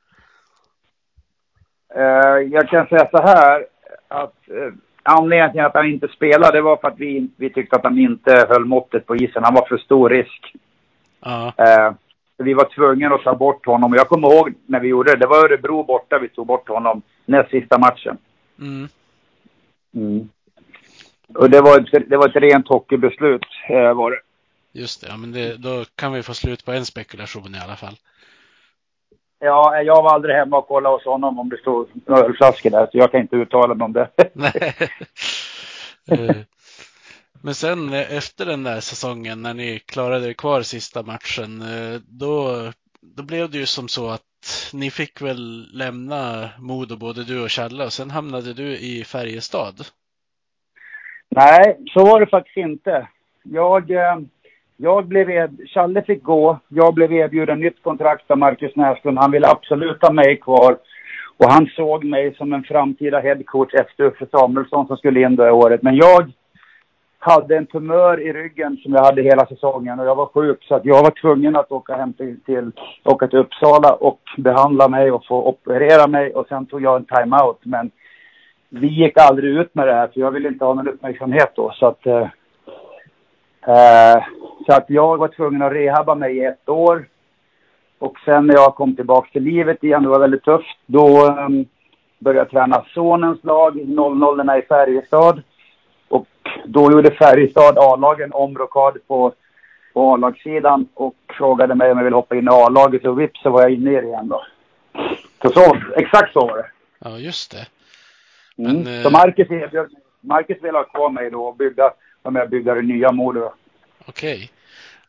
Eh, jag kan säga så här att eh, anledningen till att han inte spelade det var för att vi, vi tyckte att han inte höll måttet på isen. Han var för stor risk. Ja, Eh, vi var tvungna att ta bort honom. Jag kommer ihåg när vi gjorde det. Det var Örebro borta vi tog bort honom näst sista matchen. mm. Och det var, ett, det var ett rent hockeybeslut eh, var det. just det. Ja, men det, då kan vi få slut på en spekulation i alla fall. Ja, jag var aldrig hemma och kollade hos honom om det stod ölflaskor där. Så jag kan inte uttala mig om det. (laughs) Eh, Men sen eh, efter den där säsongen när ni klarade er kvar sista matchen, eh, då, då blev det ju som så att ni fick väl lämna Modo, både du och Challe, och sen hamnade du i Färjestad. Nej, så var det faktiskt inte. Jag, eh, jag blev Challe fick gå. Jag blev erbjuden nytt kontrakt av Marcus Näslund. Han ville absolut ha mig kvar. Och han såg mig som en framtida headcoach efter Uffe Samuelsson som skulle in det året. Men jag hade en tumör i ryggen som jag hade hela säsongen och jag var sjuk så att jag var tvungen att åka hem till, till, åka till Uppsala och behandla mig och få operera mig och sen tog jag en timeout. Men vi gick aldrig ut med det här för jag ville inte ha någon uppmärksamhet då så att eh, eh, så att jag var tvungen att rehabba mig i ett år. Och sen när jag kom tillbaka till livet igen, det var väldigt tufft, då um, började jag träna sonens lag, 00 i Färjestad. Och då gjorde Färjestad A-lagen omrockad på, på A-lagssidan och frågade mig om jag ville hoppa in i A-laget och vips så var jag inne i det igen då. Så, så exakt så var det. Ja, just det. Mm. Eh, Så Marcus, erbjöd- Marcus ville ha kvar mig då och bygga, vara med och bygga det nya Modo. Okej.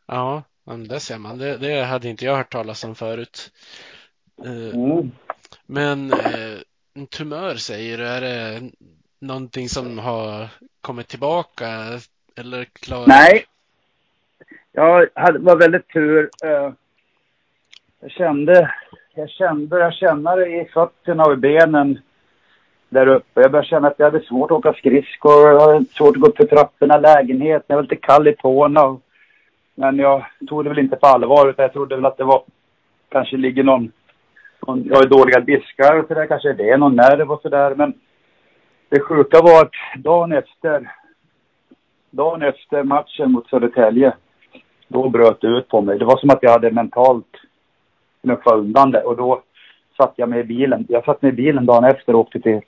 Ja, men det ser man. Det, det hade inte jag hört talas om förut. Eh, Mm. Men eh, en tumör säger du, är det någonting som har kommit tillbaka eller klarat? Nej. Jag hade, var väldigt tur. Eh, Jag kände, jag kände, började känna det i fötterna och i benen där uppe. Jag började känna att jag hade svårt att åka skridskor. Jag hade svårt att gå upp för trapporna lägenheten. Jag var lite kall i tårna. Men jag tog det väl inte på allvar utan jag trodde väl att det var, kanske ligger någon, någon jag har dåliga diskar och sådär. Kanske det är någon nerv och sådär. Men det sjuka var att dagen efter, dagen efter matchen mot Södertälje, då bröt det ut på mig. Det var som att jag hade mentalt knuffat undan det och då satt jag mig i bilen. Jag satt mig i bilen dagen efter och åkte till,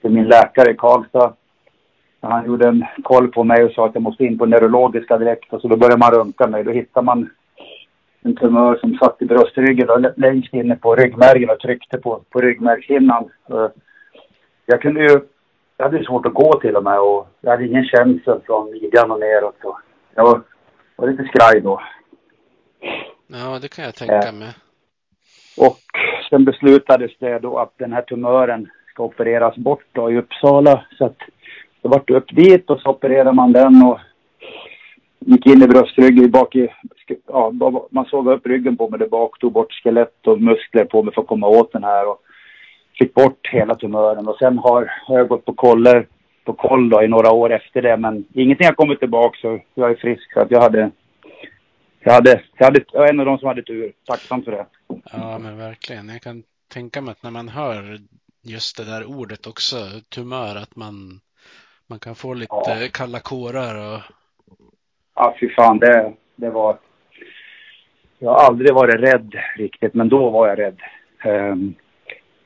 till min läkare i Karlstad. Han gjorde en koll på mig och sa att jag måste in på neurologiska direkt. Och så då började man röntga mig. Då hittade man en tumör som satt i bröstryggen och längst inne på ryggmärgen och tryckte på, på ryggmärgshinnan. Jag kunde ju, jag hade svårt att gå till och med och jag hade ingen känsel från midjan och neråt. Så jag var, var lite skraj då. Ja, det kan jag tänka mig. Och sen beslutades det då att den här tumören ska opereras bort då i Uppsala. Så att det vart upp dit och så opererade man den och gick in i bröstryggen bak i, ja, man såg upp ryggen på mig där bak, tog bort skelett och muskler på mig för att komma åt den här och fick bort hela tumören och sen har, har jag gått på koller, på koll då i några år efter det men ingenting har kommit tillbaka så jag är frisk så att jag hade jag hade, jag hade, jag var en av de som hade tur. Tacksam för det. Ja, men verkligen. Jag kan tänka mig att när man hör just det där ordet också, tumör, att man, man kan få lite ja. kalla kårar och... Ja, fy fan, det, det var... Jag har aldrig varit rädd riktigt, men då var jag rädd. Um,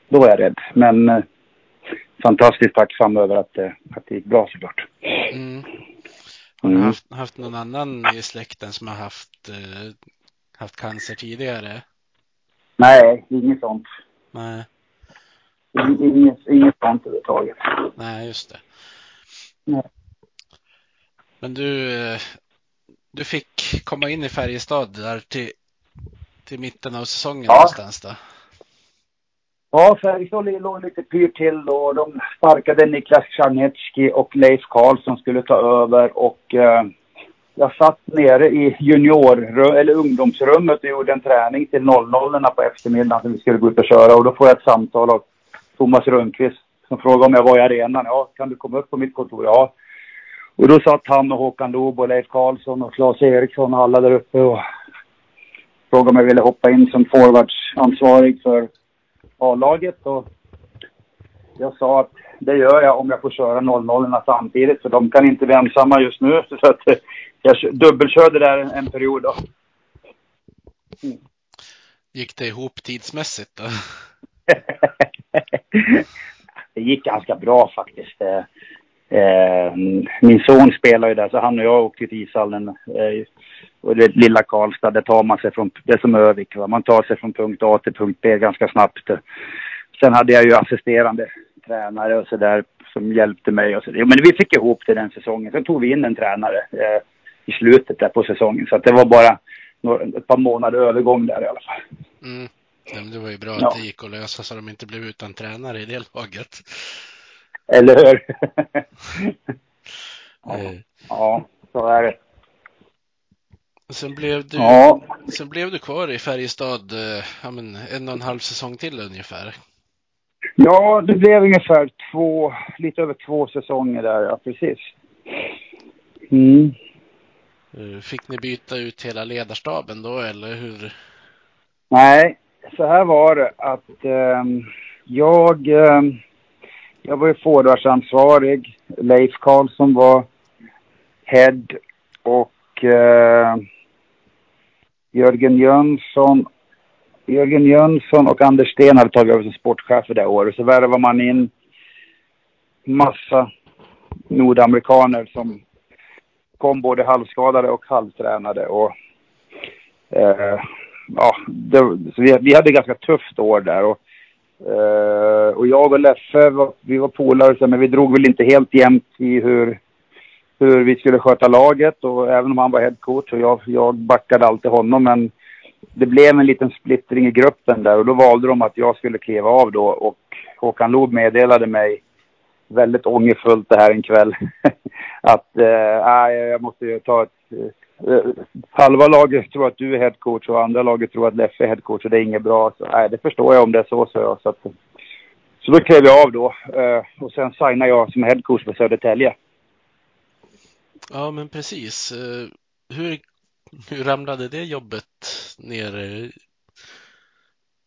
då var jag rädd. Men uh, fantastiskt tacksam över att, uh, att det gick bra såklart. Mm. Har du mm. haft, haft någon annan i släkten som har haft, uh, haft cancer tidigare? Nej, inget sånt. Nej. Inget, inget sånt överhuvudtaget. Nej, just det. Nej. Men du, du fick komma in i Färjestad där till, till mitten av säsongen ja. någonstans då? Ja, Färjestad låg lite pyrt till då. De sparkade Niklas Czarnecki och Leif Karlsson skulle ta över och eh, jag satt nere i junior eller ungdomsrummet och gjorde en träning till 00 på eftermiddagen som vi skulle gå ut och köra och då får jag ett samtal av Thomas Rönnqvist som frågade om jag var i arenan. Ja, kan du komma upp på mitt kontor? Ja. Och då satt han och Håkan Loob och Leif Karlsson och Claes Eriksson och alla där uppe och frågade om jag ville hoppa in som forwardsansvarig för A-laget. Och jag sa att det gör jag om jag får köra 00 samtidigt för de kan inte bli ensamma just nu. (laughs) Så att jag dubbelkörde där en, en period då. Mm. Gick det ihop tidsmässigt då? (laughs) (laughs) det gick ganska bra faktiskt. Eh, eh, min son spelar ju där, så han och jag åkte till ishallen. Eh, och det lilla Karlstad, där tar man sig från, det är som Övik, va? man tar sig från punkt A till punkt B ganska snabbt. Sen hade jag ju assisterande tränare och sådär som hjälpte mig och så. Men vi fick ihop det den säsongen. Sen tog vi in en tränare eh, i slutet där på säsongen. Så att det var bara några, ett par månader övergång där i alla fall. Mm. Men det var ju bra ja. att det gick att lösa så de inte blev utan tränare i det laget. Eller hur? (laughs) ja, eh. ja, så är det. Sen blev du, ja. sen blev du kvar i Färjestad eh, ja, men en och en halv säsong till ungefär. Ja, det blev ungefär två, lite över två säsonger där, ja precis. Mm. Eh, fick ni byta ut hela ledarstaben då eller hur? Nej, så här var det att eh, jag, eh, jag var ju forwardsansvarig. Leif Karlsson var head och eh, Jörgen Jönsson Jörgen Jönsson och Anders Sten hade tagit över som sportchefer det året. Så värvade man in massa nordamerikaner som kom både halvskadade och halvtränade. Och, eh, ja, det, så vi, vi hade ganska tufft år där. Och, eh, och jag och Leffe, var, vi var polare, men vi drog väl inte helt jämnt i hur, hur vi skulle sköta laget. Och även om han var headcoach och jag, jag backade alltid honom. Men det blev en liten splittring i gruppen där och då valde de att jag skulle kliva av då och Håkan Loob meddelade mig väldigt ångerfullt det här en kväll (laughs) att eh, jag måste ju ta ett halva laget tror att du är headcoach och andra laget tror att Leffe är headcoach och det är inget bra. Så, nej, det förstår jag om det är så, så jag. Så, att, så då klev jag av då äh, och sen signade jag som headcoach för Södertälje. Ja, men precis. Hur hur ramlade det jobbet ner?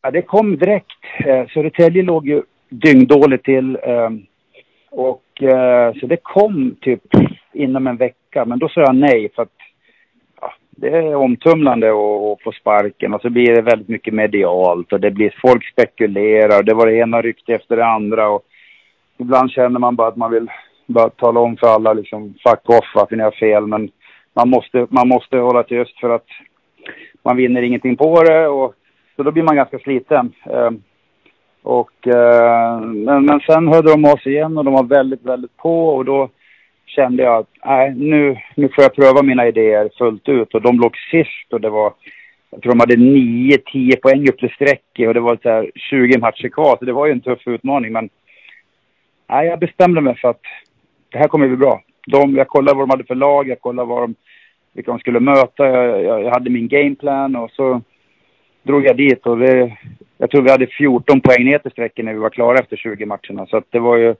Ja, det kom direkt. Eh, Södertälje låg ju dyngdåligt till. Ehm, och eh, så det kom typ inom en vecka. Men då sa jag nej för att det är omtumlande att få sparken och så blir det väldigt mycket medialt och det blir folk spekulerar. Det var det ena ryktet efter det andra. Och, ibland känner man bara att man vill bara tala om för alla liksom fuck off att ni har fel. Men man måste, man måste hålla tyst för att man vinner ingenting på det. Och, så då blir man ganska sliten. Ehm, och, eh, men, men sen hörde de oss igen och de var väldigt, väldigt på. Och då kände jag att nej, nu, nu får jag pröva mina idéer fullt ut. Och de låg sist och det var, jag tror de hade 9-10 poäng upp till strecket och det var så här 20 matcher kvar. Så det var ju en tuff utmaning. Men nej, jag bestämde mig för att det här kommer bli bra. De, jag kollade vad de hade för lag, jag kollade vad de, vilka de skulle möta. Jag, jag, jag hade min gameplan och så drog jag dit och det, jag tror vi hade 14 poäng ner till strecket när vi var klara efter 20 matcherna. Så att det var ju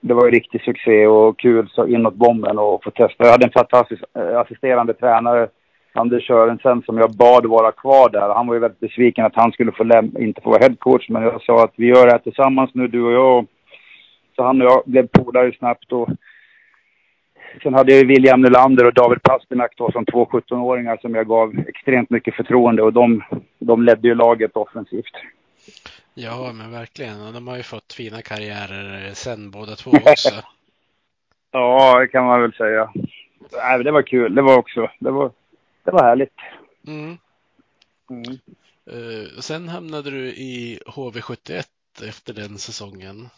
det var ju riktig succé och kul så inåt bomben och få testa. Jag hade en fantastisk eh, assisterande tränare, Anders Sörensen, som jag bad vara kvar där. Han var ju väldigt besviken att han skulle få läm- inte få vara headcoach, men jag sa att vi gör det här tillsammans nu, du och jag. Så han och jag blev polare snabbt och sen hade jag William Nylander och David Pasternak då som två 17-åringar som jag gav extremt mycket förtroende och de, de ledde ju laget offensivt. Ja, men verkligen. De har ju fått fina karriärer sen båda två (laughs) också. ja, det kan man väl säga. Nej, det var kul. Det var också, det var, det var härligt. Mm. Mm. Uh, sen hamnade du i HV71 efter den säsongen.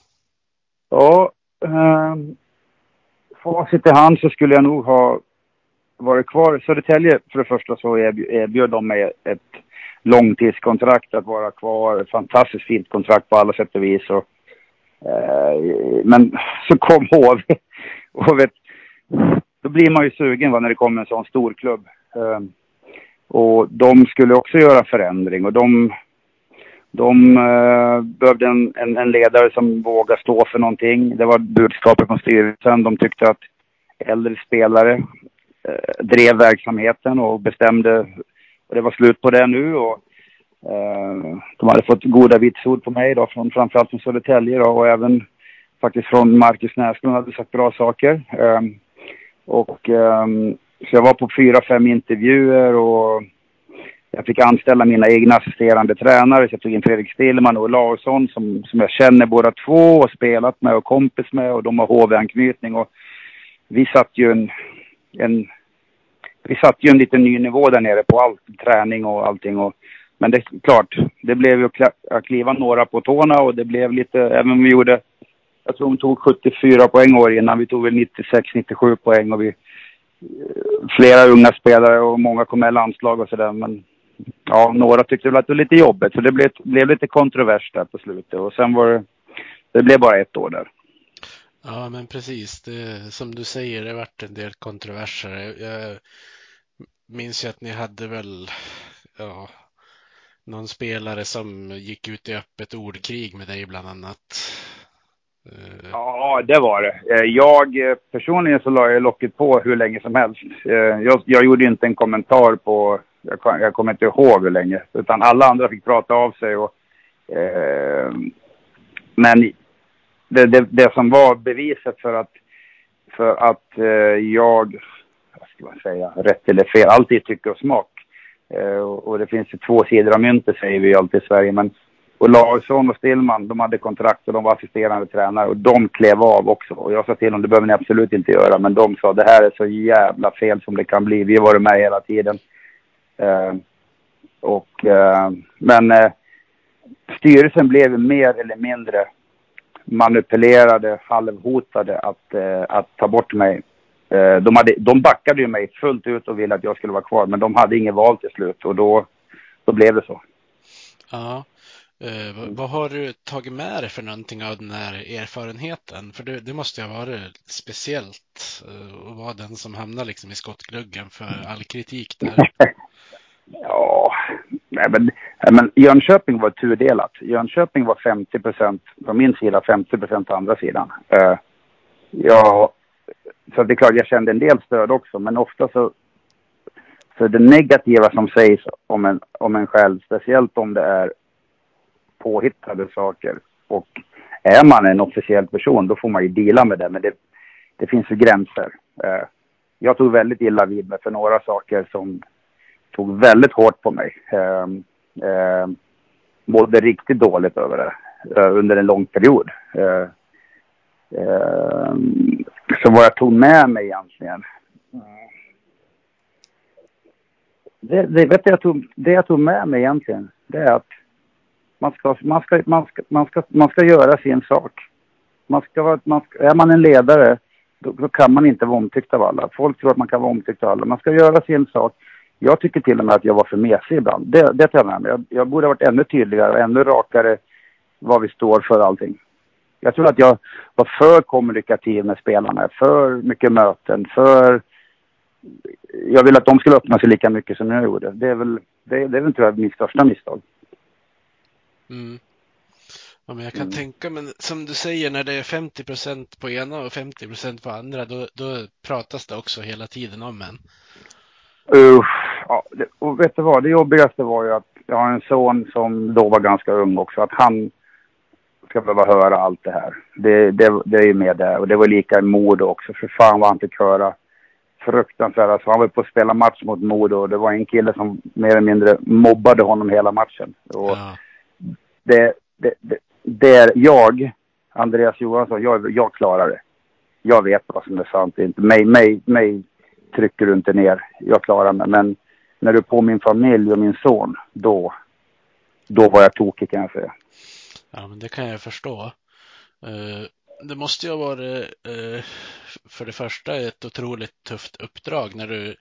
Ja, eh, facit i hand så skulle jag nog ha varit kvar. Södertälje för det första så erbjöd de mig ett långtidskontrakt att vara kvar. Fantastiskt fint kontrakt på alla sätt och vis. Och, eh, men (laughs) så kom HV. och vet, då blir man ju sugen va, när det kommer en sån stor klubb. Eh, och de skulle också göra förändring och de, de eh, behövde en, en, en, ledare som vågar stå för någonting. Det var budskapet från styrelsen. De tyckte att äldre spelare eh, drev verksamheten och bestämde och det var slut på det nu och eh, de hade fått goda vitsord på mig då, från, framförallt från Södertälje då, och även faktiskt från Marcus Näslund hade sagt bra saker. Eh, och eh, så jag var på fyra, fem intervjuer och jag fick anställa mina egna assisterande tränare. Så jag tog in Fredrik Stillman och Larsson som, som jag känner båda två och spelat med och kompis med och de har HV-anknytning. Och vi satt ju en, en vi satte ju en liten ny nivå där nere på allt, träning och allting. Och, men det är klart, det blev ju att kliva några på tårna och det blev lite, även om vi gjorde, jag tror de tog 74 poäng år innan, vi tog väl 96-97 poäng och vi, eh, flera unga spelare och många kom med i landslag och sådär. Men ja, några tyckte väl att det var lite jobbigt så det blev, blev lite kontrovers där på slutet och sen var det, det blev bara ett år där. Ja, men precis. Det, som du säger, det har varit en del kontroverser. Jag minns ju att ni hade väl ja, någon spelare som gick ut i öppet ordkrig med dig bland annat. Eh, ja, det var det. Eh, jag eh, personligen så la jag locket på hur länge som helst. Jag, jag gjorde inte en kommentar på, jag, jag kommer inte ihåg hur länge, utan alla andra fick prata av sig. Och, eh, men det, det, det, som var beviset för att, för att eh, jag, vad ska man säga, rätt eller fel, alltid tycke och smak. Eh, och, och, det finns ju två sidor av myntet säger vi alltid i Sverige. Men, och Larsson och Stillman, de hade kontrakt och de var assisterande tränare och de klev av också. Och jag sa till dem, det behöver ni absolut inte göra. Men de sa, det här är så jävla fel som det kan bli. Vi har varit med hela tiden. Eh, och, eh, men eh, styrelsen blev mer eller mindre manipulerade, halvhotade att, eh, att ta bort mig. Eh, de, hade, de backade ju mig fullt ut och ville att jag skulle vara kvar, men de hade inget val till slut och då, då blev det så. Ja. Eh, vad, vad har du tagit med dig för någonting av den här erfarenheten? För det, det måste ju ha varit speciellt eh, att vara den som hamnar liksom i skottgluggen för all kritik där. (laughs) ja, nej men, men Jönköping var tudelat. Jönköping var 50 procent på min sida, 50 procent på andra sidan. Uh, ja, så det är klart jag kände en del stöd också, men ofta så så det negativa som sägs om en, om en själv, speciellt om det är påhittade saker och är man en officiell person då får man ju dela med det, men det, det finns ju gränser. Uh, jag tog väldigt illa vid mig för några saker som tog väldigt hårt på mig. Eh, eh, mådde riktigt dåligt över det eh, under en lång period. Eh, Eh, så vad jag tog med mig egentligen. Mm. Det, det, vet jag tog, det jag tog med mig egentligen, det är att man ska, man ska, man ska, man ska, man ska göra sin sak. Man ska vara, man ska, är man en ledare, då, då, kan man inte vara omtyckt av alla. Folk tror att man kan vara omtyckt av alla. Man ska göra sin sak. Jag tycker till och med att jag var för mesig ibland. Det, det tar jag med mig. Jag, jag borde ha varit ännu tydligare och ännu rakare vad vi står för allting. Jag tror att jag var för kommunikativ med spelarna, för mycket möten, för... Jag vill att de skulle öppna sig lika mycket som jag gjorde. Det är väl, det, det är väl tror jag mitt största misstag. Mm. Ja, men jag kan mm. tänka, men som du säger, när det är 50 procent på ena och 50 procent på andra, då, då pratas det också hela tiden om en. Usch, ja, och vet du vad, det jobbigaste var ju att jag har en son som då var ganska ung också, att han ska behöva höra allt det här. Det, det, det är ju med det. Och det var lika i Modo också. För fan vad han fick höra fruktansvärda. Alltså, han var på att spela match mot Modo och det var en kille som mer eller mindre mobbade honom hela matchen. Och ja. det, det, det, det jag, Andreas Johansson, jag, jag klarar det. Jag vet vad som är sant. Inte. Mig, mig, mig trycker du inte ner. Jag klarar mig. Men när du på min familj och min son, då, då var jag tokig kan jag säga. Ja, men det kan jag förstå. Eh, det måste ju ha varit eh, för det första ett otroligt tufft uppdrag när du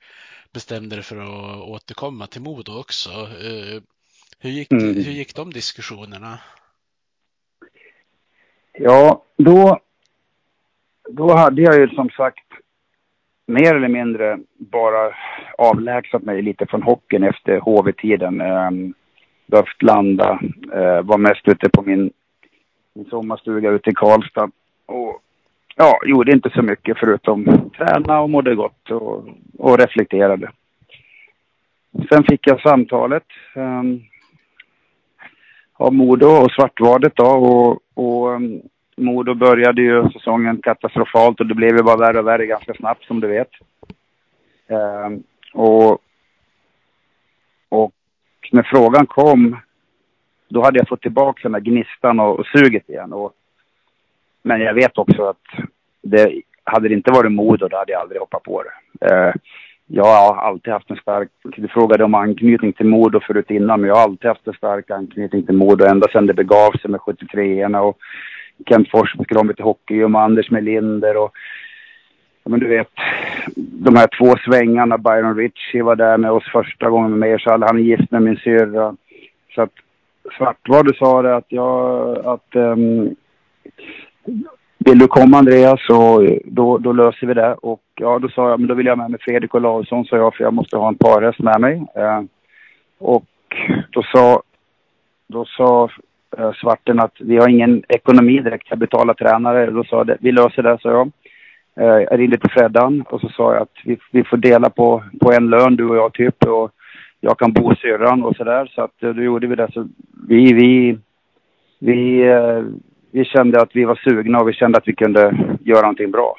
bestämde dig för att återkomma till Modo också. Eh, hur gick, mm. hur gick de diskussionerna? Ja, då, då hade jag ju som sagt mer eller mindre bara avlägsnat mig lite från hockeyn efter HV-tiden. Um, ehm, behövt landa. Eh, var mest ute på min, min sommarstuga ute i Karlstad. Och ja, gjorde inte så mycket förutom träna och mådde gott och, och reflekterade. Sen fick jag samtalet um, av Modo och Svartvadet då och, och um, Modo började ju säsongen katastrofalt och det blev ju bara värre och värre ganska snabbt som du vet. Um, och, och när frågan kom, då hade jag fått tillbaka den där gnistan och, och suget igen. Och, men jag vet också att det, hade det inte varit Modo, då hade jag aldrig hoppat på det. Eh, jag har alltid haft en stark, du frågade om anknytning till Modo förut innan, men jag har alltid haft en stark anknytning till Modo ända sedan det begav sig med 73 och Kent Forsberg skulle ha till hockey och Anders Melinder och Ja, men du vet, de här två svängarna, Byron Ritchie var där med oss första gången med mig, så han är gift med min syrra. Så att Svartvad sa det att jag, att um, vill du komma Andreas så då, då löser vi det. Och ja, då sa jag, men då vill jag med mig Fredrik Olausson, sa jag, för jag måste ha en parhäst med mig. Uh, och då sa, då sa Eh, svarten att vi har ingen ekonomi direkt, jag betalar tränare. Då sa det, vi löser det, sa jag. Eh, jag ringde till Freddan och så sa jag att vi, vi får dela på, på en lön du och jag typ och jag kan bo hos syrran och sådär så att eh, då gjorde vi det. Så vi, vi, vi, vi kände att vi var sugna och vi kände att vi kunde göra någonting bra.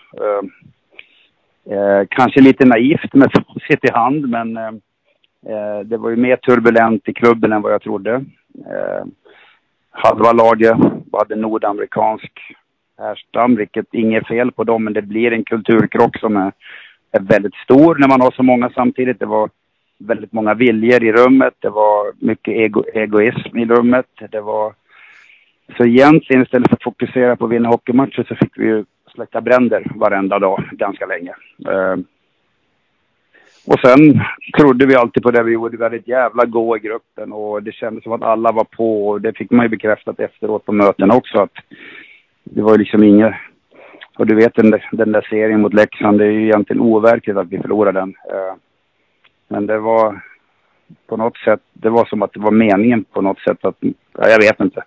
Eh, kanske lite naivt med (laughs) facit i hand men eh, det var ju mer turbulent i klubben än vad jag trodde. Eh, halva laget hade nordamerikansk härstam, vilket inget fel på dem, men det blir en kulturkrock som är, är väldigt stor när man har så många samtidigt. Det var väldigt många viljor i rummet, det var mycket ego, egoism i rummet, det var... Så egentligen istället för att fokusera på att vinna hockeymatcher så fick vi ju släcka bränder varenda dag ganska länge. Uh, och sen trodde vi alltid på det vi gjorde. Vi hade ett jävla gå i gruppen och det kändes som att alla var på. Och det fick man ju bekräftat efteråt på mötena också att det var ju liksom inget... Och du vet den där, den där serien mot Leksand, det är ju egentligen overkligt att vi förlorade den. Eh, men det var på något sätt, det var som att det var meningen på något sätt att, ja, jag vet inte.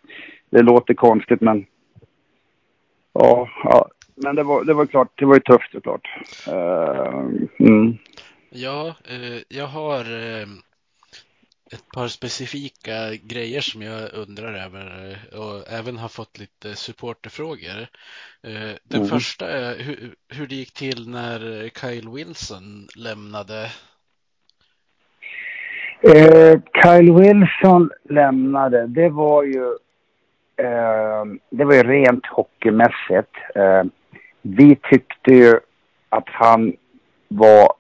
Det låter konstigt men, ja, ja. men det var, det var klart, det var ju tufft såklart. Uh, mm. Ja, eh, jag har eh, ett par specifika grejer som jag undrar över eh, och även har fått lite supporterfrågor. Eh, den mm. första är hur, hur det gick till när Kyle Wilson lämnade. Eh, Kyle Wilson lämnade, det var ju eh, det var ju rent hockeymässigt. Eh, vi tyckte ju att han var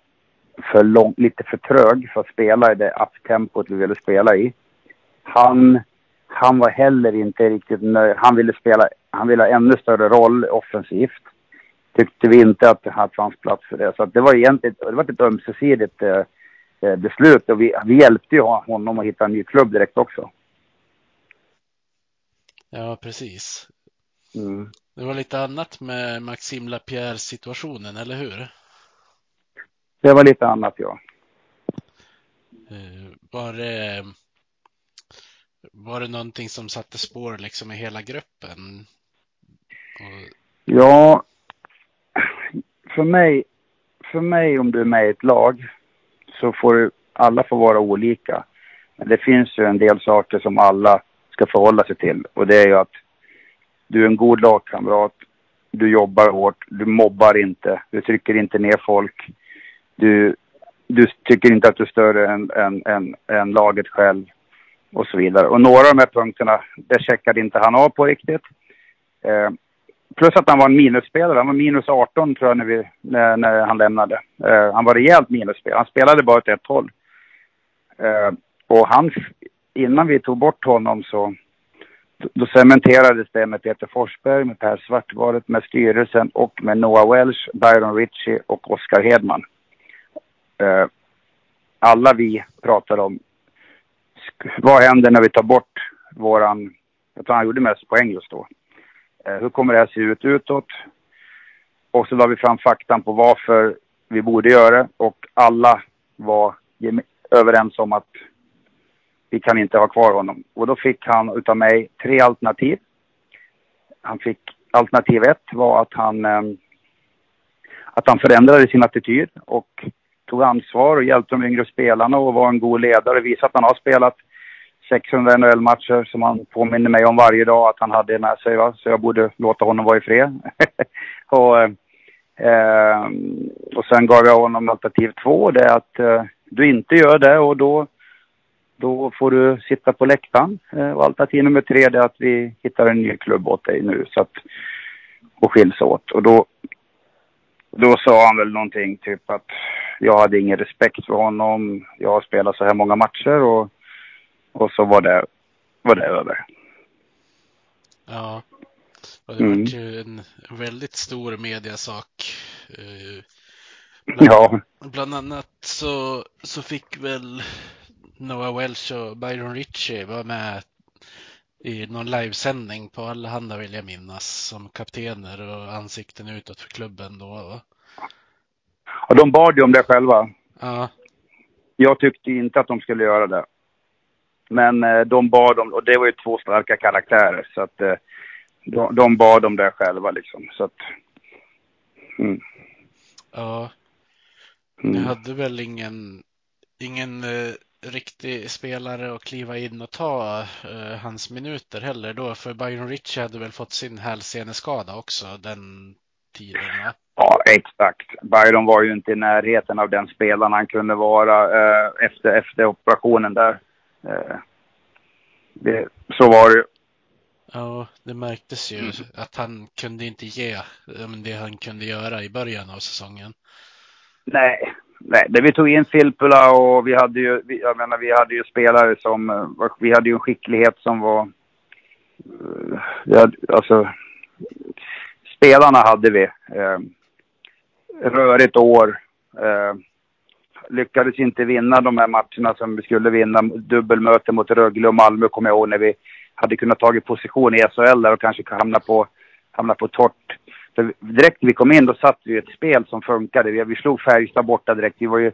för lång, lite för trög för att spela i det up-tempot vi ville spela i. Han, han var heller inte riktigt nöjd. Han ville spela, han ville ha ännu större roll offensivt. Tyckte vi inte att det fanns plats för det. Så det var egentligen det var ett ömsesidigt eh, eh, beslut och vi, vi hjälpte ju honom att hitta en ny klubb direkt också. Ja, precis. Mm. Det var lite annat med Maxime Lapierre situationen, eller hur? Det var lite annat, ja. Eh, var det, var det någonting som satte spår liksom i hela gruppen? Och... Ja, för mig, för mig om du är med i ett lag så får du, alla får vara olika. Men det finns ju en del saker som alla ska förhålla sig till och det är ju att du är en god lagkamrat, du jobbar hårt, du mobbar inte, du trycker inte ner folk, du, du tycker inte att du är större än, än, än, än laget själv och så vidare. Och några av de här punkterna, det checkade inte han av på riktigt. Eh, plus att han var en minusspelare. Han var minus 18 tror jag när, vi, när, när han lämnade. Eh, han var rejält minusspelare. Han spelade bara åt ett håll. Eh, och han, innan vi tog bort honom så då cementerades det med Peter Forsberg, med Per Svartvaret, med styrelsen och med Noah Welsh, Byron Ritchie och Oskar Hedman. Eh, alla vi pratar om vad händer när vi tar bort våran, jag tror han gjorde mest poäng just då. Eh, hur kommer det här se ut utåt? Och så la vi fram faktan på varför vi borde göra det och alla var överens om att vi kan inte ha kvar honom. Och då fick han utav mig tre alternativ. Han fick alternativ ett var att han, eh, att han förändrade sin attityd och tog ansvar och hjälpte de yngre spelarna och var en god ledare. Visade att han har spelat 600 NHL-matcher som han påminner mig om varje dag att han hade med sig. Va? Så jag borde låta honom vara i fred. (laughs) och, eh, och sen gav jag honom alternativ två, det är att eh, du inte gör det och då, då får du sitta på läktaren. Eh, och alternativ nummer tre det är att vi hittar en ny klubb åt dig nu så att, och skiljs åt. Och då, då sa han väl någonting typ att jag hade ingen respekt för honom. Jag har spelat så här många matcher och, och så var det, var det över. Ja, och det mm. var ju en väldigt stor mediasak. Bland, ja. bland annat så, så fick väl Noah Welch och Byron Ritchie vara med i någon livesändning på Allehanda vill jag minnas som kaptener och ansikten utåt för klubben då. Va? Och de bad ju om det själva. Ja. Jag tyckte inte att de skulle göra det. Men eh, de bad om, och det var ju två starka karaktärer, så att eh, de, de bad om det själva liksom. Så att, mm. Ja. Ni mm. hade väl ingen, ingen eh, riktig spelare att kliva in och ta eh, hans minuter heller då, för Byron Ritchie hade väl fått sin hälseneskada också den tiden? Va? Ja, exakt. Byron var ju inte i närheten av den spelaren han kunde vara eh, efter, efter operationen där. Eh, det, så var det. Ja, det märktes ju mm. att han kunde inte ge det han kunde göra i början av säsongen. Nej, nej. Det vi tog in Filppula och vi hade ju, jag menar, vi hade ju spelare som, eh, vi hade ju en skicklighet som var, eh, vi hade, alltså, spelarna hade vi. Eh, rörigt år. Eh, lyckades inte vinna de här matcherna som vi skulle vinna. Dubbelmöte mot Rögle och Malmö kommer jag ihåg när vi hade kunnat tagit position i SHL där och kanske hamna på, hamna på torrt. För direkt när vi kom in då satt vi ett spel som funkade. Vi, vi slog Färjestad borta direkt. Vi var, ju,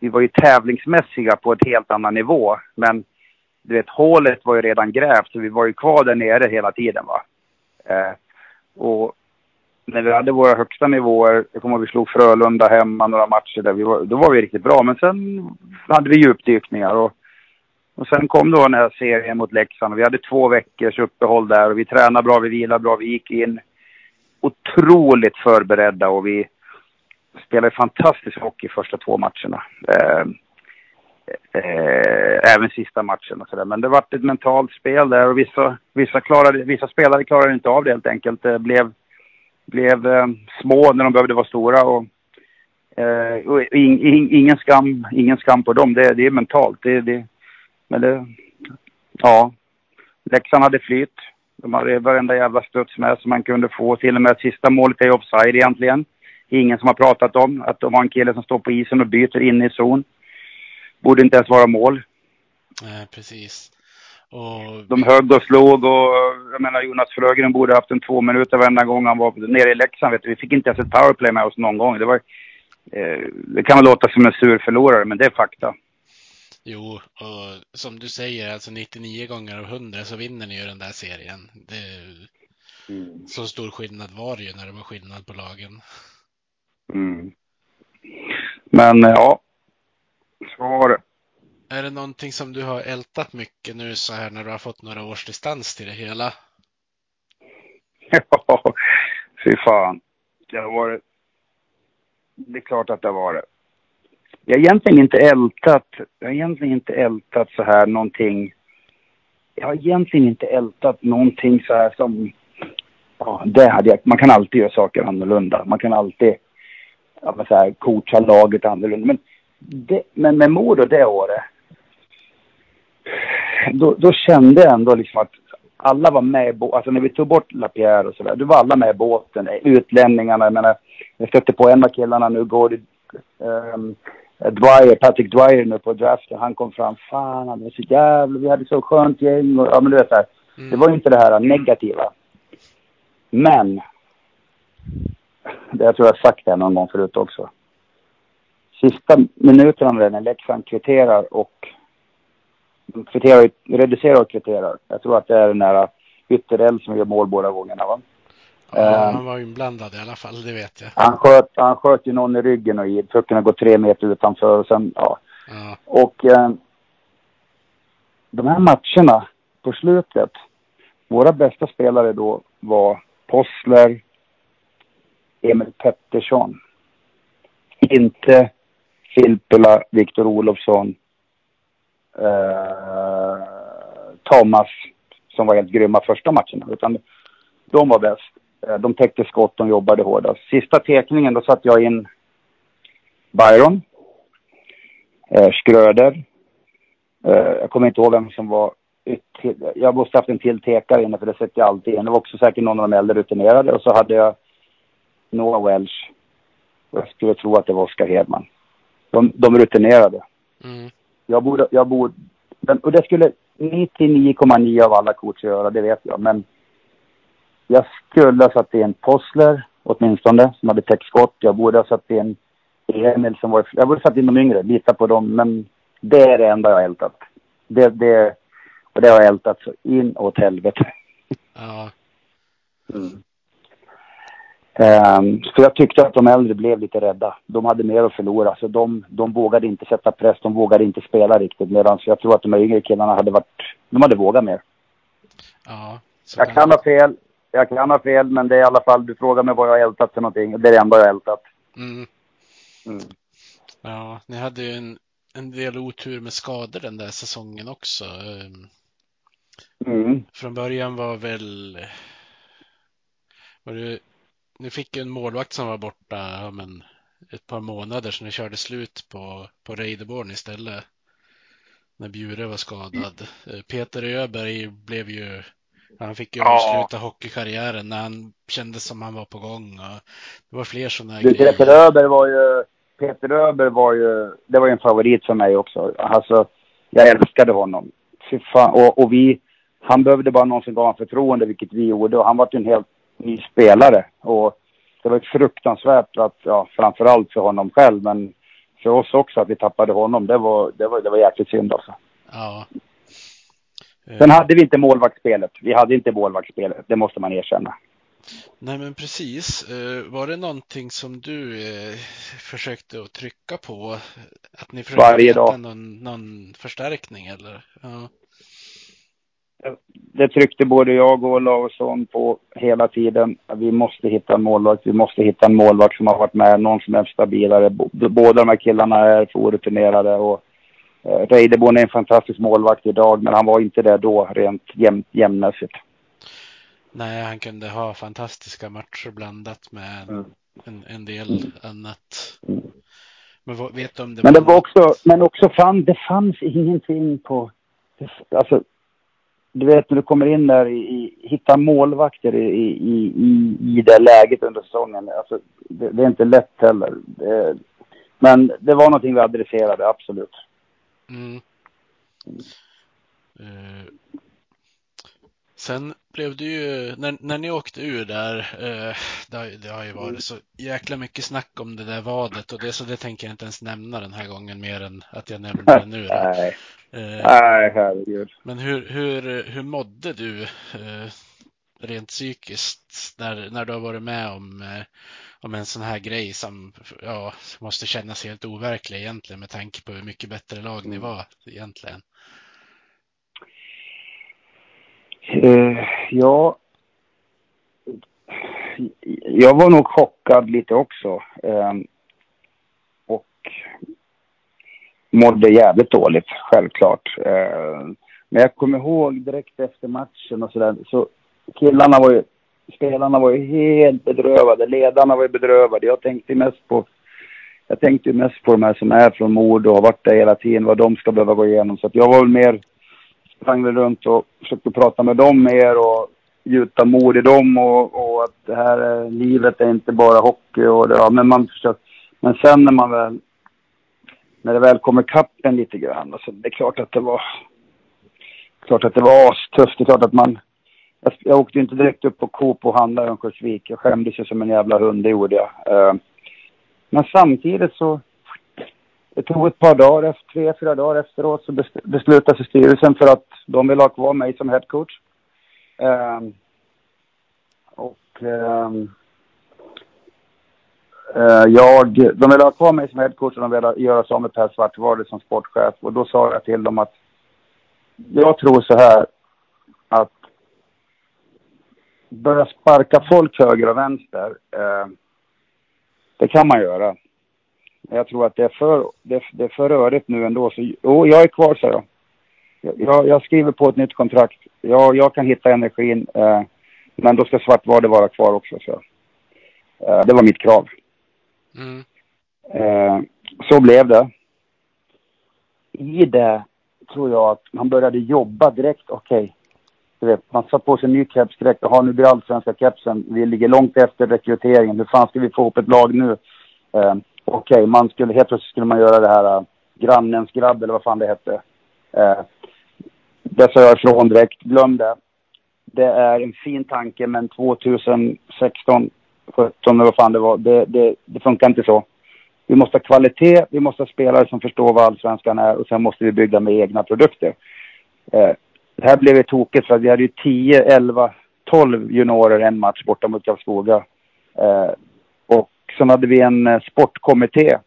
vi var ju tävlingsmässiga på ett helt annan nivå. Men du vet, hålet var ju redan grävt så vi var ju kvar där nere hela tiden va. Eh, och när vi hade våra högsta nivåer, jag kommer ihåg vi slog Frölunda hemma några matcher där, vi var, då var vi riktigt bra. Men sen hade vi djupdykningar och, och sen kom då den här serien mot Leksand vi hade två veckors uppehåll där och vi tränade bra, vi vilade bra, vi gick in otroligt förberedda och vi spelade fantastisk hockey första två matcherna. Eh, Eh, även sista matchen och sådär. Men det var ett mentalt spel där och vissa, vissa, klarade, vissa spelare klarade inte av det helt enkelt. Det blev, blev eh, små när de behövde vara stora och, eh, och in, in, ingen, skam, ingen skam på dem. Det, det är mentalt. Det, det, men det, ja. Leksand hade flyt. De hade varenda jävla studs med som man kunde få. Till och med sista målet är offside egentligen. Ingen som har pratat om att de har en kille som står på isen och byter in i zon. Borde inte ens vara mål. Nej, precis. Och... De högg och slog och jag menar Jonas Frögren borde haft en två minuter varenda gång han var nere i Leksand. Vet du. Vi fick inte ens ett powerplay med oss någon gång. Det, var, eh, det kan väl låta som en sur förlorare, men det är fakta. Jo, och som du säger, alltså 99 gånger av 100 så vinner ni ju den där serien. Det, mm. Så stor skillnad var det ju när det var skillnad på lagen. Mm. Men ja, så var det. Är det någonting som du har ältat mycket nu så här när du har fått några års distans till det hela? (laughs) Ja, fy fan. Det har varit... Det är klart att det har varit. Jag har egentligen inte ältat, jag har egentligen inte ältat så här någonting. Jag har egentligen inte ältat någonting så här som, ja, det hade jag, man kan alltid göra saker annorlunda. Man kan alltid, ja, så här, coacha laget annorlunda. Men, det, men med Modo det året, då, då kände jag ändå liksom att alla var med i båten. Alltså när vi tog bort Lapierre och sådär, då var alla med i båten. Utlänningarna, jag menar, jag stötte på en av killarna nu, Gordy, um, ehm, Dwyer, Patrick Dwyer nu på draften, han kom fram. Fan, han är så jävla... Vi hade så skönt gäng och ja, men du vet här. Mm. Det var ju inte det här negativa. Men. Det jag tror jag sagt det någon gång förut också. Sista minuterna när Leksand kvitterar och kvitterar, reducerar och kvitterar. Jag tror att det är den där Ytterell som gör mål båda gångerna va? Ja, han var inblandad i alla fall, det vet jag. Han sköt, han sköt ju någon i ryggen och pucken har gått tre meter utanför och sen, ja. ja. Och eh, de här matcherna på slutet, våra bästa spelare då var Possler, Emil Pettersson. Inte Filppula, Viktor Olofsson, eh, Thomas som var helt grymma första matcherna. Utan de var bäst. Eh, de täckte skott, de jobbade hårdast. Sista tekningen, då satte jag in Byron, eh, Skröder. Eh, jag kommer inte ihåg vem som var jag måste haft en till tekare inne för det sätter jag alltid in. Det var också säkert någon av de äldre rutinerade och så hade jag Noah Welsh. Och jag skulle tro att det var Oskar Hedman. De, de rutinerade. Mm. Jag borde, jag borde, och det skulle 99,9 av alla coacher göra, det vet jag. Men jag skulle ha satt in Possler åtminstone, som hade täckskott. Jag borde ha satt in Emil som var... Jag borde ha satt in de yngre, lita på dem. Men det är det enda jag har ältat. Det, det, och det har jag ältat så in åt helvete. Ja. Mm. Um, så jag tyckte att de äldre blev lite rädda. De hade mer att förlora, så de, de vågade inte sätta press, de vågade inte spela riktigt. Medan jag tror att de yngre killarna hade varit, de hade vågat mer. Ja. Jag kan ha fel, jag kan ha fel, men det är i alla fall, du frågar mig vad jag har ältat för någonting. Det är det enda jag har ältat. Mm. Mm. Ja, ni hade ju en, en del otur med skador den där säsongen också. Ehm, mm. Från början var väl, var det, ni fick ju en målvakt som var borta, ja, men ett par månader så ni körde slut på, på Reideborn istället. När Bjure var skadad. Mm. Peter Öberg blev ju han fick ju ja. avsluta hockeykarriären när han kände som han var på gång. Och det var fler sådana grejer. Peter Öberg var ju, Peter Öberg var ju, det var ju en favorit för mig också. Alltså, jag älskade honom. Fy. Och, och vi, han behövde bara någon som gav honom förtroende, vilket vi gjorde. Och han var ju en helt ny spelare. Och det var fruktansvärt att, ja, framförallt för honom själv, men för oss också att vi tappade honom. Det var, det var, det var jäkligt synd alltså. Ja. Sen hade vi inte målvaktsspelet. Vi hade inte målvaktsspelet, det måste man erkänna. Nej men precis. Eh, var det någonting som du eh, försökte att trycka på? Att ni försökte Varje dag. Någon, någon förstärkning eller? Ja. Det tryckte både jag och Olausson på hela tiden. Vi måste hitta en målvakt. Vi måste hitta en målvakt som har varit med, någon som är stabilare. Båda de här killarna är orutinerade och Eh, Reideborn är en fantastisk målvakt idag, men han var inte det då rent jäm, jämnmässigt. Nej, han kunde ha fantastiska matcher blandat med Mm. en, en del annat. Mm. Men vad, vet du om det Men det var också, men också fan, det fanns ingenting på, alltså, du vet när du kommer in där i, i hitta målvakter i, i, i, i det läget under säsongen. Alltså, det, det är inte lätt heller. Det, men det var någonting vi adresserade, absolut. Mm. Eh, sen blev det ju, när, när ni åkte ur där, eh, det, har, det har ju varit så jäkla mycket snack om det där vadet och det, så det tänker jag inte ens nämna den här gången mer än att jag nämner det nu. Då. (laughs) Nej, Eh, nej herregud. men hur, hur, hur mådde du rent psykiskt när, när du har varit med om, om en sån här grej som ja, måste kännas helt overklig egentligen med tanke på hur mycket bättre lag ni var egentligen? Eh, ja. Jag var nog chockad lite också. Eh, och mådde jävligt dåligt, självklart. Eh, men jag kommer ihåg direkt efter matchen och sådär, så killarna var ju, spelarna var ju helt bedrövade, ledarna var ju bedrövade. Jag tänkte mest på, jag tänkte ju mest på de här som är från Modo och har varit där hela tiden, vad de ska behöva gå igenom. Så att jag var väl mer sprang väl runt och försökte prata med dem mer och gjuta mod i dem och, och att det här är, livet är inte bara hockey och det, ja, men man försöker, men sen när man väl, när det väl kommer kappen lite grann, alltså, det är klart att det var, klart att det var astufft, det är klart att man, jag, jag åkte inte direkt upp på Coop och handlade i Örnsköldsvik, jag skämdes ju som en jävla hund, det gjorde jag. Eh, men samtidigt så, det tog ett par dagar, efter, tre, fyra dagar efteråt så beslutade sig styrelsen för att de vill ha kvar mig som headcoach. Um, eh, och um, uh, jag, de ville ha kvar mig som headcoach och de ville göra sig av med Per Svartvard som sportchef. Och då sa jag till dem att jag tror så här att börja sparka folk höger och vänster, uh, det kan man göra. Men jag tror att det är för, det, det är för rörigt nu ändå. Så, jo, jag är kvar, så jag. Jag, jag skriver på ett nytt kontrakt. Jag, jag kan hitta energin. Eh, men då ska Svartvarde vara kvar också, så. Eh, det var mitt krav. Mm. Eh, så blev det. I det tror jag att man började jobba direkt. Okej, du vet, man satt på sig en ny keps direkt. Jaha, nu blir allsvenska kepsen. Vi ligger långt efter rekryteringen. Hur fan ska vi få ihop ett lag nu? Eh, Okej, man skulle, helt plötsligt skulle man göra det här uh, grannens grabb eller vad fan det hette. Eh, det sa jag ifrån direkt. Glöm det. Det är en fin tanke, men 2016, 17 eller vad fan det var, det, det, det funkar inte så. Vi måste ha kvalitet, vi måste ha spelare som förstår vad allsvenskan är och sen måste vi bygga med egna produkter. Eh, det här blev ju tokigt för att vi hade ju 10, 11, 12 juniorer en match borta mot Karlskoga. Eh, och sen hade vi en eh, sportkommitté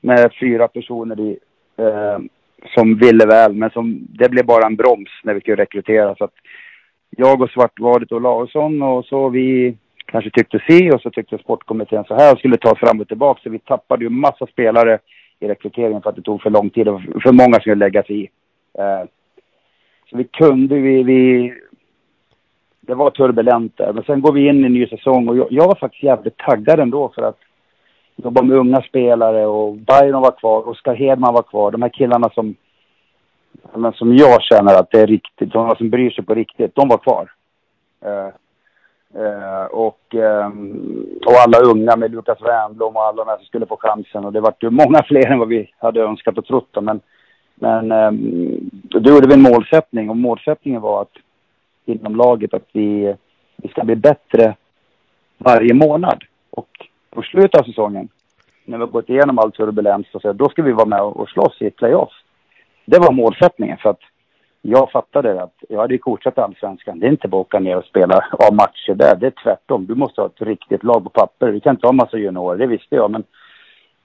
med fyra personer i eh, som ville väl, men som, det blev bara en broms när vi skulle rekrytera. Så att jag och Svartvadet och Larsson och så vi kanske tyckte si och så tyckte sportkommittén så här och skulle ta fram och tillbaka. Så vi tappade ju massa spelare i rekryteringen för att det tog för lång tid och för många skulle lägga sig i. Eh, så vi kunde, vi, vi, det var turbulent där. Men sen går vi in i en ny säsong och jag, jag var faktiskt jävligt taggad ändå för att jobba med unga spelare och Byron var kvar, Oskar Hedman var kvar. De här killarna som, men som jag känner att det är riktigt, de som bryr sig på riktigt, de var kvar. Uh, uh, och, eh, och alla unga med Lukas Wernbloom och alla de här som skulle få chansen. Och det var ju många (laughs) fler än vad vi hade önskat och trott. Då. Men, men eh, då gjorde vi en målsättning och målsättningen var att inom laget att vi, vi ska bli bättre varje månad. Och på slutet av säsongen, när vi har gått igenom all turbulens, och så, då ska vi vara med och slåss i playoff. Det var målsättningen för att jag fattade att jag hade ju coachat allsvenskan. Det är inte bara att åka ner och spela av matcher där. Det är tvärtom. Du måste ha ett riktigt lag på papper. Vi kan inte ha massa juniorer, det visste jag. Men,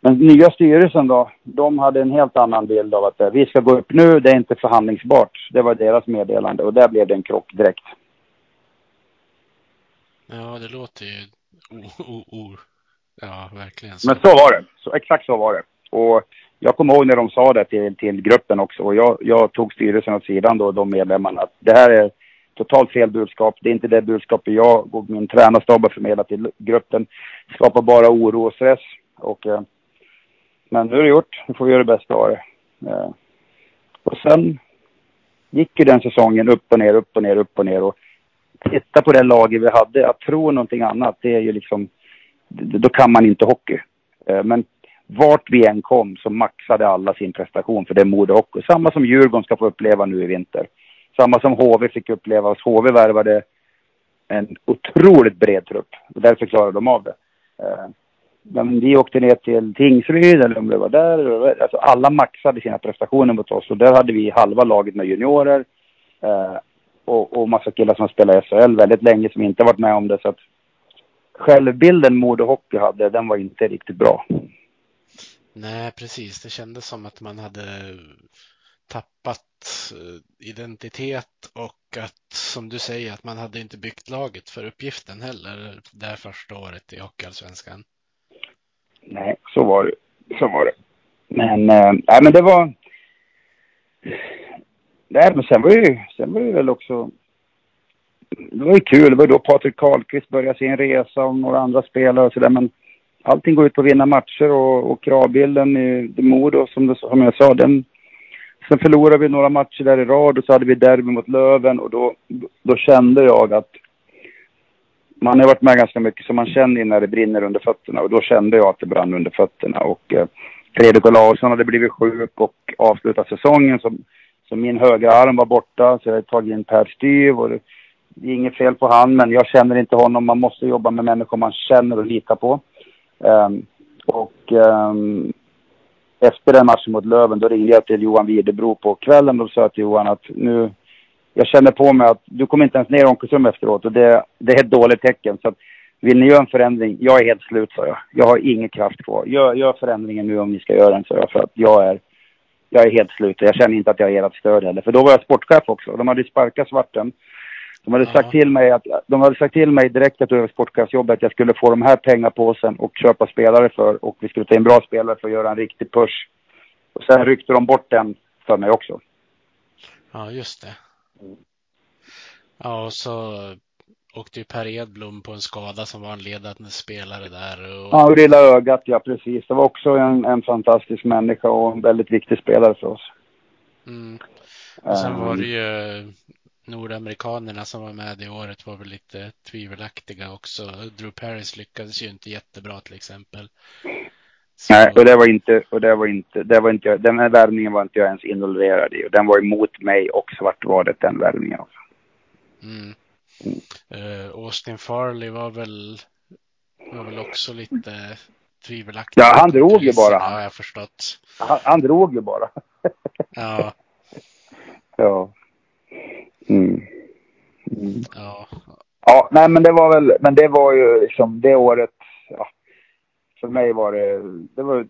men nya styrelsen då, de hade en helt annan bild av att vi ska gå upp nu, det är inte förhandlingsbart. Det var deras meddelande och där blev det en krock direkt. Ja, det låter ju o, o. Ja, verkligen så. Men så var det. Så, exakt så var det. Och jag kommer ihåg när de sa det till, till gruppen också och jag, jag tog styrelsen åt sidan då, de medlemmarna. Att det här är totalt fel budskap. Det är inte det budskapet jag och min tränarstab har förmedlat till gruppen. Skapar bara oro och stress. Och, eh, men nu är det gjort. Nu får vi göra det bästa av det. Eh, och sen gick ju den säsongen upp och ner, upp och ner, upp och ner. Och titta på det laget vi hade. Att tro någonting annat, det är ju liksom... Då kan man inte hockey. Eh, men vart vi än kom så maxade alla sin prestation för det är Modo Hockey. Samma som Djurgården ska få uppleva nu i vinter. Samma som HV fick uppleva. Alltså, HV värvade en otroligt bred trupp. Och därför klarade de av det. Eh, men vi åkte ner till Tingsryd eller om det var där. Alltså alla maxade sina prestationer mot oss. Och där hade vi halva laget med juniorer. Eh, och, och massa killar som spelar i SHL väldigt länge som inte varit med om det. Så att självbilden Modo Hockey hade, den var inte riktigt bra. Nej, precis. Det kändes som att man hade tappat eh, identitet och att, som du säger, att man hade inte byggt laget för uppgiften heller det här första året i Hockeyallsvenskan. Nej, så var det. Så var det. Men, äh, nej, men det var... Nej, men sen var det ju, sen var det väl också... Det var ju kul. Det var då Patrik Karlqvist började sin resa och några andra spelare och sådär. Men allting går ut på att vinna matcher och, och kravbilden i Modo, som, som jag sa, den... Sen förlorade vi några matcher där i rad och så hade vi derby mot Löven och då, då kände jag att man har varit med ganska mycket så man känner ju när det brinner under fötterna. Och då kände jag att det brann under fötterna. Och eh, Fredrik Olausson hade blivit sjuk och avslutat säsongen. Så, så min högra arm var borta. Så jag hade tagit in Per Styv. Och det, det är inget fel på han men jag känner inte honom. Man måste jobba med människor man känner och litar på. Um, och um, efter den matchen mot Löven då ringde jag till Johan Widerbro på kvällen. Och sa till Johan att nu jag känner på mig att du kommer inte ens ner i omklädningsrummet efteråt och det, det är ett dåligt tecken. Så att, vill ni göra en förändring? Jag är helt slut, sa jag. Jag har ingen kraft kvar. Gör, gör förändringen nu om ni ska göra den, sa jag. För att jag är, jag är helt slut och jag känner inte att jag har ert stöd heller. För då var jag sportchef också. De hade sparkat svarten. De hade, sagt till mig att, de hade sagt till mig direkt att var sportchefsjobbet att jag skulle få de här pengapåsen och köpa spelare för och vi skulle ta in bra spelare för att göra en riktig push. Och sen ryckte de bort den för mig också. Ja, just det. Ja, och så åkte ju Per Edblom på en skada som var en ledande spelare där. Och... Ja, och lilla ögat, ja precis. Det var också en, en fantastisk människa och en väldigt viktig spelare för oss. Mm. Och sen var det ju nordamerikanerna som var med det året var väl lite tvivelaktiga också. Drew Paris lyckades ju inte jättebra till exempel. Så... Nej, och det var inte, och det var inte, det var inte, den här värvningen var inte jag ens involverad i. Och den var emot mig och Svartvadet, den värvningen. Mm. Uh, Austin Farley var väl, var väl också lite tvivelaktig. Ja, han drog ju bara. Har jag förstått. Han, han drog ju bara. (laughs) ja. Ja. Mm. Mm. Ja. Ja, nej men det var väl, men det var ju liksom det året, ja, för mig var det, det var,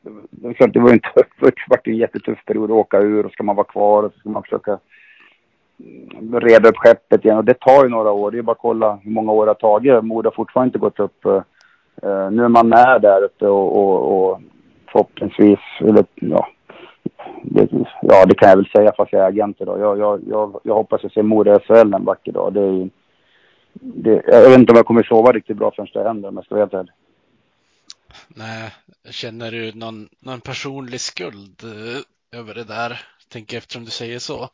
det var, det var en tuff, det var en jättetuff period att åka ur och ska man vara kvar och så ska man försöka reda upp skeppet igen och det tar ju några år. Det är bara att kolla hur många år det har tagit. Modo har fortfarande inte gått upp. Uh, nu är man med där uppe och, och, och förhoppningsvis, eller ja, det, ja, det kan jag väl säga fast jag är agent idag. Jag, jag, jag, jag hoppas att se Modo SHL en vacker dag. Det är, det, jag vet inte om jag kommer sova riktigt bra förrän det händer om jag ska vara helt ärlig. Nej, känner du någon, någon personlig skuld eh, över det där? Tänker eftersom du säger så.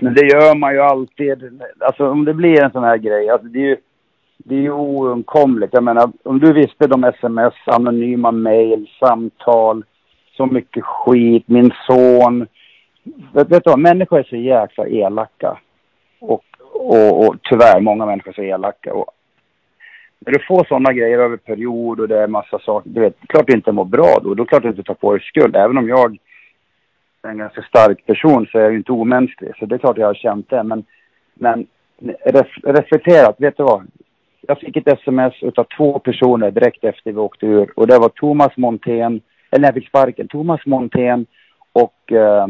Men det gör man ju alltid. Alltså om det blir en sån här grej. Alltså, det är ju det är ju oundkomligt. Jag menar, om du visste de sms, anonyma mejl, samtal, så mycket skit, min son. Vet, vet du vad, människor är så jäkla elaka. Och, och, och tyvärr, många människor är så elaka. Och när du får sådana grejer över period och det är massa saker, du vet, klart du inte mår bra då. Då är klart du inte tar på dig skuld. Även om jag är en ganska stark person så är jag ju inte omänsklig. Så det är klart jag har känt det. Men, men ref, reflekterat, vet du vad? Jag fick ett sms utav två personer direkt efter vi åkte ur. Och det var Thomas Montén, eller när jag fick sparken, Thomas Montén och, eh,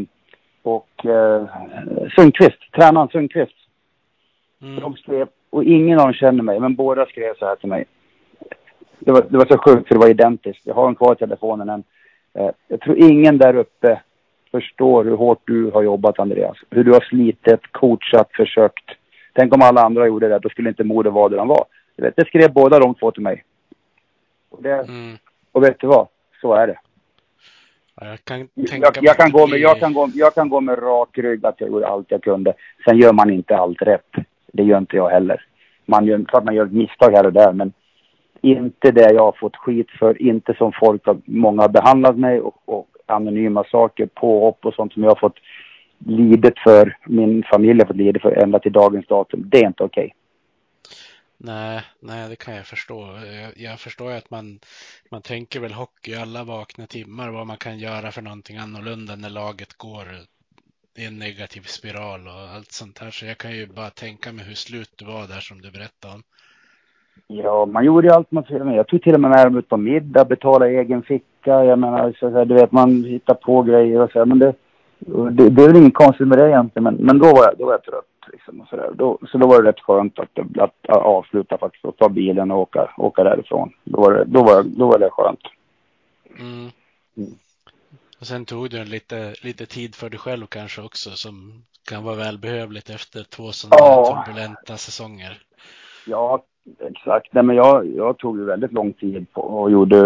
och eh, Sundqvist, tränaren Sundqvist. Mm. De skrev, och ingen av dem känner mig, men båda skrev så här till mig. Det var, det var så sjukt för det var identiskt. Jag har den kvar i telefonen än. Eh, jag tror ingen där uppe förstår hur hårt du har jobbat Andreas. Hur du har slitit, coachat, försökt. Tänk om alla andra gjorde det, då skulle inte Modo vara där de var. Du vet, det skrev båda de två till mig. Och, det, Mm. och vet du vad? Så är det. Ja, jag kan Jag, jag, gå med, jag, kan gå, jag kan gå med rak rygg att jag gjorde allt jag kunde. Sen gör man inte allt rätt. Det gör inte jag heller. Man gör, klart man gör ett misstag här och där, men inte det jag har fått skit för. Inte som folk, har, många har behandlat mig och, och anonyma saker, påhopp och sånt som jag har fått lidit för. Min familj har fått lidit för ända till dagens datum. Det är inte okej. Nej, nej, det kan jag förstå. Jag, jag förstår ju att man, man tänker väl hockey alla vakna timmar, vad man kan göra för någonting annorlunda när laget går i en negativ spiral och allt sånt här. Så jag kan ju bara tänka mig hur slut du var där som du berättade om. Ja, man gjorde ju allt man kunde. Jag tog till och med med dem ut på middag, betalade egen ficka. Jag menar, så här, du vet, man hittar på grejer och så här. Men det, det, det är väl inget konstigt med det egentligen. Men, men då, var jag, då var jag trött. Liksom, och så, där. Då, så då var det rätt skönt att, att, att avsluta faktiskt och ta bilen och åka, åka därifrån. Då var, det, då, var, då var det skönt. Mm. Mm. Och sen tog du en lite, lite tid för dig själv kanske också som kan vara välbehövligt efter två sådana Ja. turbulenta säsonger. Ja, exakt. Nej, men jag, jag tog ju väldigt lång tid på och gjorde,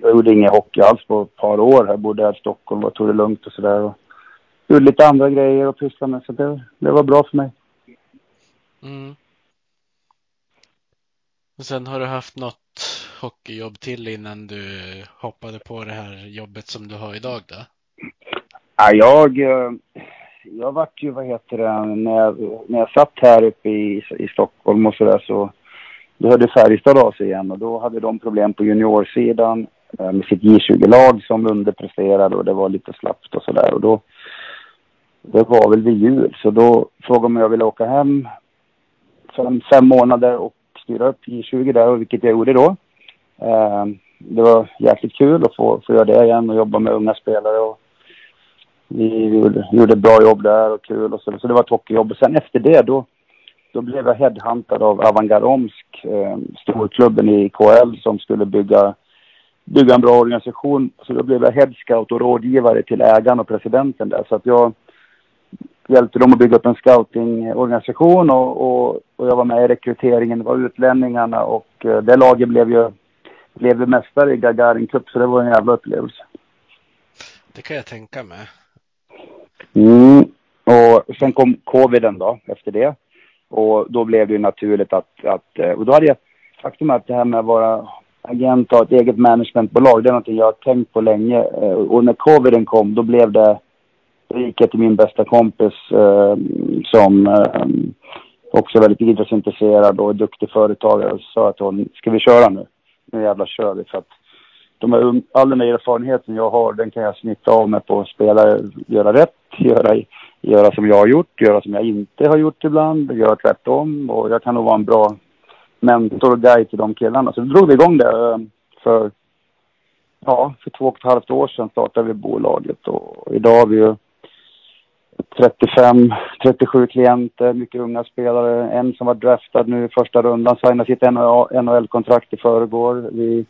jag gjorde ingen hockey alls på ett par år. Jag bodde här i Stockholm och tog det lugnt och sådär. Gjorde lite andra grejer och pysslade med. Så det, det var bra för mig. Mm. Och sen har du haft något hockeyjobb till innan du hoppade på det här jobbet som du har idag då? Ja, jag, eh, jag vart ju, vad heter det, när jag, när jag satt här uppe i, i Stockholm och sådär så då hörde Färjestad av sig igen och då hade de problem på juniorsidan eh, med sitt J20-lag som underpresterade och det var lite slappt och sådär och då det var väl vid jul så då frågade de om jag ville åka hem fem, fem månader och styra upp J20 där, och vilket jag gjorde då. Ehm, det var jäkligt kul att få, få göra det igen och jobba med unga spelare och vi gjorde, gjorde bra jobb där och kul och så. Så det var ett hockeyjobb. Och sen efter det då, då blev jag headhuntad av Avangaromsk. Eh, storklubben i KL som skulle bygga, bygga en bra organisation. Så då blev jag headscout och rådgivare till ägaren och presidenten där. Så att jag hjälpte dem att bygga upp en scoutingorganisation och, och, och jag var med i rekryteringen. Det var utlänningarna och eh, det laget blev ju, blev ju mästare i Gagarin Cup så det var en jävla upplevelse. Det kan jag tänka mig. Mm. Och sen kom coviden då, efter det. Och då blev det ju naturligt att, att eh, och då hade jag, faktum är att det här med att vara agent och ha ett eget managementbolag, det är någonting jag har tänkt på länge. Eh, Och när coviden kom, då blev det, då gick jag till min bästa kompis eh, som eh, också är väldigt idrottsintresserad och duktig företagare och sa att hon, ska vi köra nu? Nu jävlar kör vi för att de här, um, all den här erfarenheten jag har, den kan jag snitta av mig på att spela, göra rätt, göra, göra som jag har gjort, göra som jag inte har gjort ibland, göra tvärtom. Och jag kan nog vara en bra mentor och guide till de killarna. Så då drog vi igång det eh, för, ja, för två och ett halvt år sedan startade vi bolaget och idag har vi ju 35, 37 klienter, mycket unga spelare. En som var draftad nu i första rundan, signade sitt NHL-kontrakt i förrgår. Vi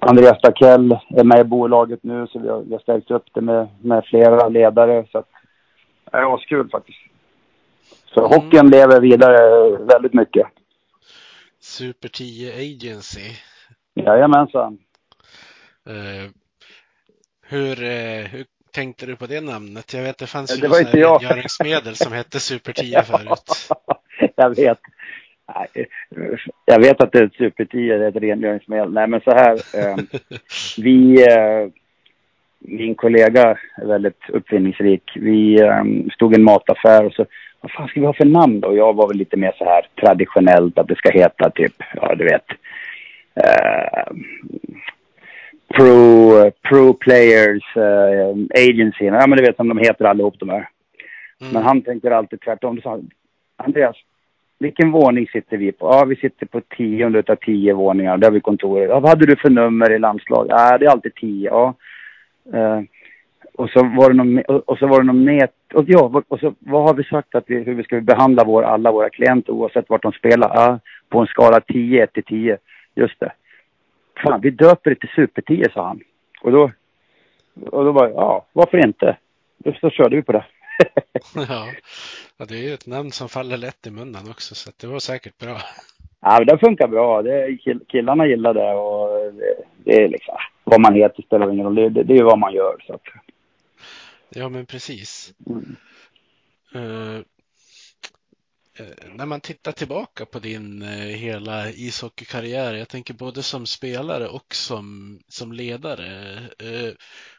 Andreas Dackell är med i bolaget nu så vi har, vi har stärkt upp det med, med flera ledare. Så att, det är askul faktiskt. Så Mm. hockeyn lever vidare väldigt mycket. Super 10 Agency. Jajamensan. Eh, hur, eh, hur tänkte du på det namnet? Jag vet det fanns ju det var inte jag. rengöringsmedel som hette Super 10 förut. (laughs) jag vet. Jag vet att det är super 10, det är ett rengöringsmedel. Nej men så här. Eh, (laughs) vi, eh, min kollega är väldigt uppfinningsrik. Vi eh, stod i en mataffär och så, vad fan ska vi ha för namn då? Jag var väl lite mer så här traditionellt att det ska heta typ, ja du vet. Pro, pro players eh, agency. Ja men du vet som de heter allihop de här. Mm. Men han tänker alltid tvärtom. Då sa han, Andreas, vilken våning sitter vi på? Ja, vi sitter på tionde utav tio våningar. Där har vi kontoret. Ja, vad hade du för nummer i landslag? Ja, det är alltid tio. Ja. Eh, och så var det någon, och så var det någon nät. Och ja, och så vad har vi sagt att vi, hur vi ska behandla vår, alla våra klienter oavsett vart de spelar? Ja, på en skala 10, 1 till 10. Just det. Fan, vi döper det till Super 10, sa han. Och då, Och då bara, ja, varför inte? Då så körde vi på det. (laughs) ja. det är ju ett namn som faller lätt i munnen också, så det var säkert bra. Ja, men det funkar bra. Det, killarna gillar det och det, det är liksom, vad man heter spelar ingen roll. Det, det, det är ju vad man gör. Så. Ja, men precis. Mm. Uh, Eh, när man tittar tillbaka på din eh, hela ishockeykarriär, jag tänker både som spelare och som, som ledare. Eh,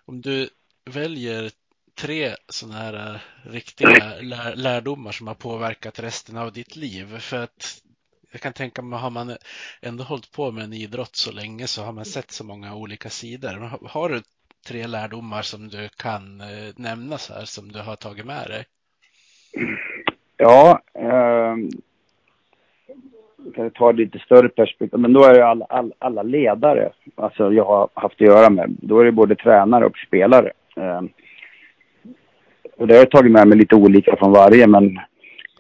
om du väljer tre sådana här riktiga lär, lärdomar som har påverkat resten av ditt liv. För att jag kan tänka mig, har man ändå hållit på med en idrott så länge så har man sett så många olika sidor. Har du tre lärdomar som du kan nämna så här som du har tagit med dig? (clears throat) Ja, eh, jag tar lite större perspektiv, men då är det alla, all, alla, ledare, alltså jag har haft att göra med, då är det både tränare och spelare. Eh, och det har jag tagit med mig lite olika från varje, men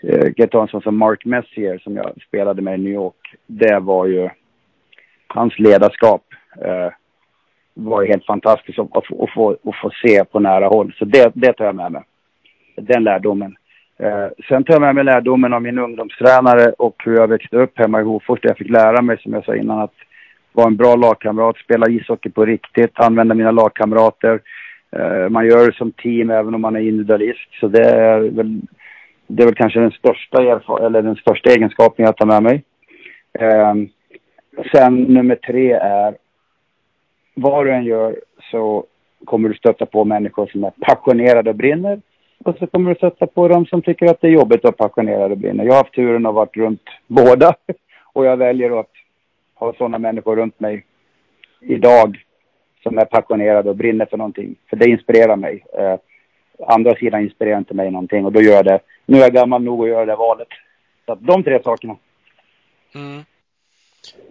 eh, jag kan ta en sån som Mark Messier som jag spelade med i New York. Det var ju, hans ledarskap eh, var helt fantastiskt att, att, att, få, att få se på nära håll. Så det, det tar jag med mig. Den lärdomen. Eh, sen tar jag med mig lärdomen av min ungdomstränare och hur jag växte upp hemma i Hofors där jag fick lära mig, som jag sa innan, att vara en bra lagkamrat, spela ishockey på riktigt, använda mina lagkamrater. Eh, man gör det som team även om man är individualist. Så det är väl, det är väl kanske den största, eller den största egenskapen jag tar med mig. Eh, sen nummer tre är vad du än gör så kommer du stöta på människor som är passionerade och brinner. Och så kommer du sätta på dem som tycker att det är jobbigt att passionerade och brinna. Jag har haft turen att varit runt båda. (laughs) Och jag väljer att ha sådana människor runt mig idag som är passionerade och brinner för någonting. För det inspirerar mig. Eh, andra sidan inspirerar inte mig någonting och då gör jag det. Nu är jag gammal nog att göra det valet. Så att de tre sakerna. Mm.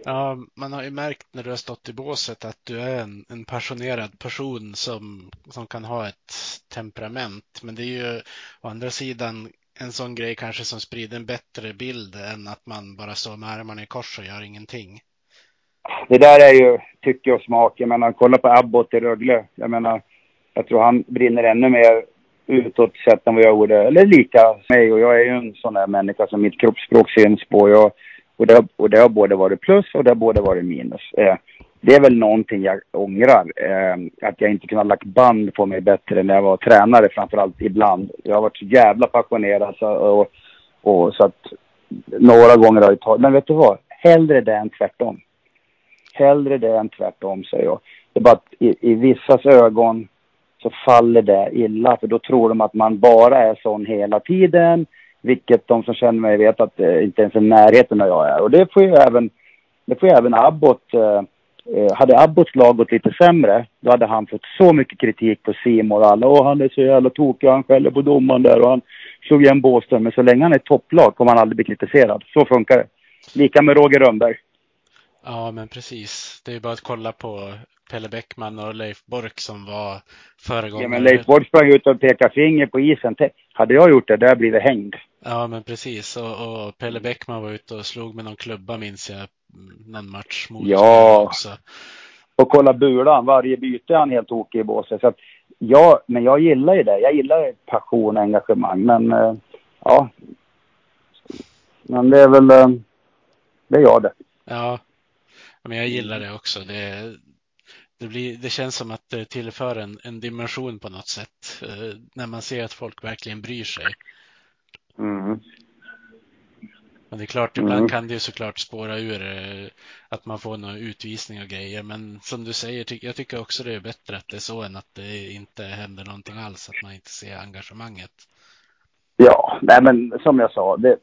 Ja, man har ju märkt när du har stått i båset att du är en, en passionerad person som, som kan ha ett temperament. Men det är ju å andra sidan en sån grej kanske som sprider en bättre bild än att man bara står med armarna i kors och gör ingenting. Det där är ju tycke och smak. Jag menar, kolla på Abbott i Rögle. Jag menar, jag tror han brinner ännu mer utåt sett än vad jag gjorde. Eller lika mig. Och jag är ju en sån där människa som mitt kroppsspråk syns på. Jag, och det, och det har både varit plus och det har både varit minus. Eh, det är väl någonting jag ångrar. Eh, att jag inte kunde ha lagt band på mig bättre när jag var tränare framförallt ibland. Jag har varit så jävla passionerad så, och, och, så att några gånger har jag tagit, men vet du vad? Hellre det än tvärtom. Hellre det än tvärtom säger jag. Det är bara att i, i vissas ögon så faller det illa för då tror de att man bara är sån hela tiden vilket de som känner mig vet att eh, inte ens är närheten där jag är. Och det får ju även, det får ju även Abbott. Eh, eh, hade Abbotts lag gått lite sämre, då hade han fått så mycket kritik på Simon och alla. Åh, han är så jävla tokig, han skäller på domaren där och han slog igen Båström. Men så länge han är topplag kommer han aldrig bli kritiserad. Så funkar det. Lika med Roger Rönnberg. Ja, men precis. Det är bara att kolla på Pelle Bäckman och Leif Bork som var föregångare. Ja, men Leif Bork sprang ut och pekade finger på isen. Hade jag gjort det, där blir det hängd. Ja, men precis. Och, och Pelle Bäckman var ute och slog med någon klubba minns jag någon match mot Ja. Också. Och kolla Bulan, varje byte är han helt tokig i båset. Så att, ja, men jag gillar ju det. Jag gillar passion och engagemang. Men uh, ja. Men det är väl, uh, det är jag det. Ja, men jag gillar det också. Det, det, blir, det känns som att det tillför en, en dimension på något sätt uh, när man ser att folk verkligen bryr sig. Mm. Men det är klart, ibland mm. kan det ju såklart spåra ur eh, att man får någon utvisning och grejer. Men som du säger, jag tycker också det är bättre att det är så än att det inte händer någonting alls, att man inte ser engagemanget. Ja, nej men som jag sa, det,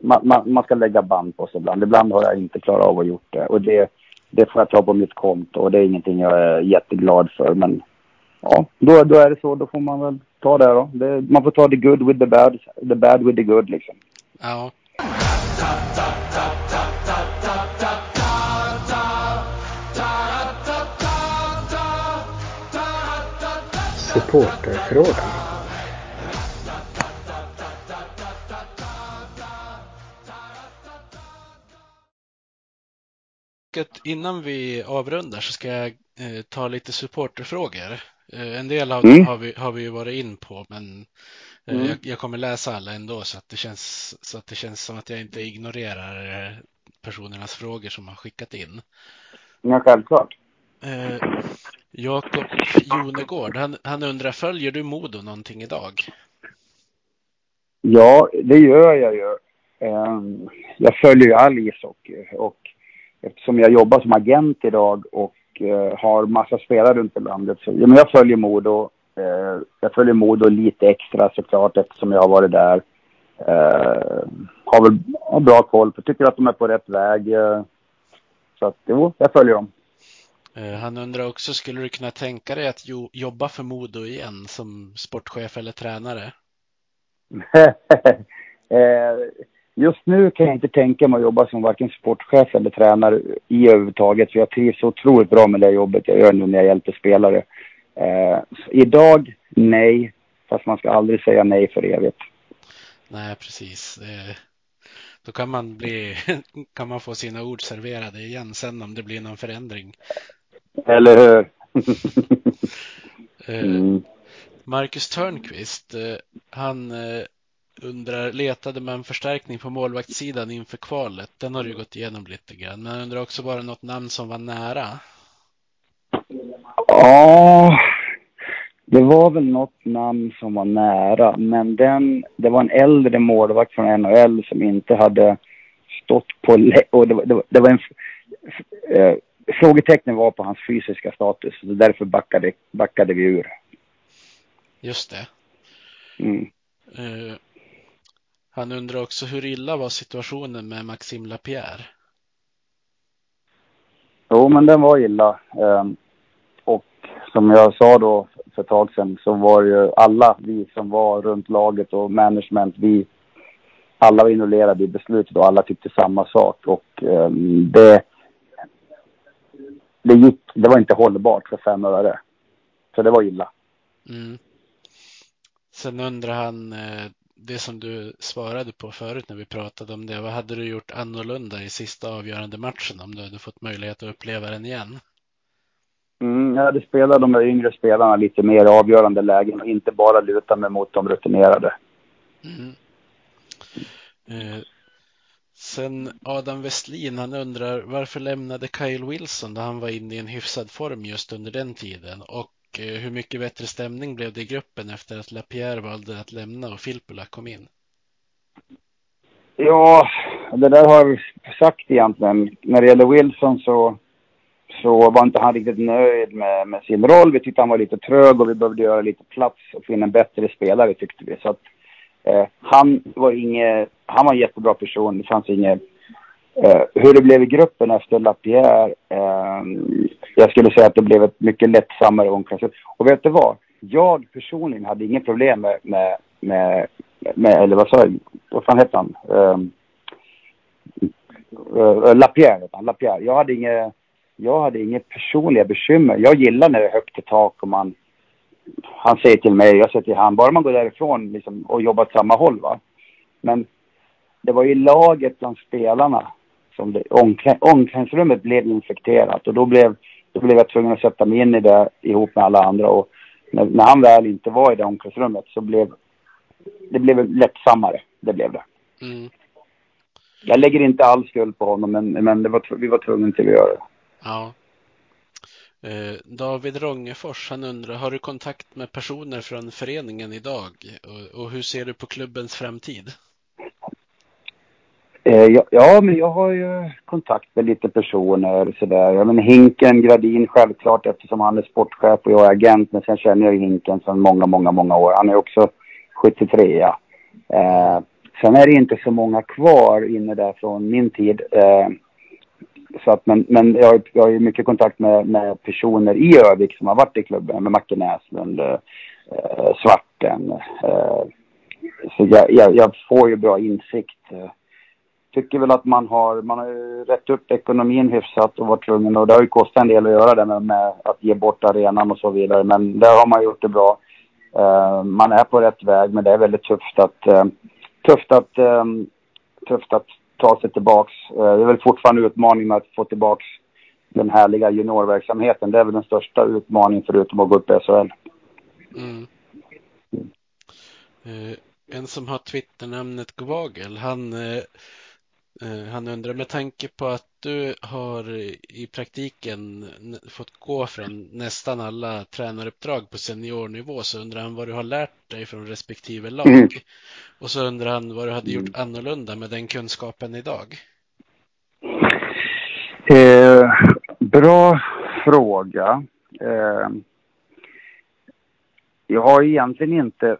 man, man, man, ska lägga band på sig ibland. Ibland har jag inte klarat av att gjort det. Och det, det får jag ta på mitt konto och det är ingenting jag är jätteglad för. Men ja, då, då är det så. Då får man väl ta det då. Det, man får ta the good with the bad, the bad with the good liksom. Ja. Supporterfrågan. Innan vi avrundar så ska jag eh, ta lite supporterfrågor. Eh, En del av Mm. dem har vi, har vi ju varit in på, men eh, Mm. jag, jag kommer läsa alla ändå så att det känns, så att det känns som att jag inte ignorerar eh, personernas frågor som har skickat in. Ja, självklart. Eh, Jakob Jonegård, han, han undrar, följer du Modo någonting idag? Ja, det gör jag ju. Ehm, Jag följer ju all ishockey och eftersom jag jobbar som agent idag och eh, har massa spelare runt i landet så ja, men jag följer Modo. Eh, Jag följer Modo lite extra såklart eftersom jag har varit där. Eh, Har väl har bra koll på, tycker att de är på rätt väg. eh, Så att jo, jag följer dem. Eh, Han undrar också, skulle du kunna tänka dig att jo, jobba för Modo igen som sportchef eller tränare? (laughs) Just nu kan jag inte tänka mig att jobba som varken sportchef eller tränare i överhuvudtaget. För jag trivs så otroligt bra med det jobbet jag gör nu när jag hjälper spelare. Eh, idag, nej. Fast man ska aldrig säga nej för evigt. Nej, precis. Eh, Då kan man bli, (laughs) kan man få sina ord serverade igen sen om det blir någon förändring. Eller hur? (laughs) Eh, mm. Marcus Törnqvist, eh, han eh, undrar, letade man förstärkning på målvaktssidan inför kvalet? Den har du gått igenom lite grann, men han undrar också bara något namn som var nära. Ja, det var väl något namn som var nära. Men den, det var en äldre målvakt från NHL som inte hade stått på... Och det, var, det, var, det var en... Eh, frågetecknen var på hans fysiska status. Så därför backade, backade vi ur. Just det. Mm. Eh, Han undrar också hur illa var situationen med Maxime Lapierre? Jo, men den var illa. Ehm, och som jag sa då för ett tag sedan så var ju alla vi som var runt laget och management, vi alla var involverade i beslutet och alla tyckte samma sak. Och ehm, det, det gick, det var inte hållbart för fem öre. Så det var illa. Mm. Sen undrar han eh, det som du svarade på förut när vi pratade om det. Vad hade du gjort annorlunda i sista avgörande matchen om du hade fått möjlighet att uppleva den igen? Mm, jag hade spelat de där yngre spelarna lite mer avgörande lägen och inte bara luta mig mot de rutinerade. Mm. Eh, sen Adam Westlin, han undrar varför lämnade Kyle Wilson då han var inne i en hyfsad form just under den tiden? Och och eh, hur mycket bättre stämning blev det i gruppen efter att Lapierre valde att lämna och Filppula kom in? Ja, det där har jag sagt egentligen. När det gäller Wilson så, så var inte han riktigt nöjd med, med sin roll. Vi tyckte han var lite trög och vi behövde göra lite plats och få in en bättre spelare tyckte vi. Så att, eh, han var inge, han var en jättebra person. Det fanns inget... Eh, hur det blev i gruppen efter Lapierre, eh, jag skulle säga att det blev ett mycket lättsammare omklädningsrum. Och vet du vad? Jag personligen hade inget problem med, med, med, med eller vad sa jag, vad fan hette han? Ehm, eh, eh, Lapierre hette han, Lapierre. Jag hade inget, jag hade inget personliga bekymmer. Jag gillar när det är högt i tak och man, han säger till mig, jag säger till han, bara man går därifrån liksom, och jobbar åt samma håll va. Men det var ju laget bland spelarna som det, omklä, omklädningsrummet blev infekterat och då blev, då blev jag tvungen att sätta mig in i det ihop med alla andra och när, när han väl inte var i det omklädningsrummet så blev det blev lättsammare. Det blev det. Mm. Jag lägger inte all skuld på honom men, men det var, vi var tvungna till att göra det. Ja. Eh, David Rångefors, han undrar, har du kontakt med personer från föreningen idag? Och, och hur ser du på klubbens framtid? Eh, ja, ja, men jag har ju kontakt med lite personer sådär. Ja, men Hinken Gradin självklart eftersom han är sportchef och jag är agent. Men sen känner jag Hinken sedan många, många, många år. Han är också 73 ja. Eh, sen är det inte så många kvar inne där från min tid. Eh, så att, men men jag, har- jag har ju mycket kontakt med, med personer i Övik som har varit i klubben. Med Macke Näslund, eh, eh, Svarten. Eh, så jag, jag, jag får ju bra insikt. Eh, Tycker väl att man har, man har rätt upp ekonomin hyfsat och varit tvungen och det har ju kostat en del att göra det med, med att ge bort arenan och så vidare. Men där har man gjort det bra. Uh, man är på rätt väg men det är väldigt tufft att, uh, tufft att, um, tufft att ta sig tillbaks. Uh, det är väl fortfarande utmaning med att få tillbaks den härliga juniorverksamheten. Det är väl den största utmaningen förutom att gå upp i SHL. Mm. Uh, en som har Twitternamnet Gvagel, han, han undrar med tanke på att du har i praktiken fått gå från nästan alla tränaruppdrag på seniornivå så undrar han vad du har lärt dig från respektive lag. Mm. Och så undrar han vad du hade gjort mm. annorlunda med den kunskapen idag. Eh, bra fråga. Eh, jag har egentligen inte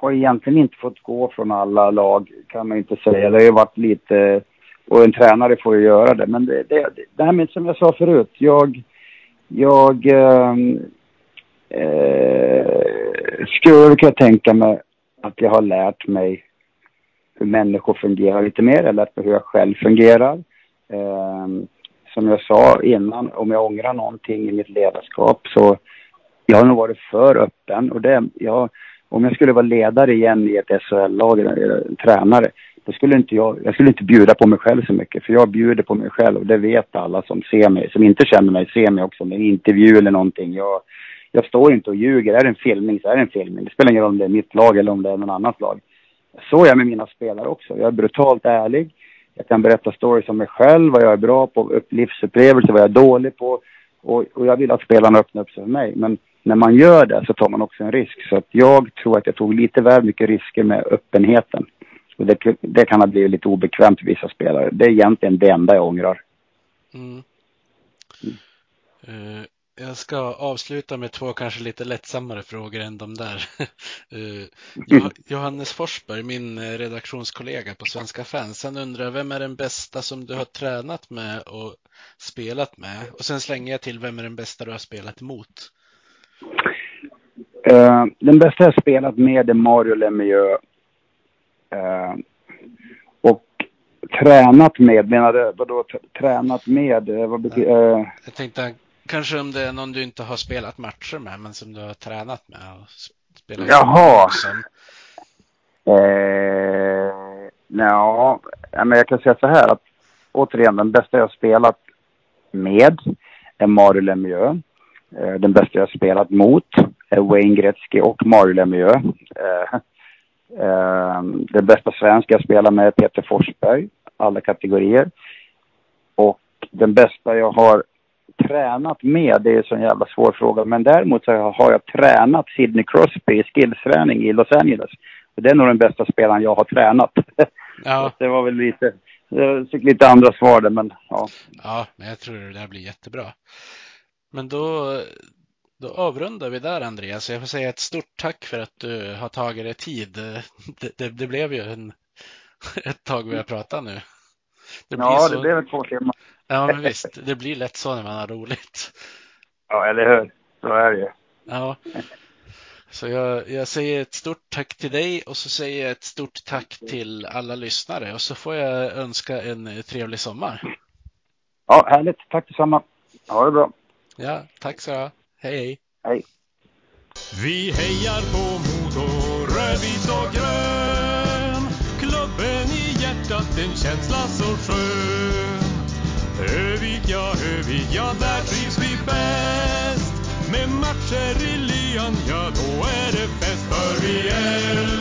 har egentligen inte fått gå från alla lag kan man inte säga. Det har ju varit lite och en tränare får ju göra det. Men det, det, det här med som jag sa förut. Jag, jag ehm, eh, skulle kunna tänka mig att jag har lärt mig hur människor fungerar lite mer. Jag har lärt mig hur jag själv fungerar. Eh, som jag sa innan, om jag ångrar någonting i mitt ledarskap så jag har nog varit för öppen. Och det, jag, om jag skulle vara ledare igen i ett SHL-lag, tränare, då skulle inte jag, jag skulle inte bjuda på mig själv så mycket. För jag bjuder på mig själv och det vet alla som ser mig, som inte känner mig, ser mig också med en intervju eller någonting. Jag, jag står inte och ljuger. Är det en filmning så är det en filmning. Det spelar ingen roll om det är mitt lag eller om det är någon annans lag. Så är jag med mina spelare också. Jag är brutalt ärlig. Jag kan berätta stories om mig själv, vad jag är bra på, livsupplevelser, vad jag är dålig på. Och, och jag vill att spelarna öppnar upp sig för mig. Men när man gör det så tar man också en risk. Så att jag tror att jag tog lite väl mycket risker med öppenheten. Och det, det kan ha blivit lite obekvämt för vissa spelare. Det är egentligen det enda jag ångrar. Mm. Mm. Uh, jag ska avsluta med två kanske lite lättsammare frågor än de där. (laughs) uh, (laughs) Johannes Forsberg, min eh, redaktionskollega på Svenska fans, han undrar vem är den bästa som du har tränat med och spelat med? Och sen slänger jag till vem är den bästa du har spelat mot? Uh, den bästa jag spelat med är Mario Lemieux. Uh, och tränat med, menar du? Vadå tränat med? Eh, vad betyder, uh... Jag tänkte kanske om det är någon du inte har spelat matcher med, men som du har tränat med och spelat Jaha. Som... Eh, ja, men jag kan säga så här att återigen, den bästa jag spelat med är Mario Lemieux. Eh, den bästa jag spelat mot är Wayne Gretzky och Mario Lemieux. Eh, eh, den bästa svenska jag spelar med är Peter Forsberg, alla kategorier. Och den bästa jag har tränat med, det är en sån jävla svår fråga, men däremot så har jag tränat Sidney Crosby i skillsträning i Los Angeles. Och det är nog den bästa spelaren jag har tränat. (laughs) Ja. det var väl lite, jag fick lite andra svar där, men ja. Ja, men jag tror det där blir jättebra. Men då, då avrundar vi där Andreas. Jag får säga ett stort tack för att du har tagit dig tid. Det, det, det blev ju en, ett tag vi har pratat nu. Det ja, så... det blev två timmar. Ja, men visst. Det blir lätt så när man har roligt. Ja, eller hur? Så är det ju. Ja. Så jag, jag, säger ett stort tack till dig och så säger jag ett stort tack till alla lyssnare och så får jag önska en trevlig sommar. Ja, härligt. Tack detsamma. Ha det bra. Ja, tack så du Hej, hej. Vi hejar på Modo, rödvit och grön. Klubben i hjärtat, en känsla så skön. Övik, ja, Övik, ja, där trivs vi bäst. Med matcher i lyan, ja, då är det fest. För vi älskar